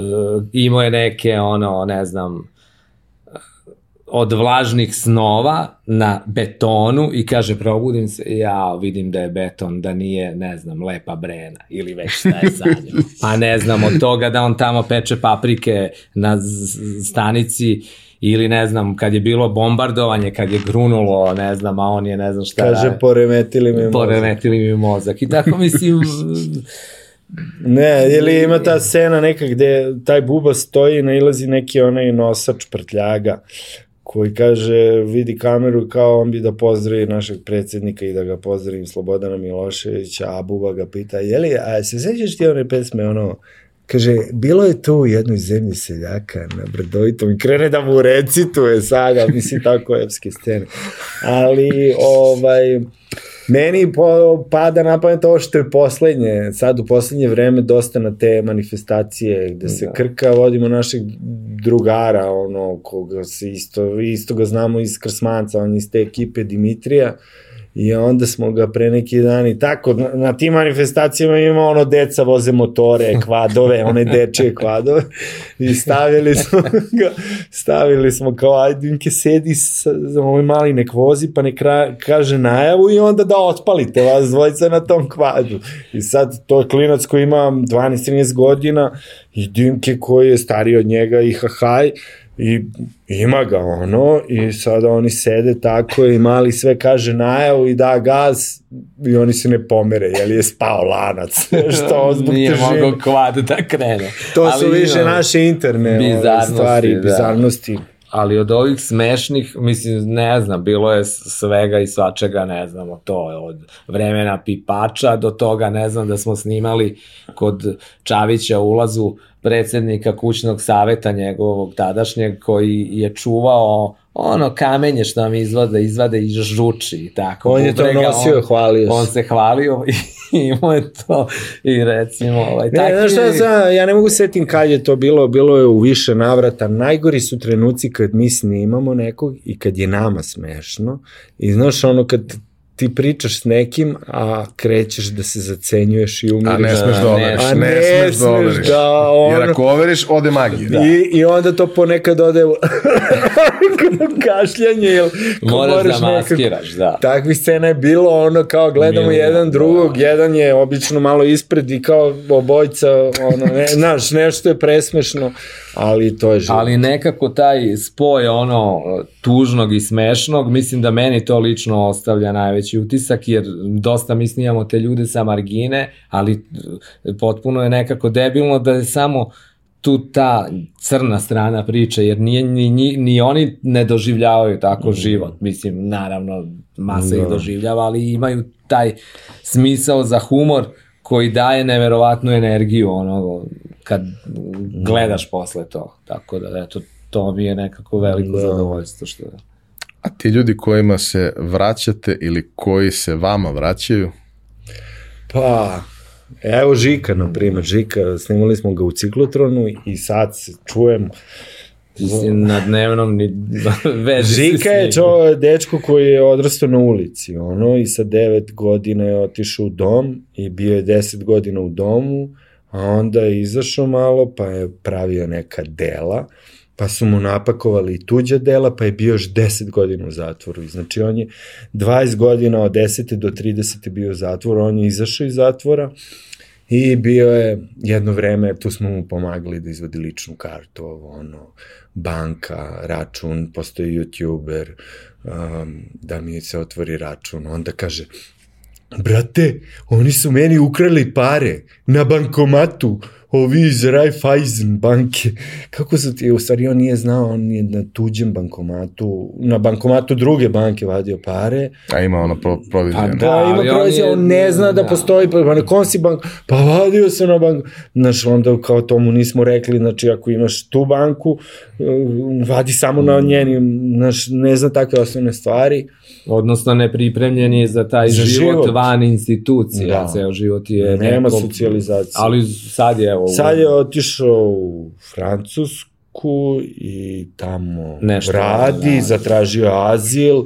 imao je neke, ono, ne znam, od vlažnih snova na betonu i kaže probudim se, ja vidim da je beton, da nije, ne znam, lepa brena ili već šta je sanjao. Pa ne znam, od toga da on tamo peče paprike na stanici ili ne znam, kad je bilo bombardovanje, kad je grunulo, ne znam, a on je ne znam šta Kaže, radi. poremetili me mozak. poremetili mi mozak. I tako mislim, Ne, ili ima ta scena neka gde taj buba stoji i nailazi neki onaj nosač prtljaga koji kaže, vidi kameru kao on bi da pozdravi našeg predsednika i da ga pozdravim Slobodana Miloševića, a Buba ga pita, jeli, a se sećaš ti one pesme, ono, kaže, bilo je to u jednoj zemlji seljaka na Brdovitom i krene da mu recituje sada, mislim, tako epske scene. Ali, ovaj, Meni po, pada na pamet ovo što je poslednje, sad u poslednje vreme dosta na te manifestacije gde se da. krka, vodimo našeg drugara, ono, koga se isto, isto ga znamo iz Krsmanca, on je iz te ekipe Dimitrija, I onda smo ga pre neki dan i tako, na, na tim manifestacijama ima ono deca voze motore, kvadove, one dečije kvadove i stavili smo ga, stavili smo kao ajde Vinke sedi sa, ovaj mali nek vozi pa nek kaže najavu i onda da otpalite vas dvojica na tom kvadu. I sad to je klinac koji ima 12-13 godina i Dimke koji je stariji od njega i hahaj I ima ga ono i sada oni sede tako i mali sve kaže najavu i da gaz i oni se ne pomere, jer je spao lanac, što zbog Nije težine. mogao kvad da krene. To su Ali više ima- naše interne ove, bizarnosti, stvari, da. bizarnosti. Ali od ovih smešnih, mislim, ne znam, bilo je svega i svačega, ne znamo, to od vremena pipača do toga, ne znam, da smo snimali kod Čavića ulazu predsednika kućnog saveta njegovog tadašnjeg koji je čuvao ono kamenje što nam izvade, izvade i žuči i tako. On je to Bubrega, nosio, on- hvalio se. On se hvalio i imao je to i recimo, ovaj, Ne, takvi- znaš šta, sam, ja ne mogu setim kad je to bilo, bilo je u više navrata. Najgori su trenuci kad mi snimamo nekog i kad je nama smešno. I znaš ono kad ti pričaš s nekim, a krećeš da se zacenjuješ i umiriš. A ne smeš da overiš, a ne, ne smeš da smeš overiš. da, ono- Jer ako overiš, ode magija. Da. I, I onda to ponekad ode u kašljanje, jel ko Moraš da nekako- maskiraš, da. Takvih scena je bilo ono kao gledamo Milion, jedan da. drugog, jedan je obično malo ispred i kao obojca, ono, ne, znaš, nešto je presmešno, ali to je život. Ali nekako taj spoj ono tužnog i smešnog, mislim da meni to lično ostavlja najveći utisak, jer dosta mi snijamo te ljude sa margine, ali e, potpuno je nekako debilno da je samo tu ta crna strana priče, jer nije, ni, ni, ni oni ne doživljavaju tako život. Mislim, naravno, masa ih Da. doživljava, ali imaju taj smisao za humor koji daje neverovatnu energiju ono kad gledaš posle to. Tako da eto to mi je nekako veliko Da. zadovoljstvo što A ti ljudi kojima se vraćate ili koji se vama vraćaju, Pa, evo Žika, na primjer, Žika, snimali smo ga u ciklotronu i sad se čujem, ti si na dnevnom ni vezi Žika je čo, dečko koji je odrastao na ulici, ono, i sa devet godina je otišao u dom i bio je deset godina u domu, a onda je izašao malo, pa je pravio neka dela, pa su mu napakovali tuđa dela, pa je bio još 10 godina u zatvoru. Znači on je 20 godina od 10. do 30. bio u zatvoru, on je izašao iz zatvora i bio je jedno vreme, tu smo mu pomagali da izvadi ličnu kartu, ovo ono, banka, račun, postoji youtuber, um, da mi se otvori račun, onda kaže, brate, oni su meni ukrali pare na bankomatu, ovi iz Raiffeisen banke. Kako su ti, u stvari on nije znao, on je na tuđem bankomatu, na bankomatu druge banke vadio pare, a ima ono pro, provizija. Pa da. Da, ima on provizija, je- on ne zna da da. postoji, pa na kom si bank, pa vadio se na bank, znaš, onda kao tomu nismo rekli, znači ako imaš tu banku, eh, vadi samo na njenim, znaš, ne zna takve osnovne stvari, Odnosno nepripremljen je za taj Za život, život. van institucija, Da. ceo život je nema neko- socijalizacije. Ali sad je evo... Sad je otišao u Francusku i tamo Nešto radi, radi. zatražio azil,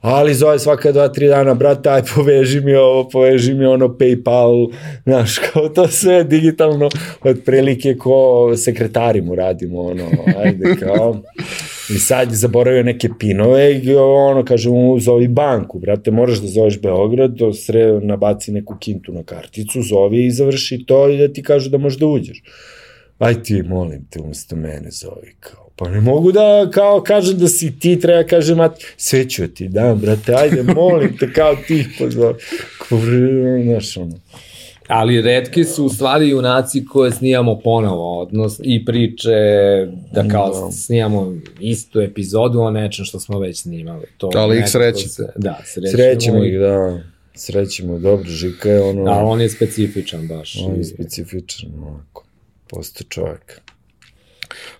ali zove svaka dva, tri dana, brate, aj poveži mi ovo, poveži mi ono Paypal, znaš, kao to sve digitalno, otprilike ko sekretari mu radimo, ono, ajde, kao, i sad je zaboravio neke pinove i ono, kaže mu, zovi banku, brate, moraš da zoveš Beograd, do sre, nabaci neku kintu na karticu, zovi i završi to i da ti kažu da možeš da uđeš. Aj ti molim te umesto mene zovi kao pa ne mogu da kao kažem da si ti treba kažem mat sve ću ti dam brate ajde molim te kao ti ih pozovi. Kao, znaš ono Ali redki su u stvari junaci koje snijamo ponovo, odnos i priče da kao Da. snijamo istu epizodu o nečem što smo već snimali. To Ali ih srećete. Se, da, srećemo, srećemo ih da srećemo dobro Žika je ono Da, on je specifičan baš. on je specifičan onako posto čovjek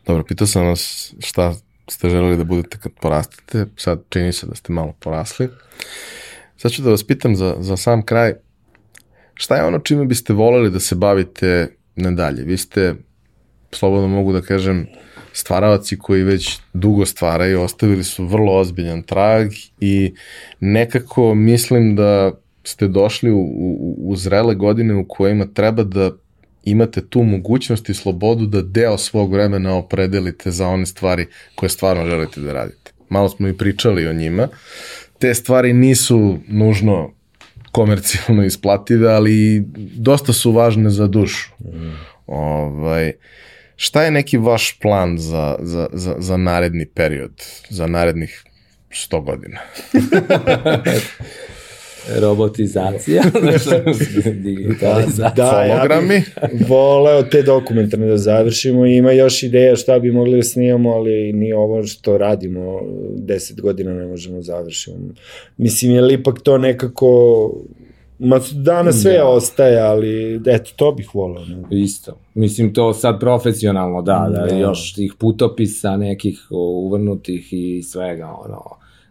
Dobro, pitao sam vas šta ste želeli da budete kad porastete, sad čini se da ste malo porasli. Sad ću da vas pitam za, za sam kraj, šta je ono čime biste voleli da se bavite nadalje? Vi ste, slobodno mogu da kažem, stvaravaci koji već dugo stvaraju, ostavili su vrlo ozbiljan trag i nekako mislim da ste došli u, u, u zrele godine u kojima treba da imate tu mogućnost i slobodu da deo svog vremena opredelite za one stvari koje stvarno želite da radite. Malo smo i pričali o njima. Te stvari nisu nužno komercijalno isplative, ali dosta su važne za dušu. Ovaj, Šta je neki vaš plan za, za, za, za naredni period, za narednih 100 godina? robotizacija, digitalizacija. Da, ja bih voleo te dokumentarne da završimo i ima još ideja šta bi mogli da snimamo, ali ni ovo što radimo 10 godina ne možemo da završimo. Mislim, je li ipak to nekako Ma danas sve Da. ostaje, ali eto, to bih voleo. Ne? Isto. Mislim, to sad profesionalno, da, da, Da. još tih putopisa nekih uvrnutih i svega, ono,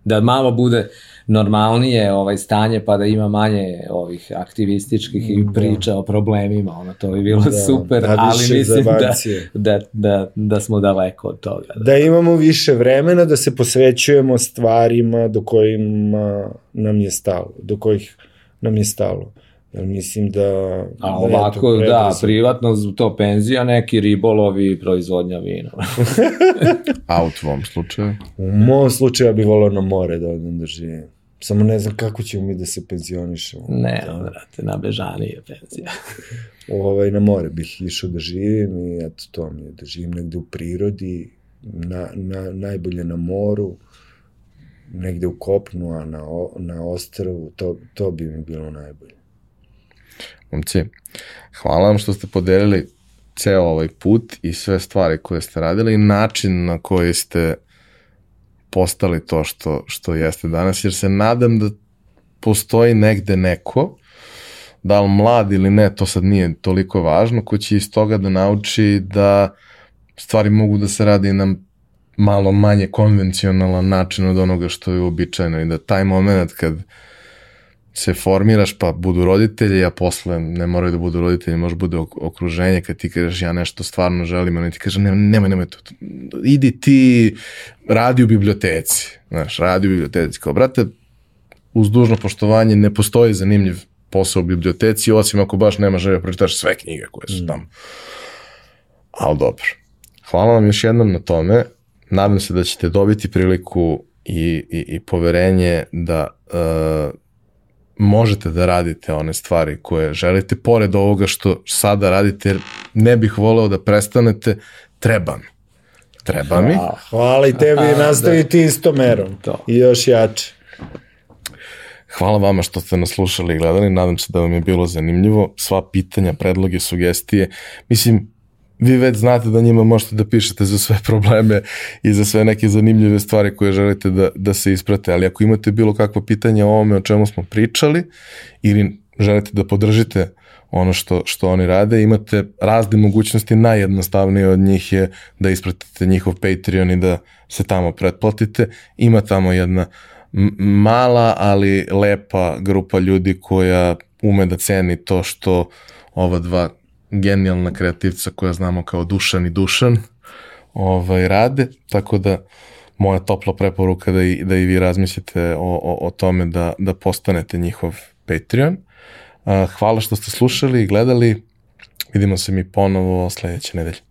da malo bude normalnije ovaj stanje, pa da ima manje ovih aktivističkih i Da. priča o problemima, ono, to bi bilo Da, super, da, ali mislim da, da, da, da smo daleko od toga. Da imamo više vremena da se posvećujemo stvarima do kojima nam je stalo, do kojih nam je stalo. Jer mislim da... A eto, ovako, da, prebrzo. privatno to penzija, neki ribolovi i proizvodnja vina. A u tvom slučaju? U mom slučaju ja bih volao na more da odem da živim. Samo ne znam kako ćemo mi da se penzionišemo. ne, da. brate, na bežanije penzija. ovaj, na more bih išao da živim i eto to mi je, da živim negde u prirodi, na, na, najbolje na moru, negde u kopnu, a na, na ostrvu, to, to bi mi bilo najbolje. Momci, hvala vam što ste podelili ceo ovaj put i sve stvari koje ste radili i način na koji ste postali to što, što jeste danas, jer se nadam da postoji negde neko, da li mlad ili ne, to sad nije toliko važno, ko će iz toga da nauči da stvari mogu da se radi na malo manje konvencionalan način od onoga što je uobičajeno i da taj moment kad se formiraš pa budu roditelji, a posle ne moraju da budu roditelji, može bude ok- okruženje kad ti kažeš ja nešto stvarno želim, oni ti kaže nemoj, nemoj, nemoj to, to, idi ti radi u biblioteci, znaš, radi u biblioteci, kao brate, uz dužno poštovanje ne postoji zanimljiv posao u biblioteci, osim ako baš nema želja pročitaš sve knjige koje su tamo. Ali dobro. Hvala vam još jednom na tome. Nadam se da ćete dobiti priliku i, i, i poverenje da uh, možete da radite one stvari koje želite, pored ovoga što sada radite, jer ne bih voleo da prestanete, treba mi. Treba mi. Hvala. Hvala i tebi, A, nastaviti istom merom. To. I još jače. Hvala vama što ste nas slušali i gledali, nadam se da vam je bilo zanimljivo. Sva pitanja, predloge, sugestije, mislim, vi već znate da njima možete da pišete za sve probleme i za sve neke zanimljive stvari koje želite da, da se isprate, ali ako imate bilo kakvo pitanje o ovome o čemu smo pričali ili želite da podržite ono što, što oni rade, imate razne mogućnosti, najjednostavnije od njih je da ispratite njihov Patreon i da se tamo pretplatite. Ima tamo jedna mala, ali lepa grupa ljudi koja ume da ceni to što ova dva genijalna kreativca koja znamo kao Dušan i Dušan ovaj, rade, tako da moja topla preporuka da i, da i vi razmislite o, o, o tome da, da postanete njihov Patreon. Hvala što ste slušali i gledali. Vidimo se mi ponovo sledeće nedelje.